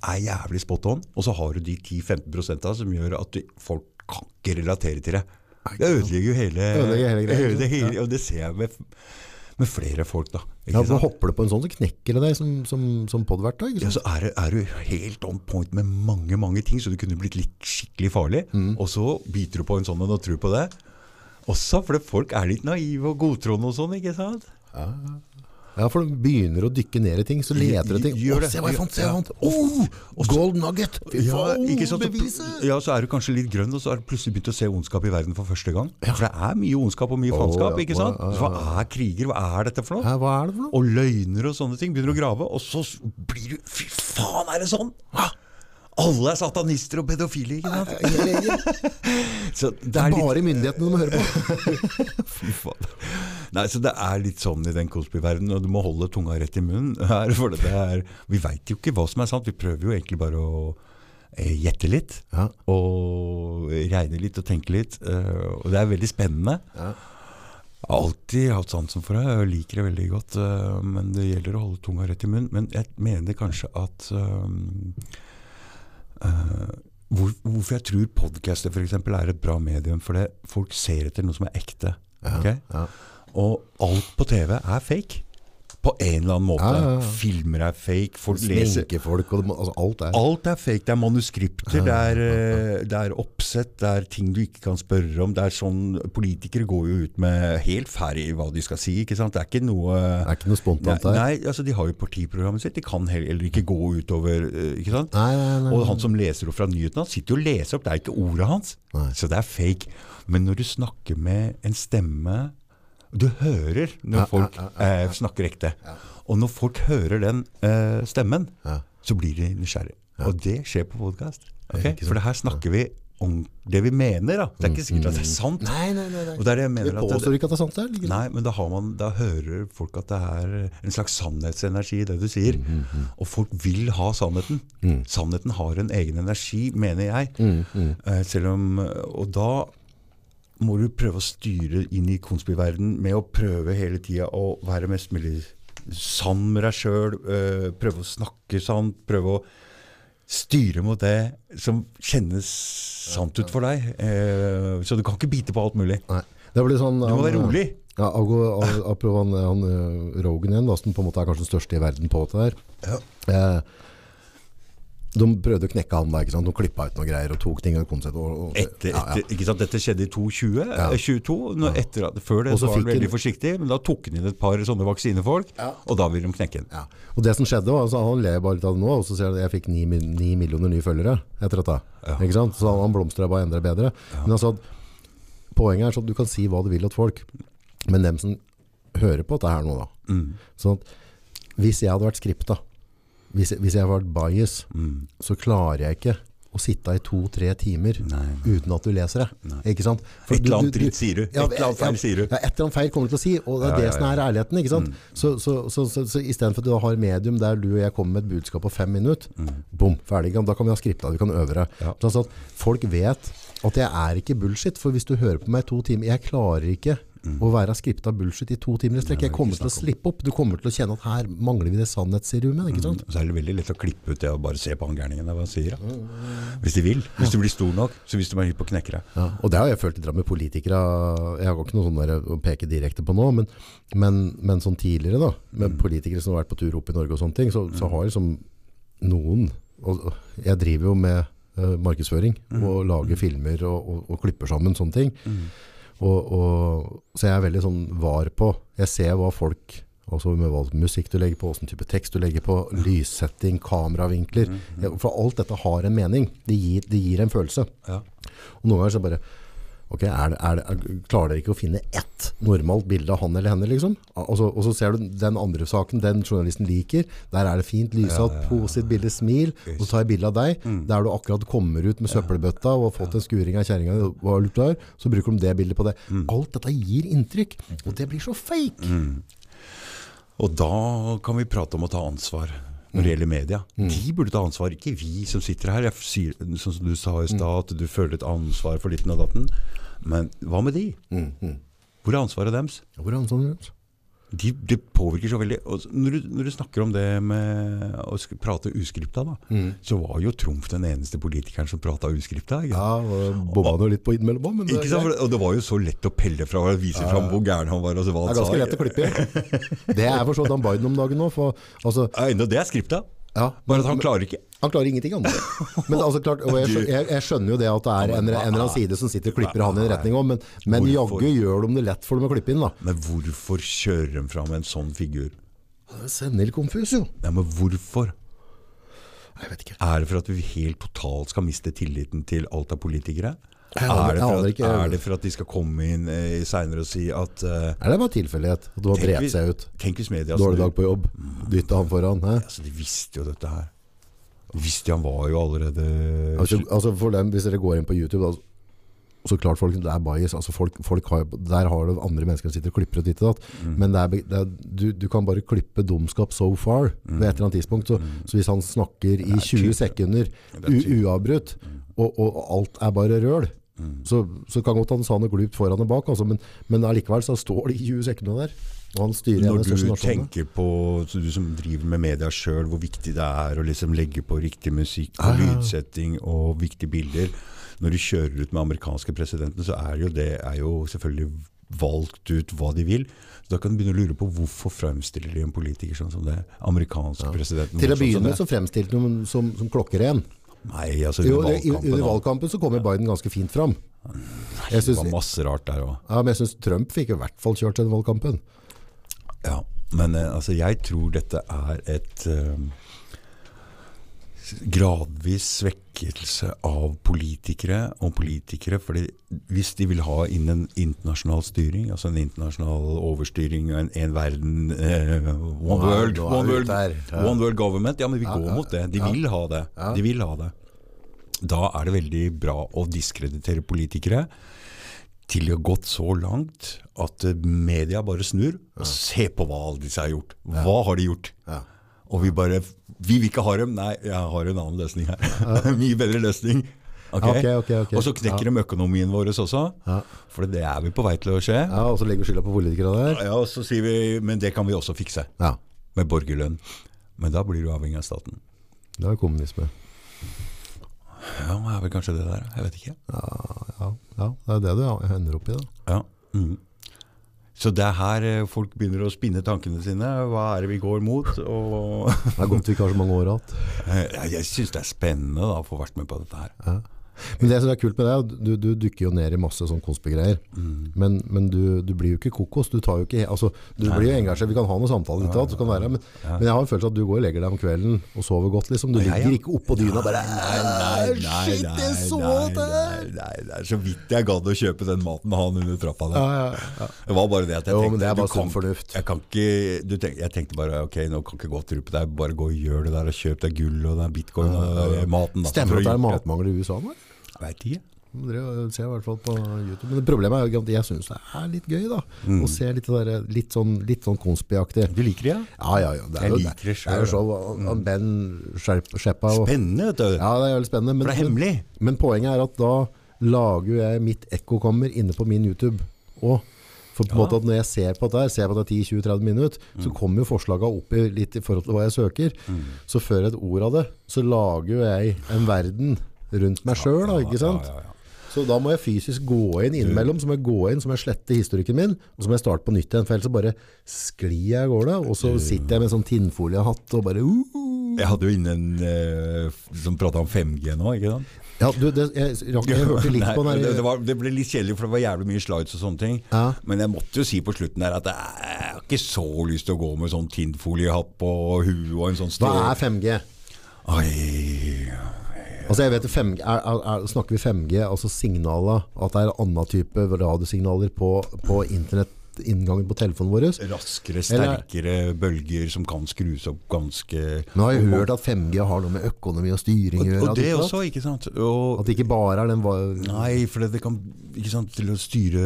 er jævlig spot on, og så har du de 10-15 av som gjør at du, folk kan ikke relatere til det. Det ødelegger jo hele, Ødelegger hele greia, Ødelegger. Og det ser jeg med, med flere folk, da. Ikke Ja, for hopper du på en sånn, så knekker det deg som, som, som podverktøy. Ja, så er, er du helt on point med mange mange ting, så du kunne blitt litt skikkelig farlig. Mm. Og så biter du på en sånn en og tror på det. Også fordi folk er litt naive og godtroende og sånn, ikke sant? Ja, Ja, for du begynner å dykke ned i ting, så leter du ting. Gjør Å, se hva jeg fant, se hva jeg fant! Ja. Oh, gold nugget! Fy Ja, faen, ikke sant? beviset! Ja, så er du kanskje litt grønn, og så har du plutselig begynt å se ondskap i verden for første gang. For det er mye ondskap og mye faenskap, ja. ikke sant? Ja, ja, Så hva er kriger? Hva er dette for noe? Hva er det for noe? Og løgner og sånne ting. Begynner å grave, og så blir du Fy faen, er det sånn? Hva? Alle er satanister og pedofile, ikke sant? Så det er bare litt myndighetene du må høre på. Fy faen. Nei, så Det er litt sånn i den Cosby-verdenen, og du må holde tunga rett i munnen. her, For det er, vi veit jo ikke hva som er sant, vi prøver jo egentlig bare å eh, gjette litt. Ja. Og regne litt og tenke litt. eh, Og det er veldig spennende. Ja. Jeg har alltid hatt sansen for det, jeg liker det veldig godt. eh, Men det gjelder å holde tunga rett i munnen. Men jeg mener kanskje at um, hvor, Hvorfor jeg tror podcaster for eksempel, er et bra medium. For det, folk ser etter noe som er ekte. Okay? Ja. Og alt på TV er fake. På en eller annen måte. Ja. Filmer er fake. Folk leser Sminkefolk og det altså, alt er Alt er fake. Det er manuskripter, det er, eh, det er oppsett, det er ting du ikke kan spørre om. Det er sånn, Politikere går jo ut med helt ferdig hva de skal si. ikke sant? Det er ikke noe Det er ikke noe spontant her der. nei, altså de har jo partiprogrammet sitt. De kan heller ikke gå utover eh, ikke sant? Nei, nei, nei, Og han som leser opp fra nyhetene, han sitter jo og leser opp. Det er ikke ordet hans. Nei. Så det er fake. Men når du snakker med en stemme Du hører når Ja, folk ja, ja, eh, snakker ekte. Og når folk hører den eh, stemmen, Ja. så blir de nysgjerrige. Og det skjer på podkast. Okay? For det her snakker vi det vi mener. da. Det er ikke sikkert at det er sant. Nei, nei, nei. Og det er det jeg Vi mener at påstår ikke at det er sant. Det Nei, men da, har man, da hører folk at det er en slags sannhetsenergi i det du sier. Og folk vil ha sannheten. Sannheten har en egen energi, mener jeg. Eh, selv om, og da må du prøve å styre inn i konspiverdenen med å prøve hele tida å være mest mulig sann med deg sjøl. prøve å snakke sant. Prøve å styre mot det som kjennes sant ut for deg. Eh, så du kan ikke bite på alt mulig. Nei. Det blir sånn, Du må være rolig. Ja, Ago- a- Apropos han, han eh, Rogan igjen, som på en måte er kanskje den største i verden på dette her. Eh, de prøvde å knekke han da, ikke sant? De klippa ut noe greier og tok ting og konsept. Og, og, Etter, ja, ja. ikke sant? Dette skjedde i 2020, ja. 22. Når, etter, før det var han veldig forsiktig, men da tok han inn et par sånne vaksinefolk, og da ville de knekke han. Ja. Og det som skjedde var, altså, Han ler bare litt av det nå, og så sier han at jeg fikk ni, ni millioner nye følgere etter dette. Ikke sant? Så han blomstra bare enda bedre. Men altså, poenget er sånn at du kan si hva du vil til folk, men dem som hører på dette her nå, da. Mm. Sånn at hvis jeg hadde vært skripta, hvis, jeg- hvis jeg vært bias, Mm. så klarer jeg ikke å sitte i to-tre timer Nei. uten at du leser det. Ikke sant? For Et eller annet dritt sier du. Et eller annet feil sier du. Ja, et eller annet feil kommer du til å si, og det er Ja, det ja, som er ærligheten. Ikke sant? Så, så, så, så, så istedenfor at du har medium der du og jeg kommer med et budskap på fem minutter, bom, ferdig. Da kan vi ha skripta, vi kan øve det. Sånn at folk vet at jeg er ikke bullshit, for hvis du hører på meg i to timer, jeg klarer ikke å være skripta bullshit i to timer i strekk. Jeg kommer til å slippe opp. Du kommer til å kjenne at her mangler vi det sannhetsserumet. Ikke sant? Så er det veldig lett å klippe ut det og bare se på han gærningen hva han sier. Ja. Hvis de vil. Hvis du blir stor nok. Så hvis du er hypp på å knekke deg. Ja, og det har jeg følt litt med politikere. Jeg har ikke noe sånn å peke direkte på nå, men, men, men sånn tidligere da, med politikere som har vært på tur opp i Norge og sånne ting, så, så har liksom noen, og jeg driver jo med eh, markedsføring, og lager filmer og, og, og klipper sammen sånne ting. Og, og, så jeg er veldig sånn var på, jeg ser hva folk, altså med hva musikk du legger på, hvilken type tekst du legger på, lyssetting, kameravinkler, Ja, for alt dette har en mening. Det gir, det gir en følelse. Ja. Og noen ganger så bare Ok, er er er, klarer dere ikke å finne ett normalt bilde av han eller henne, liksom? Og så, og så ser du den andre saken, den journalisten liker. Der er det fint, lyssatt, positivt bilde, smil. Og så tar jeg bilde av deg, der du akkurat kommer ut med søppelbøtta og har fått en skuring av kjerringa? Så bruker de det bildet på det. Alt dette gir inntrykk, og det blir så fake. Og da kan vi prate om å ta ansvar når det gjelder media. De burde ta ansvar, ikke vi som sitter her. Jeg sier, sånn som du sa i stad, at du føler et ansvar for ditten og datten. Men hva med de? Hvor er ansvaret deres? Hvor er ansvaret sånn De, det påvirker så veldig. Når, du, når du snakker om det med å prate uskripta, da, så var jo Trumf den eneste politikeren som prata uskripta. Ikke? Ja, og bomma nå litt på innimellom, men det Ikke sant? Og det var jo så lett å pelle fra og vise fram hvor gæren han var. Altså, hva han Det er ganske sa. lett å klippe i. Det er for så vidt han Biden om dagen nå, for altså, Ja, det er skripta. ja, Bare at han klarer ikke. Han klarer ingenting annet. Men altså, klart, og jeg, skjø- jeg, jeg skjønner jo det at det er en, eller annen side som sitter og klipper han i en retning òg, men, men jaggu gjør de det lett for dem å klippe inn. da. Men hvorfor kjører de fram en sånn figur? Sender konfus, jo. Ja, men hvorfor? Jeg vet ikke. Er det for at vi helt totalt skal miste tilliten til alt av politikere? Er det, at, er det for at de skal komme inn eh, seinere og si at eh, Er det bare tilfeldighet? At du har bredt seg ut? Tenk hvis media Dårlig dag på jobb. Dytta han foran. Hæ? Altså, de visste jo dette her. Han var jo allerede Altså, altså for dem, Hvis dere går inn på YouTube da, så klart folk, Det er bias. Altså folk, folk har, der har du andre mennesker som sitter og klipper og ditt og datt. Mm. Men det er, det er, du, du kan bare klippe dumskap so far ved et eller annet tidspunkt. Så, så hvis han snakker i Mm. er 20 sekunder er u. Mm. uavbrutt, og, og, og alt er bare røl, så, så kan godt han sa noe glupt foran og bak, altså, men, men allikevel så står det i 20 sekunder der. Når du tenker på, du som driver med media sjøl, hvor viktig det er å liksom legge på riktig musikk og Ja, ja, ja. lydsetting og viktige bilder Når du kjører ut med amerikanske presidenten, så er jo det er jo selvfølgelig valgt ut hva de vil. Så Da kan du begynne å lure på hvorfor fremstiller de en politiker sånn som det? Amerikanske presidenten. Til å sånn begynne med så fremstilte de ham som, som klokkeren. Nei, altså Jo, under i- valgkampen. Under valgkampen så kommer Biden ganske fint fram. Jeg Det var masse rart der òg. ja, men jeg syns Trump fikk i hvert fall kjørt den valgkampen. Ja, men eh, altså, jeg tror dette er et eh, gradvis svekkelse av politikere og politikere. fordi hvis de vil ha inn en internasjonal styring, altså en internasjonal overstyring, og en, en verden eh, one, world, one, world, one world government. Ja, men vi går mot det. De vil ha det. De vil ha det. Da er det veldig bra å diskreditere politikere til de har gått så langt at eh, media bare snur. Og se på hva alle disse har gjort. Hva har de gjort? Ja. Og vi bare Vi vil ikke ha dem. Nei, jeg har en annen løsning her. Mye bedre løsning. Ok? Ok, ok, ok. Og så knekker de økonomien vår også. Ja. For det er vi på vei til å skje. Ja, og så legger vi skylda på politikere der. Ja, og så sier vi Men det kan vi også fikse. Ja, Med borgerlønn. Men da blir du avhengig av staten. det er kommunisme. Ja, det er vel kanskje det der. Jeg vet ikke. Ja, ja, ja, det er det du ender opp i da. Ja. Mhm. Så det er her eh, folk begynner å spinne tankene sine. Hva er det vi går mot? Det er godt vi ikke har så mange år igjen. jeg, jeg syns det er spennende da, å få vært med på dette her. Men det som er kult med det, du, du dukker jo ned i masse sånn konspigreier. Mm. Men, men du, du blir jo ikke kokos. Du, tar jo ikke, altså, du blir jo engasjert. Vi kan ha noen samtaler, ja, ja, være, men, men jeg har en følelse av at du går og legger deg om kvelden og sover godt. Liksom. Du ligger ikke oppå dyna bare Shit, jeg så det! nei, Så vidt jeg gadd å kjøpe den maten han under trappa der. Ja, ja, ja. Det var bare det at jeg Jo, tenkte men det er bare sunn fornuft. Jeg, kan ikke, du tenk, jeg tenkte bare ok, nå kan ikke gå og på deg. Bare gå og gjør det der og kjøp deg gull og den bitcoin og maten. da, Stemmer det at det er matmangel i USA nå? Vet ikke. Ser i hvert fall på YouTube. Men problemet er jo at jeg syns det er litt gøy da Mm. å se litt, der, litt sånn, litt sånn konspiaktig. Du liker det, ja? Ja, ja. Det er Jeg jo, liker det det er jo selv, så og Ben Skjeppa Spennende, vet du. Ja, det er veldig spennende. Men, For det er hemmelig. Men, men poenget er at da lager jeg mitt ekkokammer inne på min YouTube. òg. for på en Ja. måte at når jeg ser på dette ser på det 10-20-30 minutter, Mm. så kommer jo forslaga opp i, litt i forhold til hva jeg søker. Så før et ord av det, så lager jo jeg en verden rundt meg sjøl, ikke sant? Ja, ja, ja. Så da må jeg fysisk gå inn innimellom, så må jeg gå inn, så må jeg slette historikken min, og så må jeg starte på nytt igjen, for ellers så bare sklir jeg av gårde, og så sitter jeg med en sånn tinnfoliehatt og bare uh, Jeg hadde jo inne en uh, som prata om 5G nå, ikke sant? Ja, du, det, jeg, jeg, hørte litt Nei, på den det, det, var, det ble litt kjedelig, for det var jævlig mye slides og sånne ting. Ja. Men jeg måtte jo si på slutten der at jeg har ikke så lyst til å gå med sånn tinnfoliehatt på huet og en sånn Hva er 5G? Oi, Altså jeg vet, 5G er, er, er, Snakker vi 5G, altså signaler, at det er en annen type radiosignaler på, på internettinngangen på telefonen vår? raskere, Eller- sterkere bølger som kan skrus opp ganske Nå har jeg hørt at 5G har noe med økonomi og styring å og, gjøre. og det også, ikke sant? Og, At det ikke bare er den Nei, for det, det kan sant, til å styre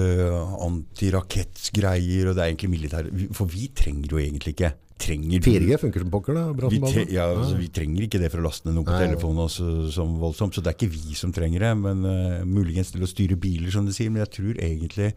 antirakettgreier, og det er egentlig militær For vi trenger jo egentlig ikke trenger 4G funker som pokker, da. Vi, tre, ja, altså, vi trenger ikke det for å laste ned noe på Nei. telefonen også, som voldsomt, så det er ikke vi som trenger det. Men uh, muligens til å styre biler, som du sier. Men jeg tror egentlig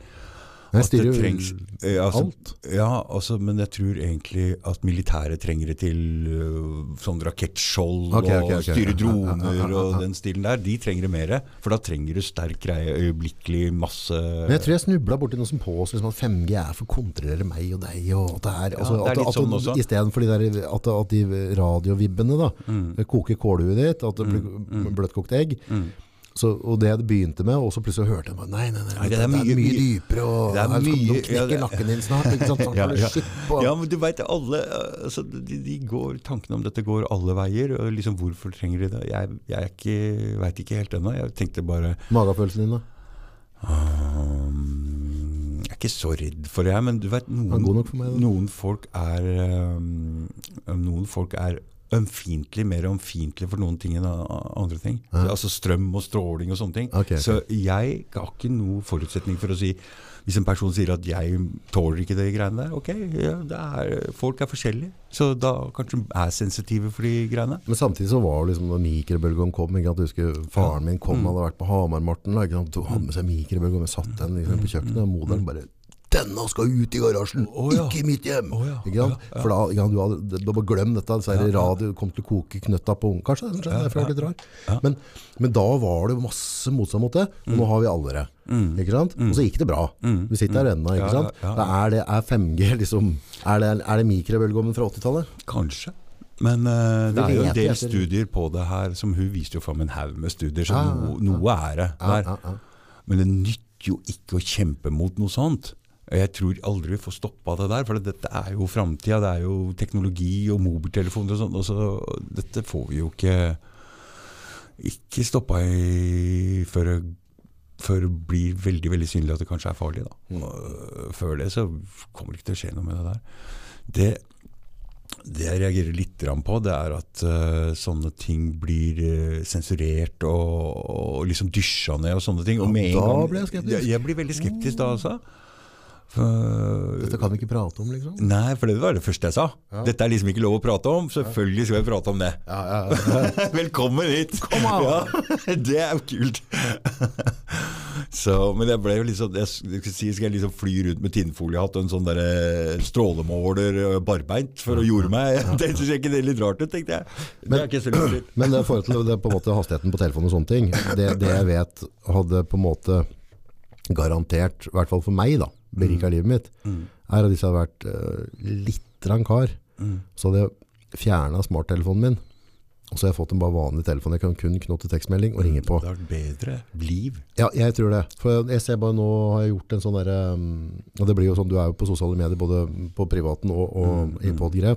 Det styrer jo trengs eh, altså, alt. Ja, altså, men jeg tror egentlig at militæret trenger det til uh, sånn rakettskjold okay, okay, og styre Ja, ja, droner ja, ja, ja. og den stilen der. De trenger det mer. For da trenger du sterk greie, øyeblikkelig masse Men jeg tror jeg snubla borti noe som påstår liksom, at 5G er for å kontrollere meg og deg. Og at det er, Ja, altså, det er litt at, sånn også. I stedet for de der, at, at de radiovibbene da, Mm. koker kålhuet ditt, at det blir bløtkokt egg. Så, og det jeg begynte med, og så plutselig hørte jeg bare, nei, nei, nei, Nei, det, er mye, dypere, og det er mye- de knekker nakken din snart, ikke sant? Sånn, Ja, ja. ja, men du vet, alle, altså, de, de går, Tankene om dette går alle veier. og liksom Hvorfor trenger de det? Jeg, jeg er ikke, veit ikke helt ennå. Jeg tenkte bare Magefølelsen din da? um, Jeg er ikke så redd for det, men du vet er noen, noen folk er um, Noen folk er ømfintlig, mer ømfintlig for noen ting enn andre ting. Ja. Altså strøm og stråling og sånne ting. Okay, okay. Så jeg har ikke noe forutsetning for å si Hvis en person sier at jeg tåler ikke de greiene der, ok, ja, det er, folk er forskjellige. Så da kanskje er sensitive for de greiene. Men samtidig så var det liksom når mikrobølgeovn kom, ikke sant? Jeg husker faren min kom, Mm. hadde vært på Hamar-Morten. da? Du hadde med seg mikrobølgeovn, satt den liksom, på kjøkkenet, og moderen bare, denne skal ut i garasjen, oh, ja. ikke i mitt hjem! Oh, ja. Ikke sant? For da, ja, du hadde, da bare glem dette, så er det radio, kom til å koke knøtta på ungen. Kanskje det er derfor jeg litt rar. Men, men da var det masse motstand mot det, og nå har vi alle det. Mm. Ikke sant? Og så gikk det bra. Mm. Vi sitter her ennå, ikke sant? Da er, det, er 5G liksom, er det, er det mikrobølgeovnen fra 80-tallet? Kanskje. Men uh, det er jo en del etter- studier på det her, som hun viste jo fram en haug med studier, så Ja, ja, noe, ja. er det Ja, der. Men det nytter jo ikke å kjempe mot noe sånt. Jeg tror aldri vi får stoppa det der, for dette er jo framtida. Det er jo teknologi og mobiltelefoner og sånn. så Dette får vi jo ikke ikke stoppa i før før det blir veldig veldig synlig at det kanskje er farlig. Da. Mm. Før det så kommer det ikke til å skje noe med det der. Det, det jeg reagerer litt på, det er at uh, sånne ting blir uh, sensurert og, og liksom dysja ned og sånne ting. Og Ja, med en da gang- blir jeg skeptisk. Jeg, jeg blir veldig skeptisk da, altså. Dette kan vi ikke prate om, liksom. Nei, for det var det første jeg sa. Ja. Dette er liksom ikke lov å prate om. Selvfølgelig skal vi prate om det. Ja, ja. Velkommen hit! Kom an! Ja, det er jo kult. Så, men jeg ble jo litt sånn jeg, jeg skal, si, skal jeg liksom fly rundt med tinnfoliehatt og en sånn der eh, strålemåler barbeint for å jorde meg? Det synes jeg ikke det er litt rart ut, tenkte jeg. Det er ikke så lyst. Men i forhold til det, på en måte, hastigheten på telefonen og sånne ting, det, det jeg vet hadde på en måte garantert, i hvert fall for meg da, berika livet mitt, er at hvis jeg hadde vært uh, litt rann kar, Mm. så hadde jeg fjernet smarttelefonen min, og så har jeg fått en bare vanlig telefon. Jeg kan kun knotte tekstmelding og ringe på. Det har vært bedre liv. Ja, jeg tror det. For jeg ser bare nå har jeg gjort en sånn der, um, og det blir jo sånn, du er jo på sosiale medier, både på privaten og, og Mm, i mm. podgreie.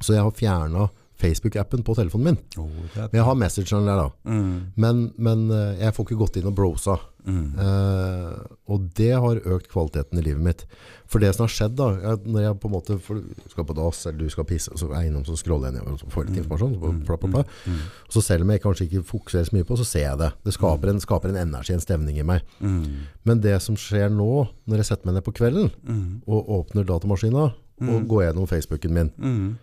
Så jeg har fjernet Facebook-appen på telefonen min. Oh, er jeg har messageren der da. mm, Men, men eh, jeg får ikke gått inn og brosa. Mm. Eh, og det har økt kvaliteten i livet mitt. For det som har skjedd da, at når jeg på en måte for skal på dass, eller du skal pisse, og så er jeg innom, så scroller jeg nedover, og får litt informasjon, så bla, bla, bla. Mm, Så selv om jeg kanskje ikke fokuserer så mye på, så ser jeg det. Det skaper en, skaper en energi, en stemning i meg. mm, Men det som skjer nå, når jeg setter meg ned på kvelden, mm, og åpner datamaskina, og Mm. går gjennom Facebooken min, mm,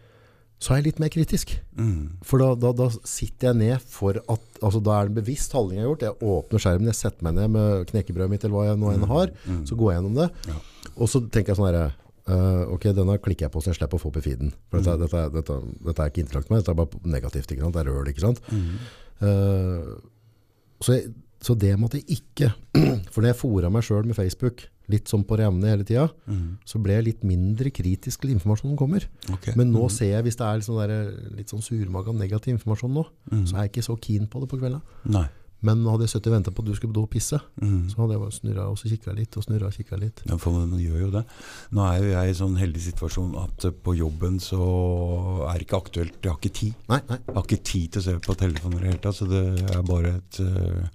så er jeg litt mer kritisk. mm. For da, da, da sitter jeg ned for at altså Da er det en bevisst handling jeg har gjort. Jeg åpner skjermen, jeg setter meg ned med knekkebrødet mitt eller hva jeg nå enn har. Mm. Så går jeg gjennom det. Ja. Og så tenker jeg sånn herre uh, Ok, denne klikker jeg på så jeg slipper å få opp i feeden. For dette, dette, dette, dette er ikke interakt med dette er bare negativt. ikke sant? Det er røl, ikke sant? Mm. Eh, så, jeg, så det måtte jeg ikke For når jeg fora meg sjøl med Facebook, litt sånn på revne hele tida, Mm. så ble jeg litt mindre kritisk til informasjonen som kommer. Okay. Men nå Mm. ser jeg, hvis det er litt sånn, der, litt sånn surmaga negativ informasjon nå, Mm. så er jeg ikke så keen på det på kvelden. Men hadde jeg sittet og ventet på at du skulle på do og pisse, Mm. så hadde jeg bare snurra og kikka litt og snurra og kikka litt. Ja, for man gjør jo det. Nå er jo jeg i sånn heldig situasjon at eh, på jobben så er det ikke aktuelt. Jeg har ikke tid. Nei, nei. Jeg har ikke tid til å se på telefonen i det hele tatt, så det er bare et eh,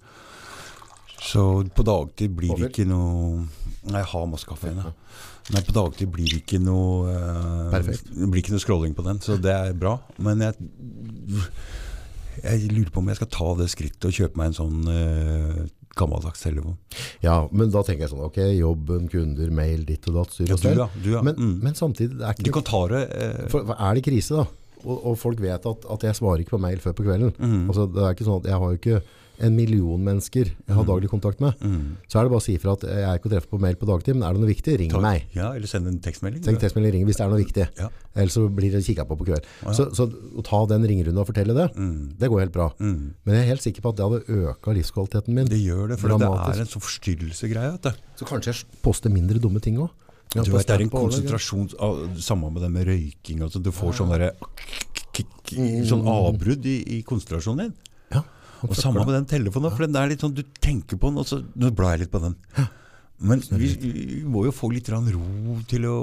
Så på dagtid blir det ikke noe Nei, jeg har masse kaffe igjen. Nei, på dagtid blir det ikke noe uh, Perfekt. Det blir ikke noe scrolling på den, så det er bra. Men jeg jeg lurer på om jeg skal ta det skrittet og kjøpe meg en sånn uh, gammeldags telefon. Ja, men da tenker jeg sånn, ok, jobben, kunder, mail, ditt og datt, styr og stell. ja. Du, ja. Men, mm. men samtidig, det er Du ikke... kan ta det For, for er det krise da? Og, og folk vet at, at jeg svarer ikke på mail før på kvelden. mm, Altså, det er ikke sånn at jeg har jo ikke en million mennesker jeg har Mm. daglig kontakt med. mm. Så er det bare å si ifra at jeg er ikke å treffe på mail på dagtid, men er det noe viktig, ring Takk. meg. Ja, eller send en tekstmelding. Tenk tekstmelding, ring hvis det er noe viktig. Ja. Ellers så blir det kikket på på kveld. Ja. Så, så å ta den ringerunden og fortelle det, Mm. det går helt bra. Mm. Men jeg er helt sikker på at det hadde øka livskvaliteten min. Det gjør det, for det er en sånn forstyrrelsegreie. Så kanskje jeg poster mindre dumme ting. Ja, Du vet, det er en konsentrasjon Samme med det med røyking. Altså, du får sånn derre sånn avbrudd i, i konsentrasjonen din. Ja. Og samme med den telefonen, for den er litt sånn, du tenker på den, og så nå blar jeg litt på den. Men vi, vi må jo få litt ro til å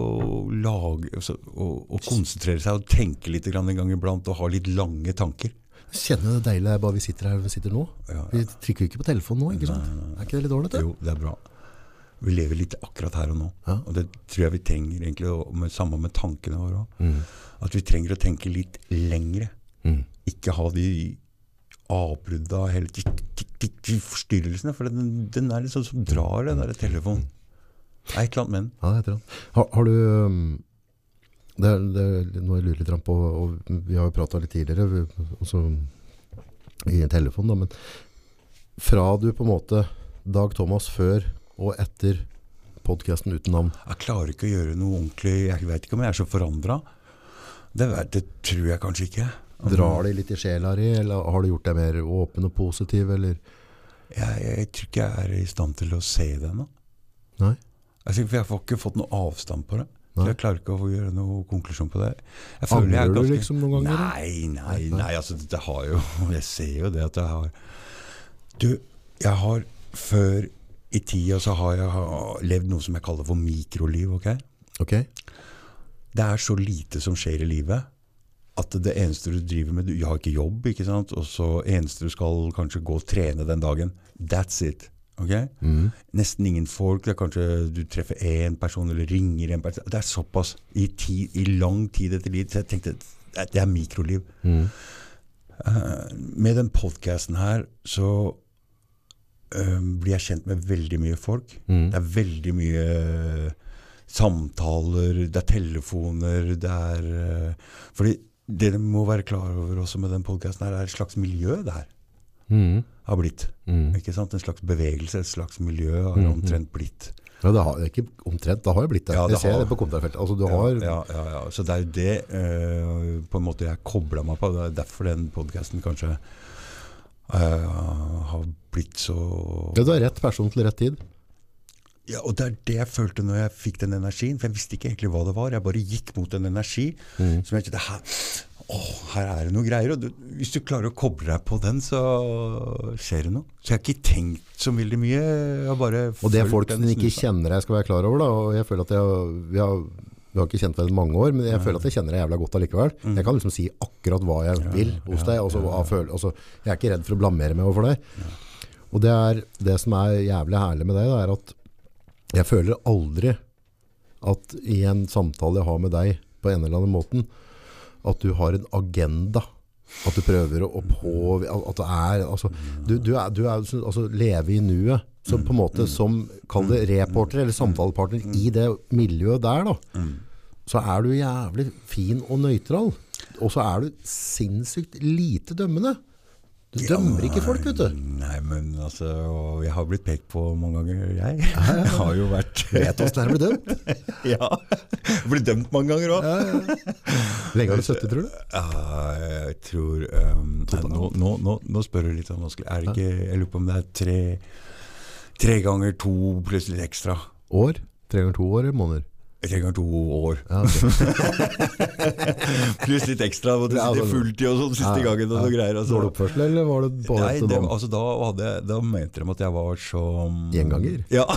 lage, altså, og, og konsentrere seg og tenke litt en gang iblant, og ha litt lange tanker. Kjenner det deilige er bare vi sitter her vi sitter nå. Ja, Vi trykker jo ikke på telefonen nå, ikke sant? Er ikke det litt ålreit? det? Jo, det er bra. Vi lever litt akkurat her og nå. Ja. Og det tror jeg vi trenger egentlig, og med, samme med tankene våre òg. Mm. At vi trenger å tenke litt lengre. Mm. Ikke ha de hele tikk, tikk, tikk, forstyrrelsene. For den, den er sånn som drar, den der telefonen. Det er et eller annet med den. Ja, det heter han. Har, har du um, det er, det er noe jeg lurer litt på, og vi har jo prata litt tidligere, vi- også i en telefon, da, men fra du på en måte Dag Thomas før og etter podkasten uten navn Jeg klarer ikke å gjøre noe ordentlig Jeg vet ikke om jeg er så forandra. Det, det tror jeg kanskje ikke. Drar det litt i sjela di, eller har du gjort deg mer åpen og positiv, eller Jeg, jeg tror ikke jeg er i stand til å se det ennå. Nei? Altså, jeg får ikke fått noe avstand på det. Så jeg klarer ikke å gjøre noe konklusjon på det. Jeg føler er Angrer du liksom noen ganger? Nei, nei, Nei. nei. Altså, det har jo Jeg ser jo det at jeg har Du, jeg har før i tida så har jeg levd noe som jeg kaller for mikroliv. ok? Ok? Det er så lite som skjer i livet at det eneste du driver med Du har ikke jobb, ikke sant? og så eneste du skal kanskje gå og trene den dagen. That's it. ok? Mm. Nesten ingen folk. Det er kanskje du treffer én person eller ringer en person. Det er såpass i, ti, i lang tid etter liv. Så jeg tenkte det det er mikroliv. Mm. Uh, med den podkasten her så uh, blir jeg kjent med veldig mye folk. Mm. Det er veldig mye samtaler, det er telefoner, det er uh, Fordi det dere må være klar over også med den podkasten er et slags miljø det her Mm. har blitt. Mm. Ikke sant? En slags bevegelse, et slags miljø har Mm, omtrent blitt. Ja, det har ikke omtrent, det har jo blitt det. Ja, det jeg ser har- det på kommentarfeltet. Altså, ja, har ja, ja, ja, ja. Så det er jo det eh, på en måte jeg kobla meg på. Det er derfor den podkasten kanskje eh, har blitt så ja, du er rett person til rett tid. Ja, og det er det jeg følte når jeg fikk den energien. For jeg visste ikke egentlig hva det var. Jeg bare gikk mot en energi Mm. som jeg tenkte her, å, her er det noe greier. Og du, hvis du klarer å koble deg på den, så skjer det noe. Så jeg har ikke tenkt så veldig mye. Og det er folk som ikke kjenner deg skal være klar over da, og jeg føler at jeg, vi, har, vi har ikke kjent hverandre i mange år, men jeg føler at jeg kjenner deg jævla godt allikevel. Mm. Jeg kan liksom si akkurat hva jeg vil hos deg, Også, og jeg er ikke redd for å blamere meg overfor deg. Og det er det som er jævlig herlig med deg, det er at jeg føler aldri at i en samtale jeg har med deg på en eller annen måten, at du har en agenda. At du prøver å påvirke At du er altså, Du, du er, du er altså, leve i nuet. Så på en måte som Kall det reporter eller samtalepartner i det miljøet der, da. Så er du jævlig fin og nøytral. Og så er du sinnssykt lite dømmende. Du dømmer ikke folk, vet du. Nei, men altså og Jeg har blitt pekt på mange ganger, jeg. Jeg har jo vært Vet åssen det er å bli dømt. Ja. Blitt dømt mange ganger òg. Ja, ja. Lenge har du sittet, tror du? Ja, jeg tror um, nå, nå, nå, nå spør du litt sånn vanskelig. Er det ikke Jeg lurer på om det er tre, tre ganger to pluss litt ekstra. År? Tre ganger to år eller måneder? Tre trenger to år. Ja, okay. Pluss litt ekstra. Måtte Ja, sitte altså- fulltid og sånn siste Ja, gangen. og noe greier. Altså. Dårlig oppførsel, eller var det bare Nei, det, altså, da, hadde, jeg- da mente de at jeg var så Gjenganger? Ja.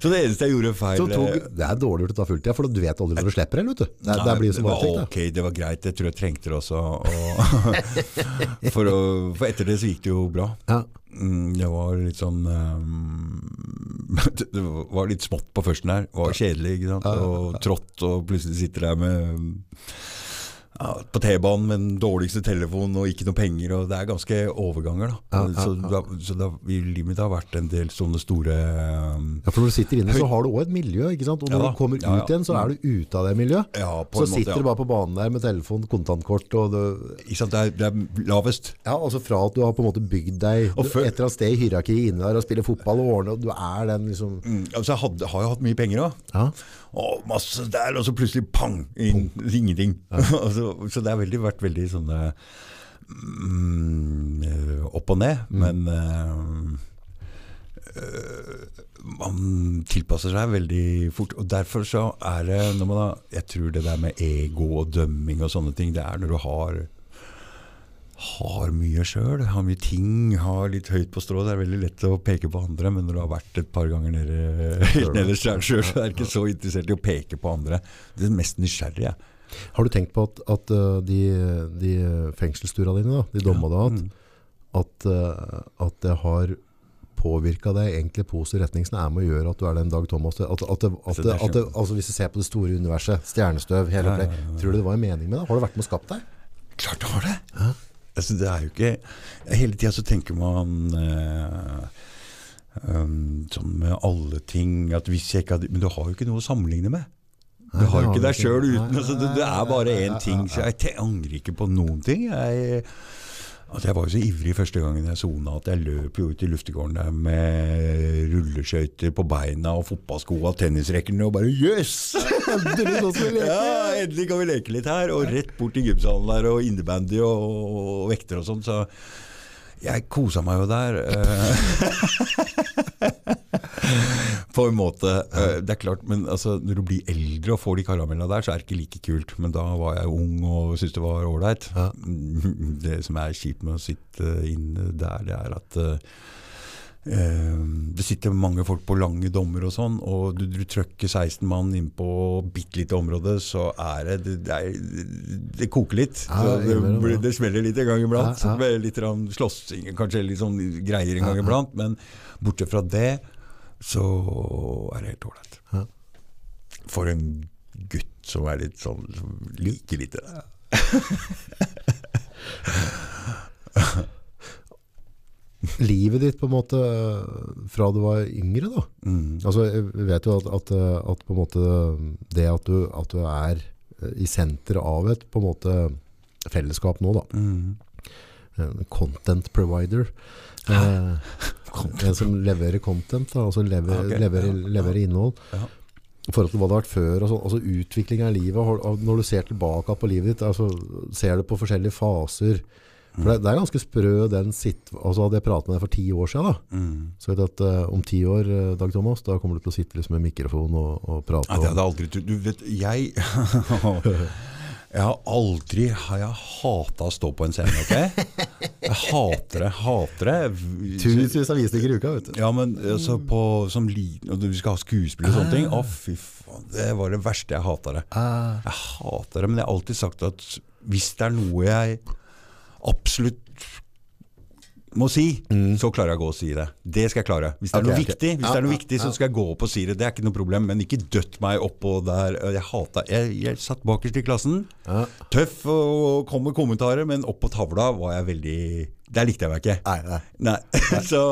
så det eneste jeg gjorde feil Så tok, det er dårlig gjort å ta fulltid, for du vet aldri når du slipper det, vet du. Det, Nei, det blir som var varetekt. ok, det var greit. Jeg tror jeg trengte det også. Og for, å, for etter det så gikk det jo bra. Ja. Mm, Det var sånn ehm, Det var litt smått på førsten her. Det var kjedelig, ikke sant. Og trått, og plutselig sitter der med ja, på T-banen med den dårligste telefonen og ikke noe penger. Og det er ganske overganger, da. Ja, Så, da, så da, livet mitt har vært en del sånne store um, Ja, for når du sitter inne, så har du òg et miljø. ikke sant? Og når du kommer ut igjen, så er du ute av det miljøet. Så måte, sitter du bare på banen der med telefon, kontantkort og det, Ikke sant, det er, det er lavest. Ja, altså fra at du har på en måte bygd deg Og før- et eller annet sted i hierarkiet inne der og spiller fotball og ordner, og du er den liksom Mm, altså, jeg hadde, har jo hatt mye penger òg. Og masse der, og så plutselig pang! Inn, ingenting. Ja. så det har veldig, vært veldig sånne mm, opp og ned. Men eh, eh, man tilpasser seg veldig fort. Og derfor så er det når man har, Jeg tror det der med ego og dømming og sånne ting, det er når du har har mye sjøl, har mye ting, har litt høyt på strå. Det er veldig lett å peke på andre, men når du har vært et par ganger nede, helt nederst sjøl, så er du ikke så interessert i å peke på andre. Det er mest nysgjerrig. jeg. Har du tenkt på at, at uh, de, de fengselsturene dine, da, de dommene du har hatt, Mm. at, uh, at det har påvirka deg egentlig positiv retning som er med å gjøre at du er den Dag Thomas? At, at, at, Altså, hvis du ser på det store universet, stjernestøv, hele ja, ja, ja. tror du det var en mening med det? Har det vært med å skape deg? Klart det har det! Altså, det er jo ikke Hele tida så tenker man eh, um, sånn med alle ting at hvis jeg ikke hadde Men du har jo ikke noe å sammenligne med. Du har jo ikke deg sjøl uten. Altså, det, det er bare én ting. Så jeg angrer ikke på noen ting. Jeg, altså, jeg var jo så ivrig første gangen jeg sona at jeg løp jo ut i luftegården der med rulleskøyter på beina og fotballsko og tennisrekkene og bare Jøss! Ja, endelig kan vi leke litt her. Og rett bort til gymsalen der og innebandy og, og vekter og sånn. Så jeg kosa meg jo der. På en måte. eh, Det er klart, men altså, når du blir eldre og får de karamellene der, så er det ikke like kult. Men da var jeg ung og syntes det var ålreit. Ja. Det som er kjipt med å sitte inne der, det er at eh, Eh, det sitter mange folk på lange dommer og sånn, og du, du trøkker 16 mann inn på bitte lite område, så er det Det, er, det koker litt. Ja, det, det, det smeller litt en gang iblant. Ja, ja. Litt slåssing, kanskje litt sånn greier en gang iblant. Men bortsett fra det, så er det helt ålreit. Ja. For en gutt som er litt sånn som liker litt det. Livet ditt på en måte fra du var yngre da? Mm. Altså, jeg vet jo at, at, at på en måte det at du, at du er i senteret av et på en måte fellesskap nå da, Mm. Eh, content provider, eh, en som leverer content, da, altså lever, okay. leverer, leverer innhold, i forhold til hva det har vært før, sånn, altså utvikling av livet, når du ser tilbake på livet ditt, altså, ser du på forskjellige faser, for det, det er ganske sprø den sitt, altså hadde jeg pratet med deg for ti år siden da, Mm. så vet du at uh, om ti år, eh, Dag Thomas, da kommer du til å sitte liksom med mikrofon og, og prate. Nei, det hadde jeg aldri trodd. Du vet, jeg Jeg har aldri har jeg hata å stå på en scene, ok? Jeg hater det, hater det. Tusenvis av visninger i uka, vet du. Ja, men altså på, som liten, og du skal ha skuespill og sånne ting. Å, fy faen. Det var det verste. Jeg hata det. Ah, Jeg hater det, men jeg har alltid sagt at hvis det er noe jeg absolutt må si, så klarer jeg å gå og si det. Det skal jeg klare. Hvis det er Mm. Noe okay. viktig, hvis Ja, det er noe ja, viktig, så skal jeg gå opp og si det. Det er ikke noe problem, men ikke døtt meg oppå der. Jeg hata Jeg, jeg satt bakerst i klassen. ja. Tøff og kom med kommentarer, men opp på tavla var jeg veldig Der likte jeg meg ikke. Nei, nei. Nei, så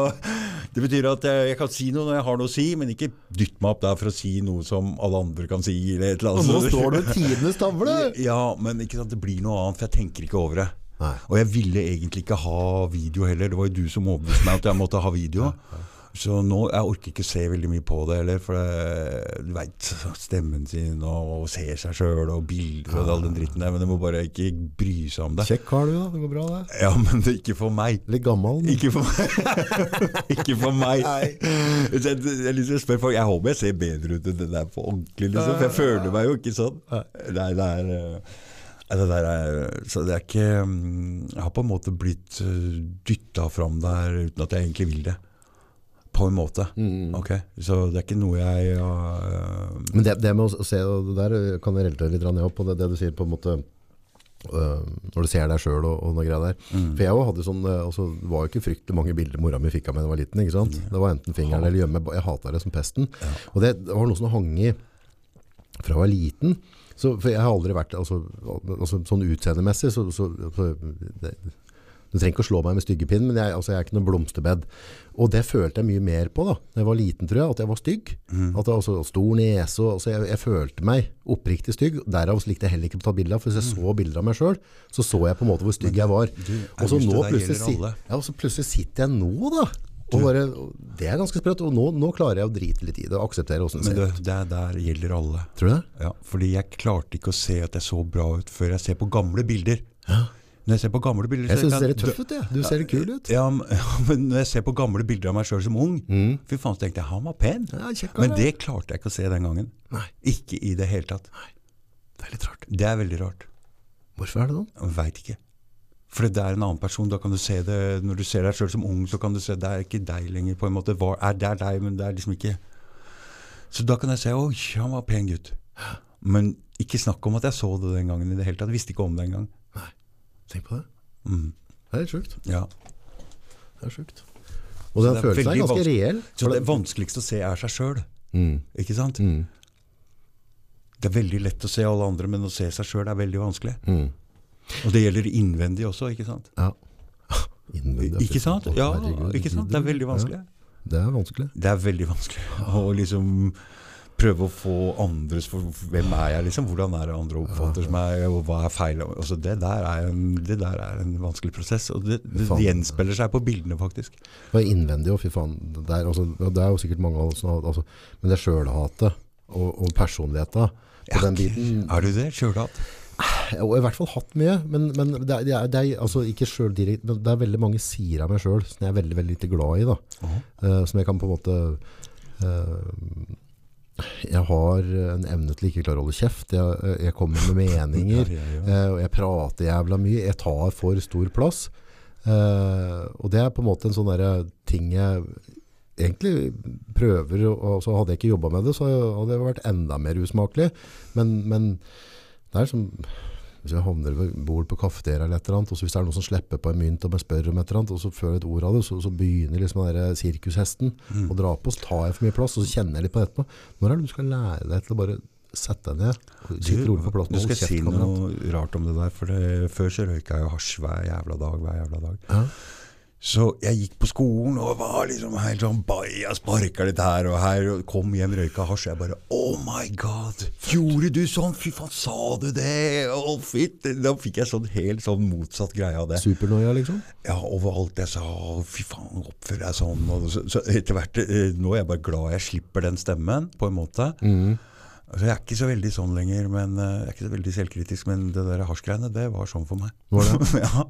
Det betyr at jeg, jeg kan si noe når jeg har noe å si, men ikke dytt meg opp der for å si noe som alle andre kan si. Eller et eller Og nå står du ved tidenes tavle! Ja, men ikke sant, det blir noe annet, for jeg tenker ikke over det. Nei. Og jeg ville egentlig ikke ha video heller. Det var jo du som overbeviste meg at jeg måtte ha video. Så nå, jeg orker ikke se veldig mye på det heller, for det, du veit stemmen sin og, ser seg sjøl og bilder og all den dritten der, men du må bare ikke bry seg om det. Kjekk kar du da, det går bra det. Ja, men det ikke for meg. Litt gammel. men- Ikke for meg. ikke for meg. Jeg, jeg, liksom spør folk, jeg håper jeg ser bedre ut enn det der på ordentlig, liksom. For jeg føler meg jo ikke sånn. Nei, det er eh, det der er, så det er ikke mm, Jeg har på en måte blitt dytta fram der uten at jeg egentlig vil det. På en måte. Mm. Ok, Så det er ikke noe jeg uh, Men det, det med å se, det der kan jeg relatere litt ned på, det, det du sier på en måte, uh, når du ser deg selv og, og noe greier der. Mm. For jeg hadde sånn, altså, det var jo ikke fryktelig mange bilder mora mi fikk av meg da jeg var liten, ikke sant? Det var enten fingeren eller gjemme, jeg hata det som pesten. Og det, det var noe som hang i fra jeg var liten. Så, for jeg har aldri vært, altså, altså sånn utseendemessig, så, så, så det, du trenger ikke å slå meg med styggepinn, men jeg, altså, jeg er ikke noen blomsterbed. Og det følte jeg mye mer på da da jeg var liten, tror jeg, at jeg var stygg. At jeg altså, stor nese, og, altså, jeg, jeg følte meg oppriktig stygg. Derav likte jeg heller ikke å ta bilder av, for hvis jeg så bilder av meg selv, så så jeg på en måte hvor stygg jeg var. du, Og så nå plutselig, ja, sitter jeg nå da, bare, det er ganske sprøtt, og nå, nå klarer jeg å drite litt i det, og akseptere hvordan det Men ser det, ut. det der gjelder alle. Tror du det? Ja, fordi jeg klarte ikke å se at jeg så bra ut før jeg ser på gamle bilder. Ja. Når jeg ser på gamle bilder Jeg syns du ser litt tøff ut, jeg. Du ser litt kul ut. Ja, men, når jeg ser på gamle bilder av meg sjøl som ung, fy faen, så tenkte jeg han var pen. Ja, kjekker, Men det klarte jeg ikke å se den gangen. Nei, Ikke i det hele tatt. Nei. det er litt rart. Det er veldig rart. Hvorfor er det sånn? Veit ikke. For det er en annen person. da kan du se det, Når du ser deg sjøl som ung, så kan du se det er ikke deg lenger. på en måte. Hva, er det er deg, men det er liksom ikke Så da kan jeg se oi, han var pen gutt. Men ikke snakk om at jeg så det den gangen i det hele tatt. Jeg visste ikke om det engang. Tenk på det. Mm. Det er helt sjukt. Ja. Det er sjukt. Og den følelsen er ganske reell. Så det vanskeligste å se er seg sjøl. Mm. Ikke sant? Mm. Det er veldig lett å se alle andre, men å se seg sjøl er veldig vanskelig. Mm. Og det gjelder innvendig også, ikke sant? Ja. Innvendig, Ikke sant? Ja, ikke sant? Det er veldig vanskelig. Ja, det er vanskelig. Det er veldig vanskelig å liksom prøve å få andres for Hvem er jeg, liksom? Hvordan er det andre oppfatter meg, og hva er feil? Altså, det, der er en, det der er en vanskelig prosess, og det, det det gjenspeiler seg på bildene, faktisk. Det er innvendig, og fy faen. Det er, altså, det er jo sikkert mange av oss altså, Men det sjølhatet og, og personligheten på Ja, den biten Er du det? Sjølhatt? Jeg har i hvert fall hatt mye, men, men det, er, det, er, altså ikke selv direkt, men det er veldig mange sider av meg sjøl som jeg er veldig veldig lite glad i. da. Eh, som jeg kan på en måte uh, Jeg har en evne til ikke klare å holde kjeft. Jeg, jeg kommer med meninger. Ja, eh, og jeg prater jævla mye. Jeg tar for stor plass. Eh, og det er på en måte en sånn der ting jeg egentlig prøver og så Hadde jeg ikke jobba med det, så hadde jeg vært enda mer usmakelig. Men, men det er som hvis jeg havner ved bord på kafeteria eller et eller annet, og så hvis det er noen som slipper på en mynt og jeg spør om et eller annet, og så før et ord av det, så, så begynner liksom den der sirkushesten Mm. å dra på, så tar jeg for mye plass, og så kjenner jeg litt på det etterpå. Når er det du skal lære deg til å bare sette deg ned, Du, plassen Nå skal si kamerat? noe rart om det der. For det, Før så røyka jeg jo hasj hver jævla dag. hver jævla dag. Ja. Så jeg gikk på skolen og var liksom helt sånn baja, sparka litt her og her. Og kom hjem, røyka hasj. Jeg bare Oh my God! Gjorde du sånn? Fy faen, sa du det? Oh, fitt! Da fikk jeg sånn helt sånn motsatt greie av det. Supernoia, liksom? Ja, over alt jeg sa. Fy faen, oppfører jeg sånn? Og så, så etter hvert eh, Nå er jeg bare glad jeg slipper den stemmen, på en måte. Altså, jeg er ikke så veldig sånn lenger, men eh, jeg er ikke så veldig selvkritisk. Men det der hasjgreiene, det var sånn for meg. Var det? ja.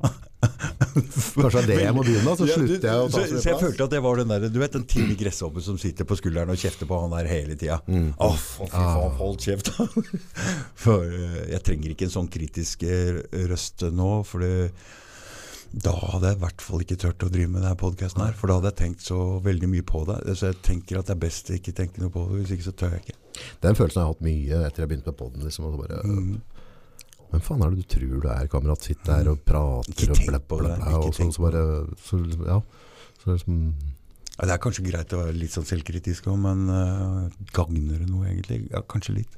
Kanskje det er det jeg må begynne, så slutter jeg å ta så, så så jeg følte at det var den der, du vet den tidlig gresshopper som sitter på skulderen og kjefter på han der hele tida. Mm. Oh, fy faen, hold kjeft! For uh, jeg trenger ikke en sånn kritisk eh, røst nå, for det, da hadde jeg i hvert fall ikke turt å drive med denne podkasten her. For da hadde jeg tenkt så veldig mye på det. Så jeg tenker at det er best å ikke tenke noe på det, hvis ikke så tør jeg ikke. Den følelsen har jeg hatt mye etter jeg begynte med podden. Liksom, bare, Mm. Hvem faen er det du tror du er, kamerat? Sitter der og prater Ikke og bla, bla, bla, og så, så bare så, liksom, Ja. Så liksom, Ja, det er kanskje greit å være litt sånn selvkritisk òg, men uh, gagner det noe egentlig? Ja, kanskje litt.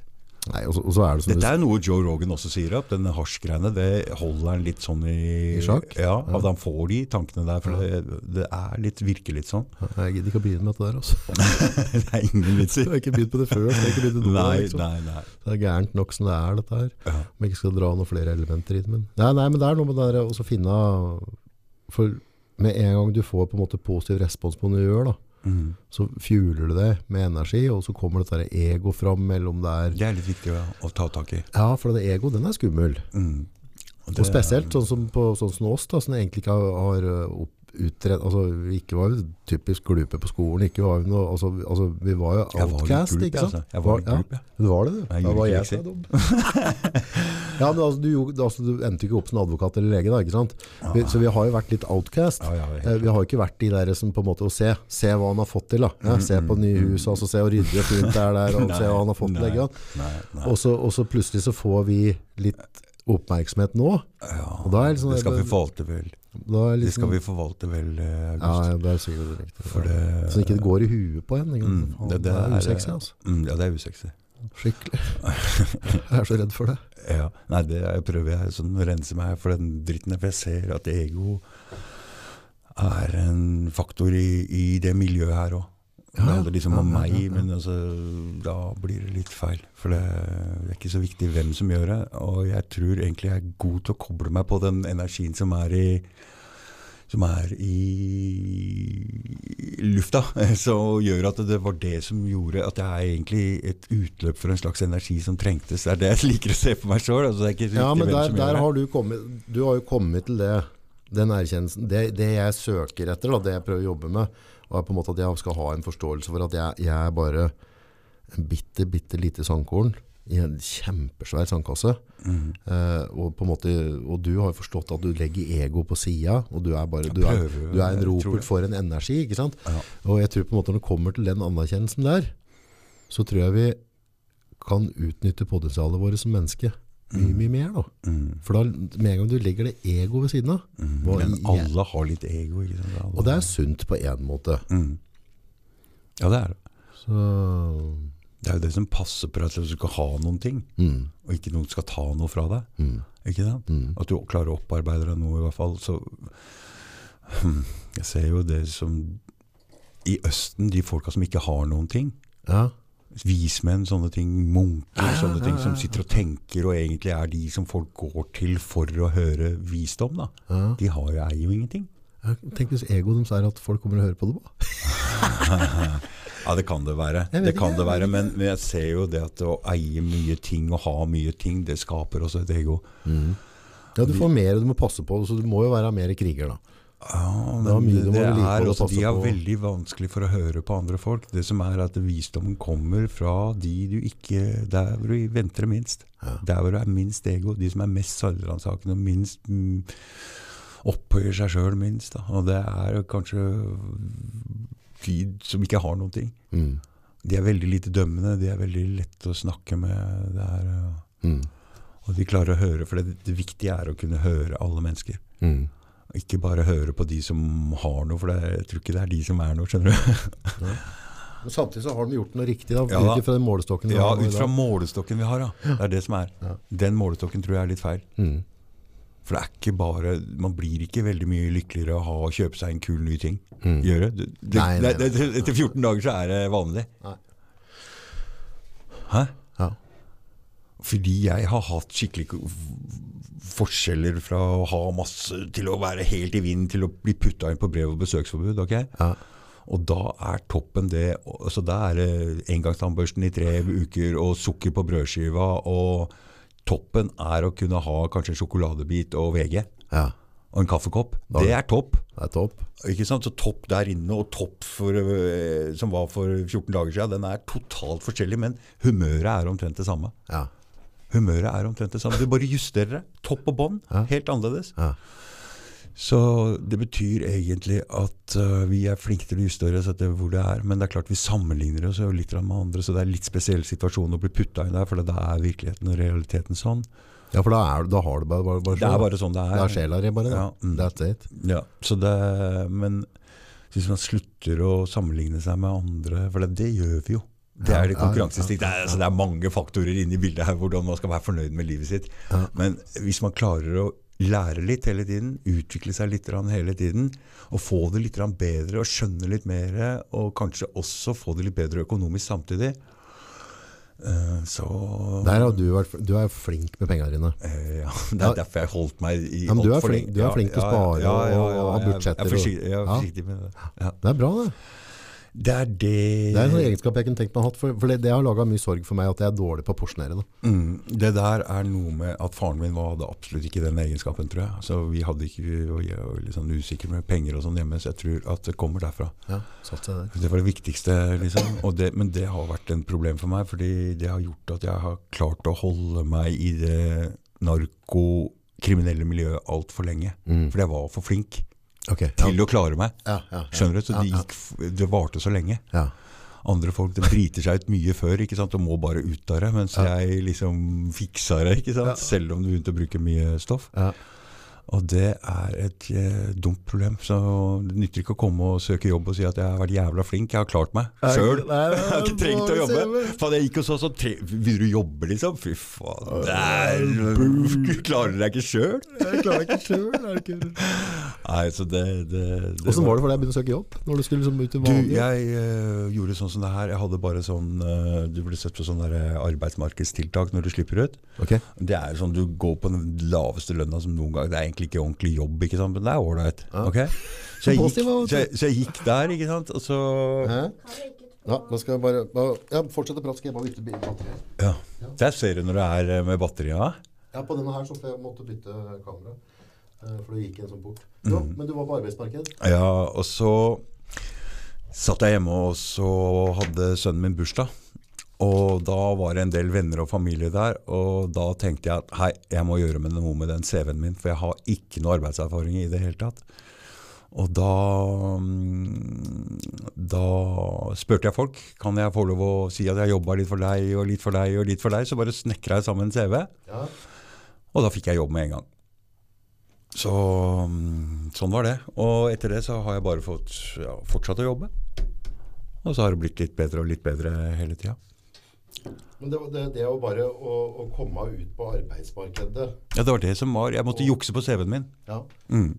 Nei, og, så, og så er det Dette er noe Joe Rogan også sier opp. Denne hasjgreiene det holder han litt sånn i, I sjakk? Ja, Ja. at han får de tankene der. For det, det er litt, virker litt sånn. Jeg gidder ikke å begynne med dette der, altså. det er ingen vits i. Jeg har ikke begynt på det før. Jeg har ikke begynt med det Nei, liksom. nei, nei. Det er gærent nok som det er, dette her. Ja. Om jeg ikke skal dra noen flere elementer i det. Men, nei, nei, men det er noe med det der å finne For med en gang du får på en måte positiv respons på noe du gjør, da, Mm. så fjuler du det med energi, og så kommer dette ego fram mellom der Det er litt viktig å, å ta tak i. Ja, for det ego, den er skummel. Mm. Og Og spesielt sånn som, på, sånn som oss, da, som egentlig ikke har, har uh, opp, utredet Altså, vi ikke var jo typisk glupe på skolen. Ikke var vi, noe, altså, altså, vi var jo var outcast, ikke sant? altså. Jeg var litt glup, ja. Du var det, du. Jeg Da var jeg så dum. ja, men altså, du, altså, du endte ikke opp som advokat eller lege, da, ikke sant? Vi, så vi har jo vært litt outcast. Ja, ja, Eh, Vi har jo ikke vært de der som på en måte å se, se hva han har fått til. da. Ja, se på nye hus, altså se og fint det er der, og se hva han har fått til. nei, nei, nei. Og så, plutselig så får vi litt oppmerksomhet nå. Ja, Og da er det sånn det skal der- vi forvalte vel. Er Det liksom, skal vi forvalte vel, eh, Ja, August. ja, det er sikkert riktig. For det- Så ikke det går i huet på en. Mm, det- det, det er er- usexy, altså. Mm, ja, det er usexy. Skikkelig. Jeg er så redd for det. Ja, nei, det jeg prøver jeg sånn å rense meg for den dritten, for jeg ser at ego er en faktor i, i det miljøet her òg. Det handler liksom om meg, men altså, da blir det litt feil. For det, er ikke så viktig hvem som gjør det. Og jeg tror egentlig jeg er god til å koble meg på den energien som er i som er i lufta, så gjør at det var det som gjorde at jeg er egentlig et utløp for en slags energi som trengtes. Det er det jeg liker å se på meg sjøl. Altså, Ja, men der, der har du kommet Du har jo kommet til det den erkjennelsen. Det, det jeg søker etter, da, det jeg prøver å jobbe med, er på en måte at jeg skal ha en forståelse for at jeg, jeg er bare en bitte, bitte lite sandkorn i en kjempesvær sandkasse. Eh, og, på en måte, og du har forstått at du legger ego på sida, og du er, bare, du er, du er en ropert for en energi. ikke sant? Ja. Og jeg tror på en måte når det kommer til den anerkjennelsen der, så tror jeg vi kan utnytte potensialet vårt som menneske mye, mye mer. da. Mm. For da, med en gang du legger det ego ved siden av, hva Men alle har litt ego. Ikke sant? Alle og det er sunt på en måte. Mm. Ja, det er det. Så Det er jo det som passer på at du skal ha noen ting, mm, og ikke noen skal ta noe fra deg. mm, Ikke sant? mm. At du klarer å opparbeide deg noe, i hvert fall. Så Jeg ser jo det som I Østen, de folka som ikke har noen ting. Ja. Vismenn, sånne ting, munker, Ja, sånne ting som sitter og tenker, og egentlig er de som folk går til for å høre visdom. da. De har jo, eier jo ingenting. Tenk hvis egoet deres er at folk kommer og hører på det. da. Ja, det kan det være. Det kan det være, men, jeg ser jo det at å eie mye ting og ha mye ting, det skaper også et ego. Ja, Du får mer du må passe på, så du må jo være mer kriger. da. Ja, men det, det er også, de er på. veldig vanskelig for å høre på andre folk. Det som er at visdommen kommer fra de du ikke Der hvor du venter minst. Ja. Der hvor du er minst ego. De som er mest selvransakende og minst mm, opphøyer seg sjøl minst. Da. Og det er kanskje de som ikke har noen ting. Mm. De er veldig lite dømmende, de er veldig lette å snakke med. Er, uh, Mm. og de klarer å høre, for det, det viktige er å kunne høre alle mennesker. Mm. Ikke bare høre på de som har noe, for det, jeg tror ikke det er de som er noe, skjønner du. Men samtidig så har de gjort noe riktig, da, Ja, ut fra den målestokken vi Ja, har Ja, ut fra målestokken vi har, ja. Det er det som er. Ja. Den målestokken tror jeg er litt feil. Mm. For det er ikke bare Man blir ikke veldig mye lykkeligere av å kjøpe seg en kul ny ting. Mm. Gjøre. Det, det, Nei, nei, nei. det, etter 14 dager så er det vanlig. Nei. Hæ? Ja. Fordi jeg har hatt skikkelig forskjeller fra å ha masse til å være helt i vinden til å bli putta inn på brev- og besøksforbud. ok? Ja. Og da er toppen det Så Da er det engangstannbørsten i tre uker og sukker på brødskiva. Og toppen er å kunne ha kanskje en sjokoladebit og VG ja. og en kaffekopp. Da- Det er topp. Det er topp. Ikke sant? Så topp der inne og topp for, øh, som var for 14 dager siden, den er totalt forskjellig. Men humøret er omtrent det samme. Ja. Humøret er omtrent det samme. Du bare justerer det. Topp og bånn. Ja. Helt annerledes. Ja. Så det betyr egentlig at uh, vi er flinke til å justere oss etter hvor det er. Men det er klart vi sammenligner oss jo litt med andre, så det er litt spesiell situasjon å bli putta inn der. For da er virkeligheten og realiteten sånn. ja, for da, er, da har du bare, bare, bare Det er bare sånn det er. Det er sjela di, bare. Ja, mm. That's it. Ja, så det, men hvis man slutter å sammenligne seg med andre, for det, det gjør vi jo. Det er det ja. Det, altså, det er mange faktorer inne i bildet her, hvordan man skal være fornøyd med livet sitt. Men hvis man klarer å lære litt hele tiden, utvikle seg litt hele tiden, og få det litt bedre, og skjønne litt mer, og kanskje også få det litt bedre økonomisk samtidig, eh, så Der har du vært Du er flink med pengene dine. Eh, Ja, det er derfor jeg holdt meg i Ja, men du er flink- du er flink til å spare og- ha budsjetter Jeg er forsiktig, med det. Ja. Det er bra, det. Det er det Det er en sånn egenskap jeg kunne tenkt meg å ha. For, for det, det har laga mye sorg for meg at jeg er dårlig på å porsjonere. Mm, Det der er noe med at faren min var, hadde absolutt ikke den egenskapen, tror jeg. Så vi hadde ikke og jeg var liksom sånn usikker med penger og sånn hjemme, så jeg tror at det kommer derfra. Ja, der. Det var det viktigste, liksom. Og det, men det har vært en problem for meg, fordi det har gjort at jeg har klart å holde meg i det narkokriminelle miljøet altfor lenge. Mm. Fordi jeg var for flink Ok, ja. til å klare meg. Ja, ja, ja. Skjønner du? Så det, gikk, det varte så lenge. Ja. Andre folk de driter seg ut mye før ikke sant? og må bare ut av det, mens jeg liksom fiksa det, ikke sant? Selv om du begynte å bruke mye stoff. Og det er et eh, dumt problem. Så det nytter ikke å komme og søke jobb og si at jeg har vært jævla flink. Jeg har klart meg Nei, sjøl. Jeg har ikke trengt å jobbe. Faen, jeg gikk og så sånn Vil du jobbe, liksom? Fy faen. Der, klarer du deg ikke sjøl? Jeg klarer ikke sjøl. Nei, så det, det, det Åssen var det for deg å begynne å søke jobb? Når du skulle liksom ut i Du, jeg uh, gjorde sånn som det her. Jeg hadde bare sånn uh, Du ble sett på sånn der, eh, arbeidsmarkedstiltak når du slipper ut. Okay. Det er sånn Du går på den laveste lønna som noen gang. Det er egentlig ikke ordentlig jobb, ikke sant? men det er ålreit. Okay? Så, jeg gikk- så, jeg- så jeg gikk der, ikke sant. Og så Hæ? Ja, da skal jeg bare bare- ja, Fortsett å prate, skal jeg bare bytte bil- batteri. Ja. Der ser du når det er eh, med batteria. Ja, på denne her så får jeg måtte bytte kamera. eh, For det gikk en sånn bort. Jo, Mm. men du var på arbeidsmarked? Ja, og så satt jeg hjemme, og så hadde sønnen min bursdag. Og da var det en del venner og familie der, og da tenkte jeg at hei, jeg må gjøre med noe med den CV-en min, for jeg har ikke noe arbeidserfaring i det hele tatt. Og da, mm, da spurte jeg folk kan jeg få lov å si at jeg jobba litt for deg og litt for deg og litt for deg. Så bare snekra jeg sammen en CV, Ja. og da fikk jeg jobb med en gang. Så mm, sånn var det. Og etter det så har jeg bare fått ja, fortsatt å jobbe. Og så har det blitt litt bedre og litt bedre hele tida. Men det, det, det å bare å, å komme ut på arbeidsmarkedet. Ja, det var det som var. Jeg måtte jukse på CV-en min. Ja. Mm.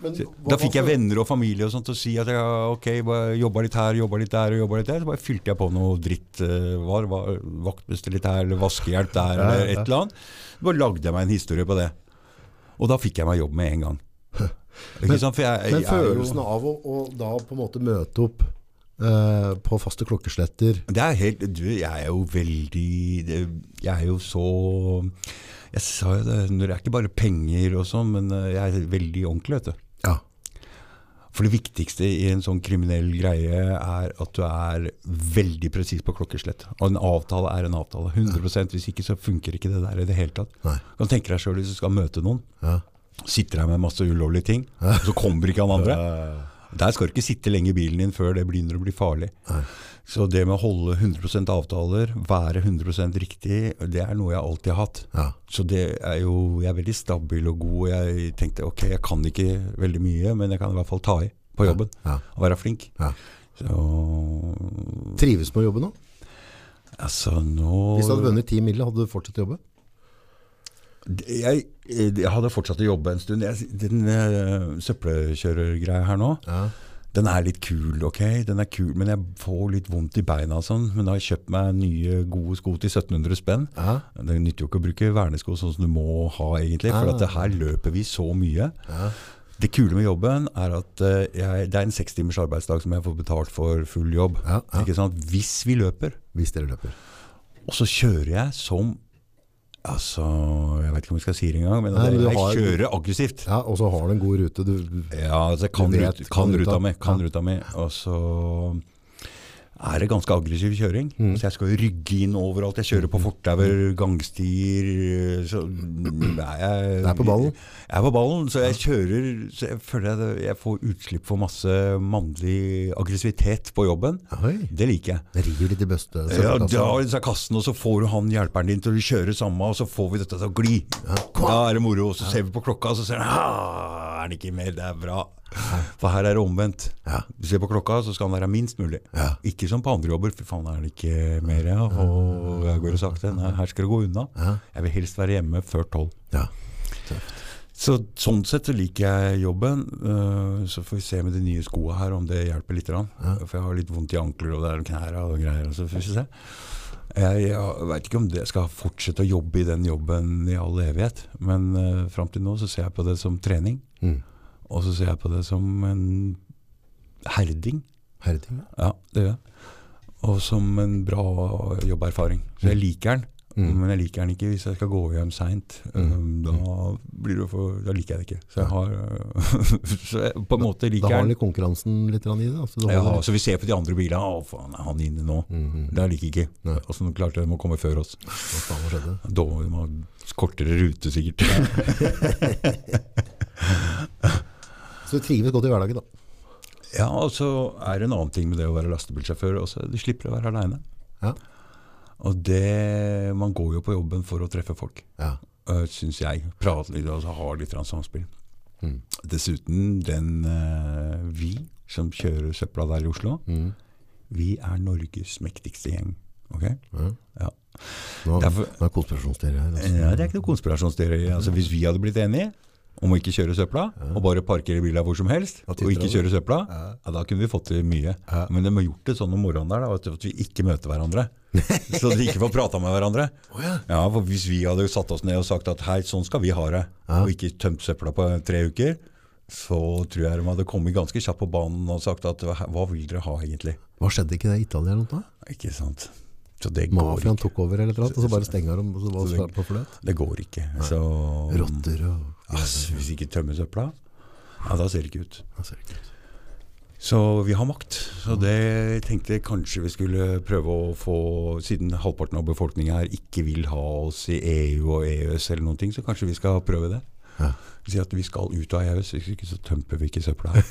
Men Så, da fikk jeg venner og familie og sånt til å si at jeg ok, jobba litt her, jobba litt der og jobba litt der. Så bare fylte jeg på noe dritt. eh, Var, var vaktmester litt her, eller vaskehjelp der, Ja, eller ja. et eller annet. Så bare lagde jeg meg en historie på det. Og da fikk jeg meg jobb med en gang. Ikke sant? Jeg, Men jeg jeg, jo- følelsen av å, å da på en måte møte opp eh, på faste klokkesletter Det er helt Du, jeg er jo veldig Jeg er jo så Jeg sa jo det, det er ikke bare penger og sånn, men eh, jeg er veldig ordentlig, vet du. Ja. For det viktigste i en sånn kriminell greie er at du er veldig presis på klokkeslett. Og en avtale er en avtale. 100% Hvis ikke så funker ikke det der i det hele tatt. Nei. Du kan tenke deg sjøl hvis du skal møte noen. Ja. Sitter her med masse ulovlige ting, og så kommer ikke han andre. Der skal du ikke sitte lenge i bilen din før det begynner å bli farlig. Nei. Så det med å holde 100 avtaler, være 100 riktig, det er noe jeg alltid har hatt. Ja. Så det er jo, jeg er veldig stabil og god. Jeg tenkte ok, jeg kan ikke veldig mye, men jeg kan i hvert fall ta i på jobben. Ja. Og være flink. Ja. Så Trives med jobben nå? altså nå Hvis du hadde vunnet 10 mill., hadde du fortsatt å jobbe? Jeg, jeg hadde fortsatt å jobbe en stund. Jeg, den uh, søppelkjørergreia her nå, Ja. den er litt kul, ok? Den er kul, men jeg får litt vondt i beina og sånn. Men da har jeg kjøpt meg nye, gode sko til 1700 spenn. Ja. Det nytter jo ikke å bruke vernesko sånn som du må ha, egentlig. For at det her løper vi så mye. Ja. Det kule med jobben er at eh, jeg, det er en seks timers arbeidsdag som jeg får betalt for full jobb. Ja, ja. Ikke sant? Hvis vi løper. Hvis dere løper. Og så kjører jeg som Altså, jeg vet ikke om vi skal si det engang, men, Nei, men jeg har- kjører aggressivt. Ja, og så har du en god rute. Du, Ja, altså jeg kan, Du vet- kan kan ruta. ruta mi. Kan Ja. ruta mi. Og så er det ganske aggressiv kjøring. Mm. Så jeg skal jo rygge inn overalt. Jeg kjører på fortauer, gangstier så er jeg, Du er på ballen. Jeg er på ballen, så jeg kjører Så jeg føler jeg, jeg får utslipp for masse mannlig aggressivitet på jobben. Oi, Det liker jeg. det river litt i bøste. Ja, da dra i kassen, og så får du han hjelperen din til å kjøre samme, og så får vi dette til å gli. Da er det moro. Og så ser vi på klokka, og så ser ah, er han ikke mer, det er bra. For her er det omvendt. Ja. Du ser på klokka, så skal den være minst mulig. Ja. Ikke som på andre jobber. Fy faen, er det ikke mer? Ja? Og jeg går og sakte. Nei, her skal det gå unna. Jeg vil helst være hjemme før tolv. Ja. Så sånn sett så liker jeg jobben. øh, så får vi se med de nye skoene her om det hjelper litt. For jeg har litt vondt i ankler og det er knærne og greier. Så får vi se. Jeg, jeg veit ikke om jeg skal fortsette å jobbe i den jobben i all evighet. Men uh, fram til nå så ser jeg på det som trening. Mm. Og så ser jeg på det som en herding. Herding. Ja, det gjør jeg. Og som en bra jobberfaring. Så jeg liker den. Mm. Men jeg liker den ikke hvis jeg skal gå hjem seint. Mm. da, blir det for- da liker jeg det ikke. Så jeg har Så jeg på en måte Da liker har den. litt konkurransen litt i det. Altså, Ja, så vi ser på de andre bilene. Å, faen, er han inne nå? Mhm. Det liker jeg ikke. Nei. så klarte de å komme før oss? Hva faen har skjedd? Da må de ha kortere rute, sikkert. Så du trives godt i hverdagen, da. Ja, og så er det en annen ting med det å være lastebilsjåfør. Også. Du slipper å være aleine. Ja. Og det Man går jo på jobben for å treffe folk, Ja. syns jeg. Prate litt og så ha litt samspill. Mm. Dessuten, den eh, vi som kjører søpla der i Oslo, Mm. vi er Norges mektigste gjeng. Ok? Ja. Ja. Nå, Derfor- nå er konspirasjonsteori her. Altså. Ja, det er ikke noe konspirasjonsteori. Altså, hvis vi hadde blitt enige om å ikke kjøre søpla, og bare parkere bilen hvor som helst, Og ikke kjøre søpla, Ja. ja, da kunne vi fått til mye. Ja. Men de har gjort det sånn om morgenen der, da, at vi ikke møter hverandre. så de ikke får prata med hverandre. Oh, ja. Ja, for Hvis vi hadde satt oss ned og sagt at hei, sånn skal vi ha det, Ja. og ikke tømt søpla på tre uker, så tror jeg de hadde kommet ganske kjapt på banen og sagt at hva vil dere ha egentlig? Hva skjedde ikke det i Italia? Ikke sant? Så det Mafiaen tok over eller noe, og så bare stenger de, og så var det på fløt. Det går ikke. Så Rotter og altså, hvis ikke tømmer søpla, ja, da ser det ikke ut. Ja, ikke ut. Så vi har makt. Så det tenkte jeg kanskje vi skulle prøve å få, siden halvparten av befolkningen her ikke vil ha oss i EU og EØS eller noen ting, så kanskje vi skal prøve det. Ja. Si at vi skal ut av EØS, hvis ikke så tømper vi ikke søpla her.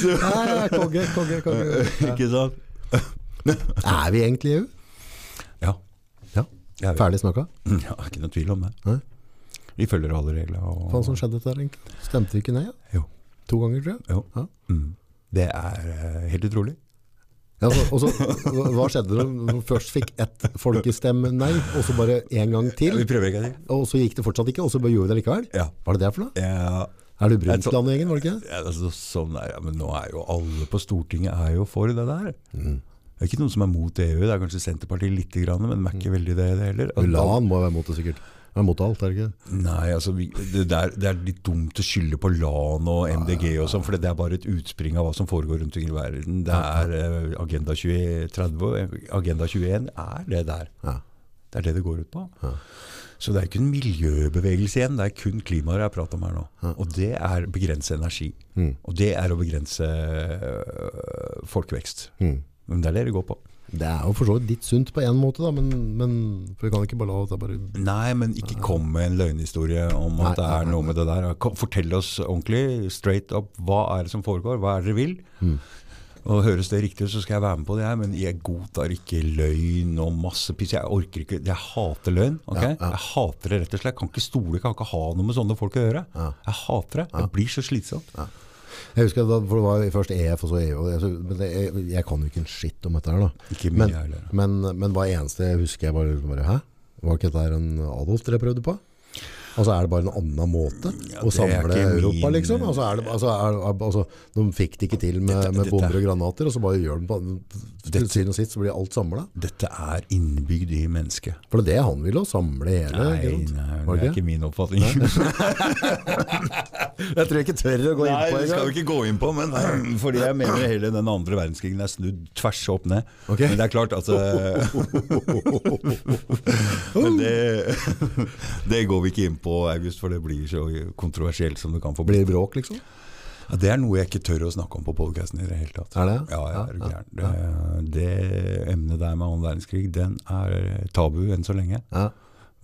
Ja, konge, konge, konge. Ja. ikke sant? Er vi egentlig i EU? Ja. Ja. Ferdig snakka? Ja, ikke noe tvil om det. Nei. Vi følger alle regler. Og... Hva som skjedde der egentlig? Stemte vi ikke nei? Ja? Jo. To ganger, tror jeg. Jo. Ja. Mm. Det er eh, helt utrolig. Ja, så, og så, hva- hva skjedde når du først fikk ett folkestemme nei, og så bare en gang til? Vi prøver ikke. Og så gikk det fortsatt ikke, og så gjorde vi det likevel? Ja. Var det det for noe? Ja, Er du Brundtland-gjengen, var det ikke ja, altså, sånn er, men nå er jo alle på Stortinget er jo for det der. Mm. Det er ikke noen som er mot EU. Det er kanskje Senterpartiet litt, grann, men de er ikke veldig det, det heller. Lan må være mot det sikkert. Han er mot alt, er det ikke? Nei, altså vi, det, der, det er litt dumt å skylde på LAN og MDG og sånn, for det er bare et utspring av hva som foregår rundt omkring i verden. Det er eh, Agenda 2030, Agenda 21 er det der. Ja. Det er det det går ut på. Så det er ikke en miljøbevegelse igjen, det er kun klimaet jeg prater om her nå. Og det er å begrense energi. Mm. Og det er å begrense øh, folkevekst. Mm. Men det er det det går på. Det er jo for så vidt litt sunt på en måte, da, men, men for vi kan ikke bare la det bare Nei, men ikke kom med en løgnhistorie om Nei, at det er nei, noe med det der. Fortell oss ordentlig, straight up, hva er det som foregår? Hva er det dere vil? Mm. Og Høres det riktig ut, så skal jeg være med på det, her, men jeg godtar ikke løgn og masse piss. Jeg orker ikke, jeg hater løgn. ok? Ja, ja. Jeg hater det rett og slett. Jeg kan ikke stole, jeg kan ikke ha noe med sånne folk å gjøre. Ja. Jeg hater det. Det blir så slitsomt. Jeg husker da, for det var først EF og så EU. og jeg- Men jeg, jeg kan jo ikke en skitt om dette her, da. Ikke mye Men, men, men hva eneste jeg husker jeg bare, bare Hæ? Var ikke dette en Adolf dere prøvde på? Altså Er det bare en annen måte Ja, å samle Europa, min- liksom? Altså, er det, altså, er, altså, de fikk det ikke til med, Dette- med bomber og granater, og så bare gjør de på Til syvende og sist så blir alt samla. Dette er innbygd i mennesket. For det er det han ville, å samle hele. Nei, nei, det er ikke min oppfatning. Jeg tror jeg ikke tør å gå inn på det skal vi ikke gå inn på, men fordi jeg mener hele den andre verdenskrigen er snudd tvers opp ned. Okay. Men det er klart eh, Men det, det går vi ikke inn på, August, for det blir så kontroversielt som det kan få bli. Blir det bråk, liksom? Ja, det er noe jeg ikke tør å snakke om på podkasten i det hele tatt. Er det? Ja, jeg er ja, Ja, gæren. Det, det emnet der med annen verdenskrig, den er tabu enn så lenge. Ja.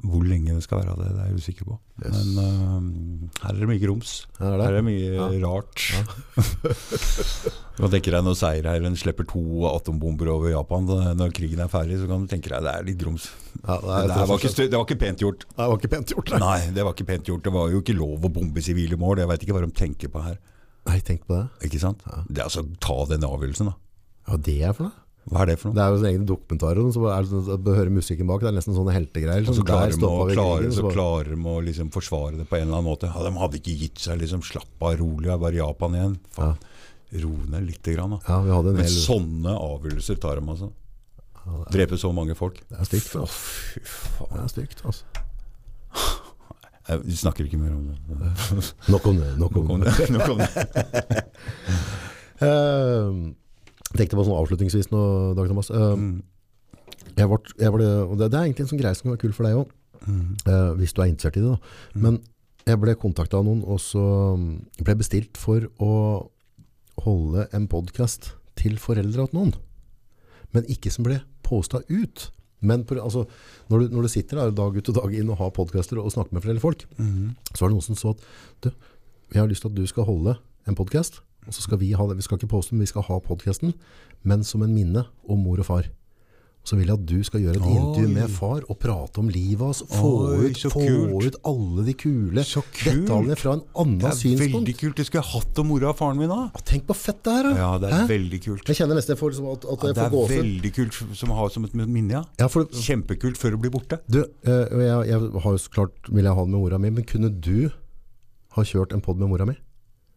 Hvor lenge det skal være det, det er jeg usikker på. Yes. Men uh, her er det mye grums. Er det? Her er det mye rart. Du kan tenke deg når seierherren slipper to atombomber over Japan når krigen er ferdig, så kan du tenke deg det er litt grums. Ja, det, Det, er, der var ikke, det var ikke pent gjort. det var ikke pent gjort. Nei. Nei, det var ikke pent gjort. Det var jo ikke lov å bombe sivile mål. Jeg veit ikke hva de tenker på her. Nei, tenk på det. Ikke sant? Det er altså Ta den avgjørelsen, da. Hva det er for noe? Hva er det for noe? Det er jo sånne egne dokumentarer, og så er det sånn, du hører musikken bak, det er nesten sånne heltegreier. Liksom. så Sånn, klarer de å, krigen, så klarer de å liksom forsvare det på en eller annen måte. Ja, de hadde ikke gitt seg. liksom Slapp av, rolig. Det er bare Japan igjen. Faen, Ro ned lite grann. Ja, en Men hel... sånne avgjørelser tar de, altså. Drepe så mange folk. Det er stygt, Oh, fy faen. Det er stygt, altså. Vi snakker ikke mer om det. Nok om det, nok om Nok om det. Nok om det. Eh, Jeg tenkte på sånn avslutningsvis nå, Dag Thomas. Eh, Mm. Jeg var, jeg var, og det, det er egentlig en sånn greie som kan være kul for deg også, Mm. eh, hvis du er interessert i det. Da. Men jeg ble kontaktet av noen, og så mm, ble bestilt for å holde en podcast til foreldre til noen. Men ikke som ble postet ut. Men på, altså, når, du, når du sitter der dag ut og dag inn og har podcaster og snakker med flere folk, Mm. så var det noen som så at du, jeg har lyst til at du skal holde en podcast, og så skal vi ha det. Vi skal ikke poste den, vi skal ha podcasten, men som en minne om mor og far. Så vil jeg at du skal gjøre et intervju med far og prate om livet hans. Få, Oi, ut, få ut alle de kule detaljene fra en annen synspunkt. Det er synspunkt. veldig kult. Det skulle jeg hatt om mora og faren min da. Tenk på fett det her, da! Ja, det er Hæ? veldig kult. Jeg kjenner nesten jeg får, liksom at, at Ja, jeg det er veldig kult som å ha som et minne, ja. Ja, for, Kjempekult før det blir borte. du, eh, jeg, jeg har jo så klart vil jeg ha det med mora mi, men kunne du ha kjørt en podd med mora mi?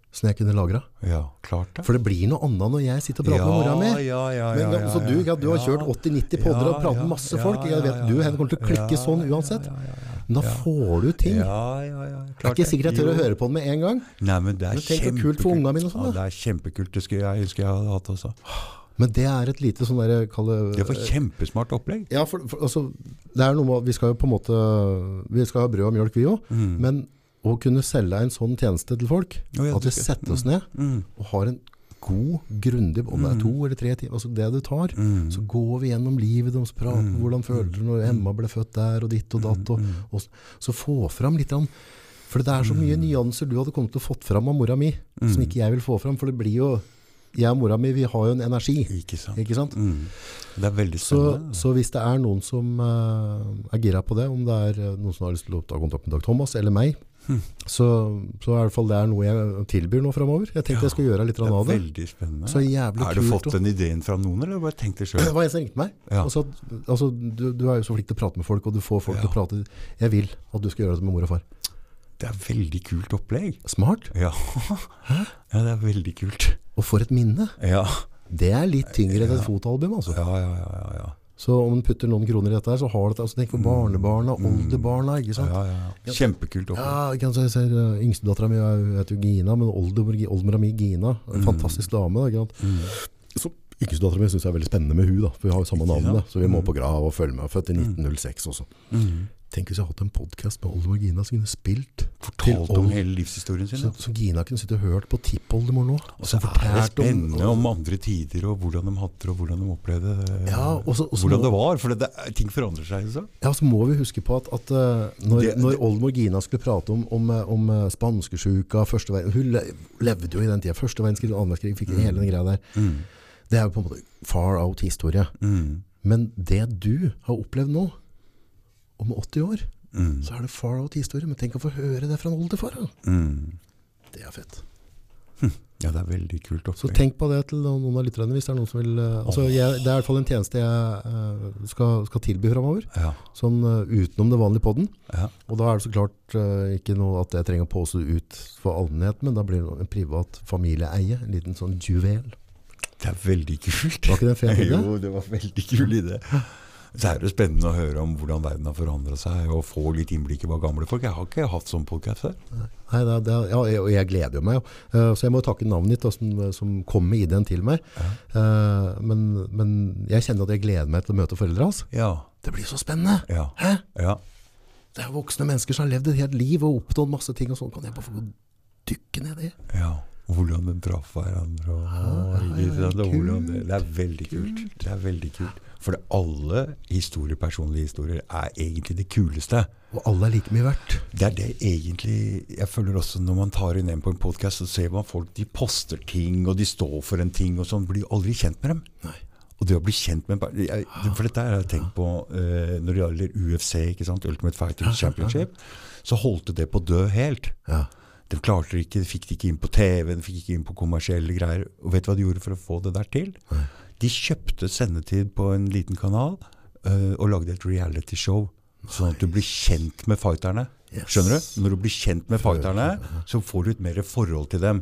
Sånn jeg kunne lagra? Ja, klart det. For det blir noe annet når jeg sitter og prater med mora mi. Ja, ja, Men, ja, ja, så du, ja, du har kjørt 80-90 podder og Ja, pratet ja, med masse ja, folk. Jeg vet ja, du ja, kommer til å klikke ja, sånn uansett. ja, ja, ja. Men da Ja. får du ting. Ja, ja, ja. Det er ikke sikkert jeg tør å høre på den med en gang. Nei, men det er Men tenk så kult for unga mine og sånn, Ja, det er kjempekult. Det skulle jeg ønske jeg hadde hatt også. Men det er et lite sånn der kalle, Det var kjempesmart opplegg. Ja, for, for altså, det er noe med vi skal jo på en måte Vi skal ha brød og mjølk, vi òg. Mm. Men å kunne selge en sånn tjeneste til folk, Oh, at vi setter oss ned Mm. og har en god, grundig, om det er to eller tre timer, altså det du tar, Mm. så går vi gjennom livet deres, prater om hvordan føler du når Emma ble født der, og ditt og datt, og, og så få fram litt, grann, for det er så mye nyanser du hadde kommet til å fått fram av mora mi, som ikke jeg vil få fram, for det blir jo, jeg og mora mi, vi har jo en energi, Ikke sant. ikke sant? Mm. Det er veldig Så, spennende. så hvis det er noen som uh, er gira på det, om det er eh, noen som har lyst til å ta kontakt med Dag Thomas eller meg, Så, så er i hvert fall det er noe jeg tilbyr nå fremover. Jeg tenkte jeg skulle gjøre litt det er av det. veldig spennende. Så jævlig Har du kult. fått den ideen fra noen, eller bare tenkt det Det var en som ringte meg. Ja. Og sa altså, du, du er jo så flink til å prate med folk, og du får folk til å prate. Jeg vil at du skal gjøre det med mor og far. Det er veldig kult opplegg. Smart. Ja. ja, det er veldig kult. Og for et minne. Ja. Det er litt tyngre enn et fotoalbum, altså. Ja, ja, ja, ja, ja. Så om du putter noen kroner i dette her, så har det. Altså, tenk på barnebarna, oldebarna, ikke sant? ja, ja, ja. Kjempekult opplegg. Ja, så jeg ser uh, Yngstedattera mi er- heter jo Gina, men oldemor- oldemora mi Gina, en fantastisk dame. Da, ikke sant? Så Yngstedattera mi syns jeg er veldig spennende med hun da, for vi har jo samme navn. Ja. Da, så vi må på grav og følge med. Født i 1906 også. Mm. Tenk hvis jeg hadde hatt en podkast med oldemor Gina som kunne spilt Fortalt om hele livshistorien sin. så, så Gina kunne sitte og hørt på tippoldemor nå. Og så er det spennende om andre tider, og hvordan de hadde det, og hvordan de opplevde. Ja, og så- og så hvordan må- det var. For det, ting forandrer seg. Så. Ja, så må vi huske på at, at uh, når, Det- når oldemor Gina skulle prate om, om, uh, om uh, spanskesjuka, hun levde jo i den tida. Første verdenskrig, annen verdenskrig, fikk hele den greia der. Mm. Det er jo på en måte far out historie. Mm. Men det du har opplevd nå, om 80 år, Mm. så er det far out historie. Men tenk å få høre det fra en oldefar. Mm. Det er fett. Ja, det er veldig kult Så tenk på det til noen av lytterne hvis det er noen som vil uh, altså jeg, Det er i hvert fall en tjeneste jeg uh, skal, skal tilby framover. Ja, Sånn uh, utenom det vanlige podden. ja. Og da er det så klart ikke noe at jeg trenger å påse ut for allmennheten, men da blir det en privat familieeie. En liten sånn juvel. Det er veldig kult. Var ikke det en fet idé? Jo, det var veldig kul idé. Så er det spennende å høre om hvordan verden har forandra seg, og få litt innblikk i hva gamle folk Jeg har ikke hatt sånn podkast før. Nei, det, er- det, er- ja, jeg- og jeg gleder jo meg. jo. Uh, så jeg må takke navnet ditt da, som, som kom med ideen til meg. Uh, men, men jeg kjenner at jeg gleder meg til å møte foreldre hans. Ja. Det blir så spennende! Ja. Hæ? ja. Det er voksne mennesker som har levd et helt liv og oppnådd masse ting, og sånn kan jeg bare få dykke ned i. ja. Hvordan de traff hverandre. Og, ja, ja, ja, kult. det, det er veldig kult. Det er veldig kult. For alle historier, personlige historier er egentlig det kuleste. Og alle er like mye verdt. Det er det egentlig Jeg føler også når man tar inn en på en podkast, så ser man folk de poster ting, og de står for en ting, og sånn. Blir aldri kjent med dem. Nei. Og det å bli kjent med jeg, For dette har jeg tenkt på uh, når det gjelder UFC, ikke sant? Ultimate Fighting Championship. Så holdt det på å dø helt. Ja. De klarte det ikke, de fikk det ikke inn på TV, de fikk ikke inn på kommersielle greier. Og vet du hva de gjorde for å få det der til? De kjøpte sendetid på en liten kanal uh, og lagde et reality-show. Sånn at du blir kjent med fighterne. Skjønner du? Når du blir kjent med fighterne, så får du et mer forhold til dem.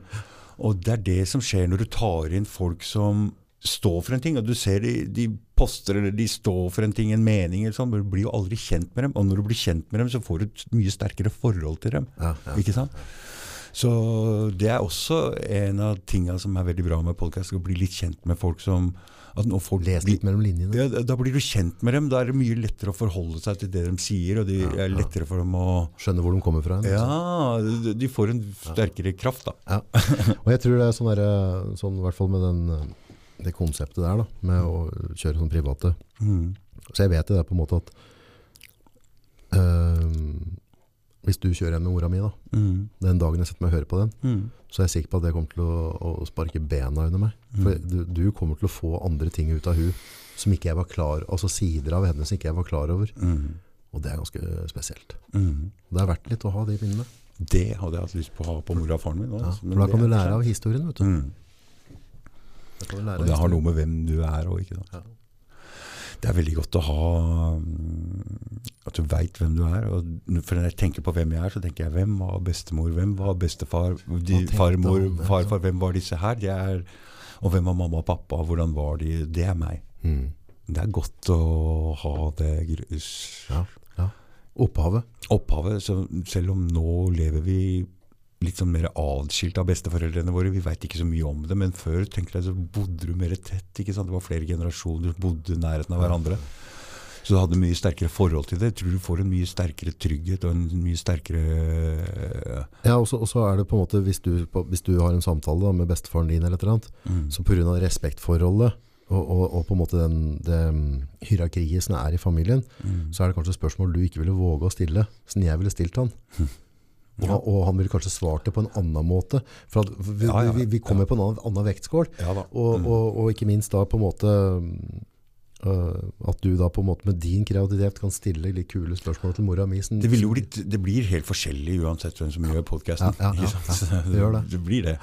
Og det er det som skjer når du tar inn folk som står for en ting. Og du ser de, de poster eller de står for en ting, en mening eller sånn, men du blir jo aldri kjent med dem. Og når du blir kjent med dem, så får du et mye sterkere forhold til dem. Ja, ja. Ikke sant? Så det er også en av tinga som er veldig bra med podkast, å bli litt kjent med folk som folk Les blir- litt mellom linjene. ja, da- blir du kjent med dem. Da er det mye lettere å forholde seg til det de sier, og det er lettere for dem å Skjønne hvor de kommer fra. Ja, de- de får en sterkere kraft, da. Ja. Og jeg tror det er sånn, der, sånn i hvert fall med den, det konseptet der, da, med å kjøre sånn private. Mm. Så jeg vet jo det på en måte at eh, hvis du kjører hjem med mora mi, da, Mm. den dagen jeg setter meg og hører på den, Mm. så er jeg sikker på at det kommer til å, å sparke bena under meg. For du, du kommer til å få andre ting ut av hun som ikke jeg var klar altså sider av henne som ikke jeg var klar over. Mm. Og det er ganske spesielt. Mm. Det er verdt litt å ha de minnene. Det hadde jeg hatt lyst på å ha på mora og faren min. Ja, altså, for da kan du lære av historien, vet du. Mm. Du Og det har noe med hvem du er òg, ikke sant. Ja. Det er veldig godt å ha mm, At du veit hvem du er. Og for når jeg tenker på hvem jeg er, så tenker jeg hvem var bestemor, hvem var bestefar, de, farmor, farfar, hvem var disse her? Er, og hvem var mamma og pappa, hvordan var de? Det er meg. Mm. Det er godt å ha det grus. Ja, ja. Opphavet. opphavet. Så selv om nå lever vi litt sånn mer adskilt av besteforeldrene våre, vi veit ikke så mye om det, men før tenker jeg, så bodde du mer tett. ikke sant? Det var flere generasjoner som bodde i nærheten av hverandre. Så du hadde mye sterkere forhold til det. Jeg tror du får en mye sterkere trygghet og en mye sterkere Ja, og så er det på en måte, hvis du, hvis du har en samtale da, med bestefaren din eller et eller annet, mm. så av respektforholdet, og, og, og på en måte den, det mm, hierarkiet som er i familien, Mm. så er det kanskje spørsmål du ikke ville våge å stille, som jeg ville stilt han. Og, Ja. og han ville kanskje svart det på en annen måte. For at vi, Ja, ja, vi, vi kommer på en annen, annen vektskål. Ja. Og, Mm. og, og ikke minst da på en måte uh, at du da på en måte med din kreativitet kan stille litt kule spørsmål til mora mi. Det, vil jo litt det blir helt forskjellig uansett hvem som gjør podkasten. Ja, ja, ja, ja, det det. det blir det.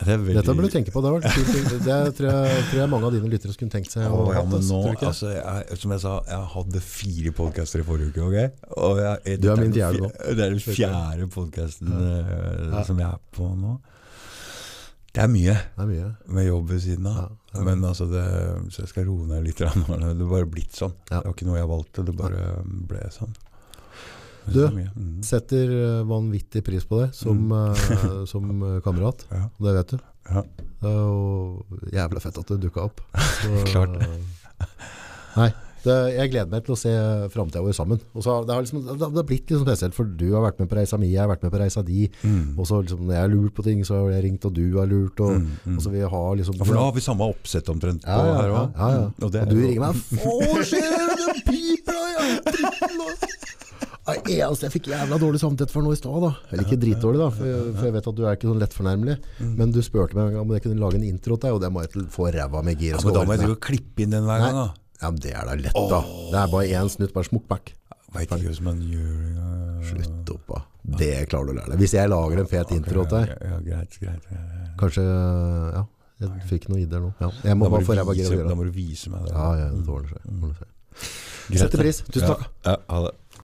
Det veldig... Dette burde du tenke på. Det, var kult. det tror, jeg, tror jeg mange av dine lyttere skulle tenkt seg. Å, ja, nå, altså, jeg, som jeg sa, jeg hadde fire podcaster i forrige uke. Okay? Og jeg, Du er min fjerde nå. Det er den fjerde podkasten Ja. som jeg er på nå. Det er mye Det er mye. med jobb ved siden av. Ja. Men altså, det, så jeg skal roe ned litt. Det har bare blitt sånn. Det var ikke noe jeg valgte, det bare ble sånn. Du, det. Mm. Setter øh, vanvittig pris på deg som, øh, som øh, kamerat. Ja. Det vet du. Ja. Det er jo jævla fett at du dukka opp. Så, Klart. Nei, det, jeg gleder meg til å se framtida vår sammen. Og så det, har liksom, det, det har blitt litt sånn spesielt, for du har vært med på reisa mi, jeg har vært med på reisa di. Mm. Og så liksom, når jeg har lurt på ting, så har jeg ringt, og du har lurt. Og, Mm, mm. og så vi har liksom Ja, for da har vi samme oppsett omtrent på ja, ja, her òg. ja, ja. Og, det Og du ringer meg 'Å, skjer? Det piper da, jeg dritten nå. Det eneste jeg fikk jævla dårlig samvittighet for nå i stad, da. Eller ikke dritdårlig, da, for jeg, for jeg vet at du er ikke sånn lettfornærmelig. Mm. Men du spurte meg om jeg kunne lage en intro til deg, og det må jeg til få ræva med gir. Ja, og men da må jeg drive og klippe inn den hver gang, da. Ja, men det er da lett, da. Det er bare én snutt, bare smukk back. Veit ikke hvordan man gjør. Slutt opp, da. Det klarer du å lære deg. Hvis jeg lager en fet intro til deg, Ja, ja, greit, greit. Ja, ja. kanskje Ja, jeg fikk noen ideer nå. Ja. Jeg må bare få ræva gir vise, gjøre da må du vise meg det. Ja, ja, det ordner seg. Setter pris. Tusen takk. Ja, ha det.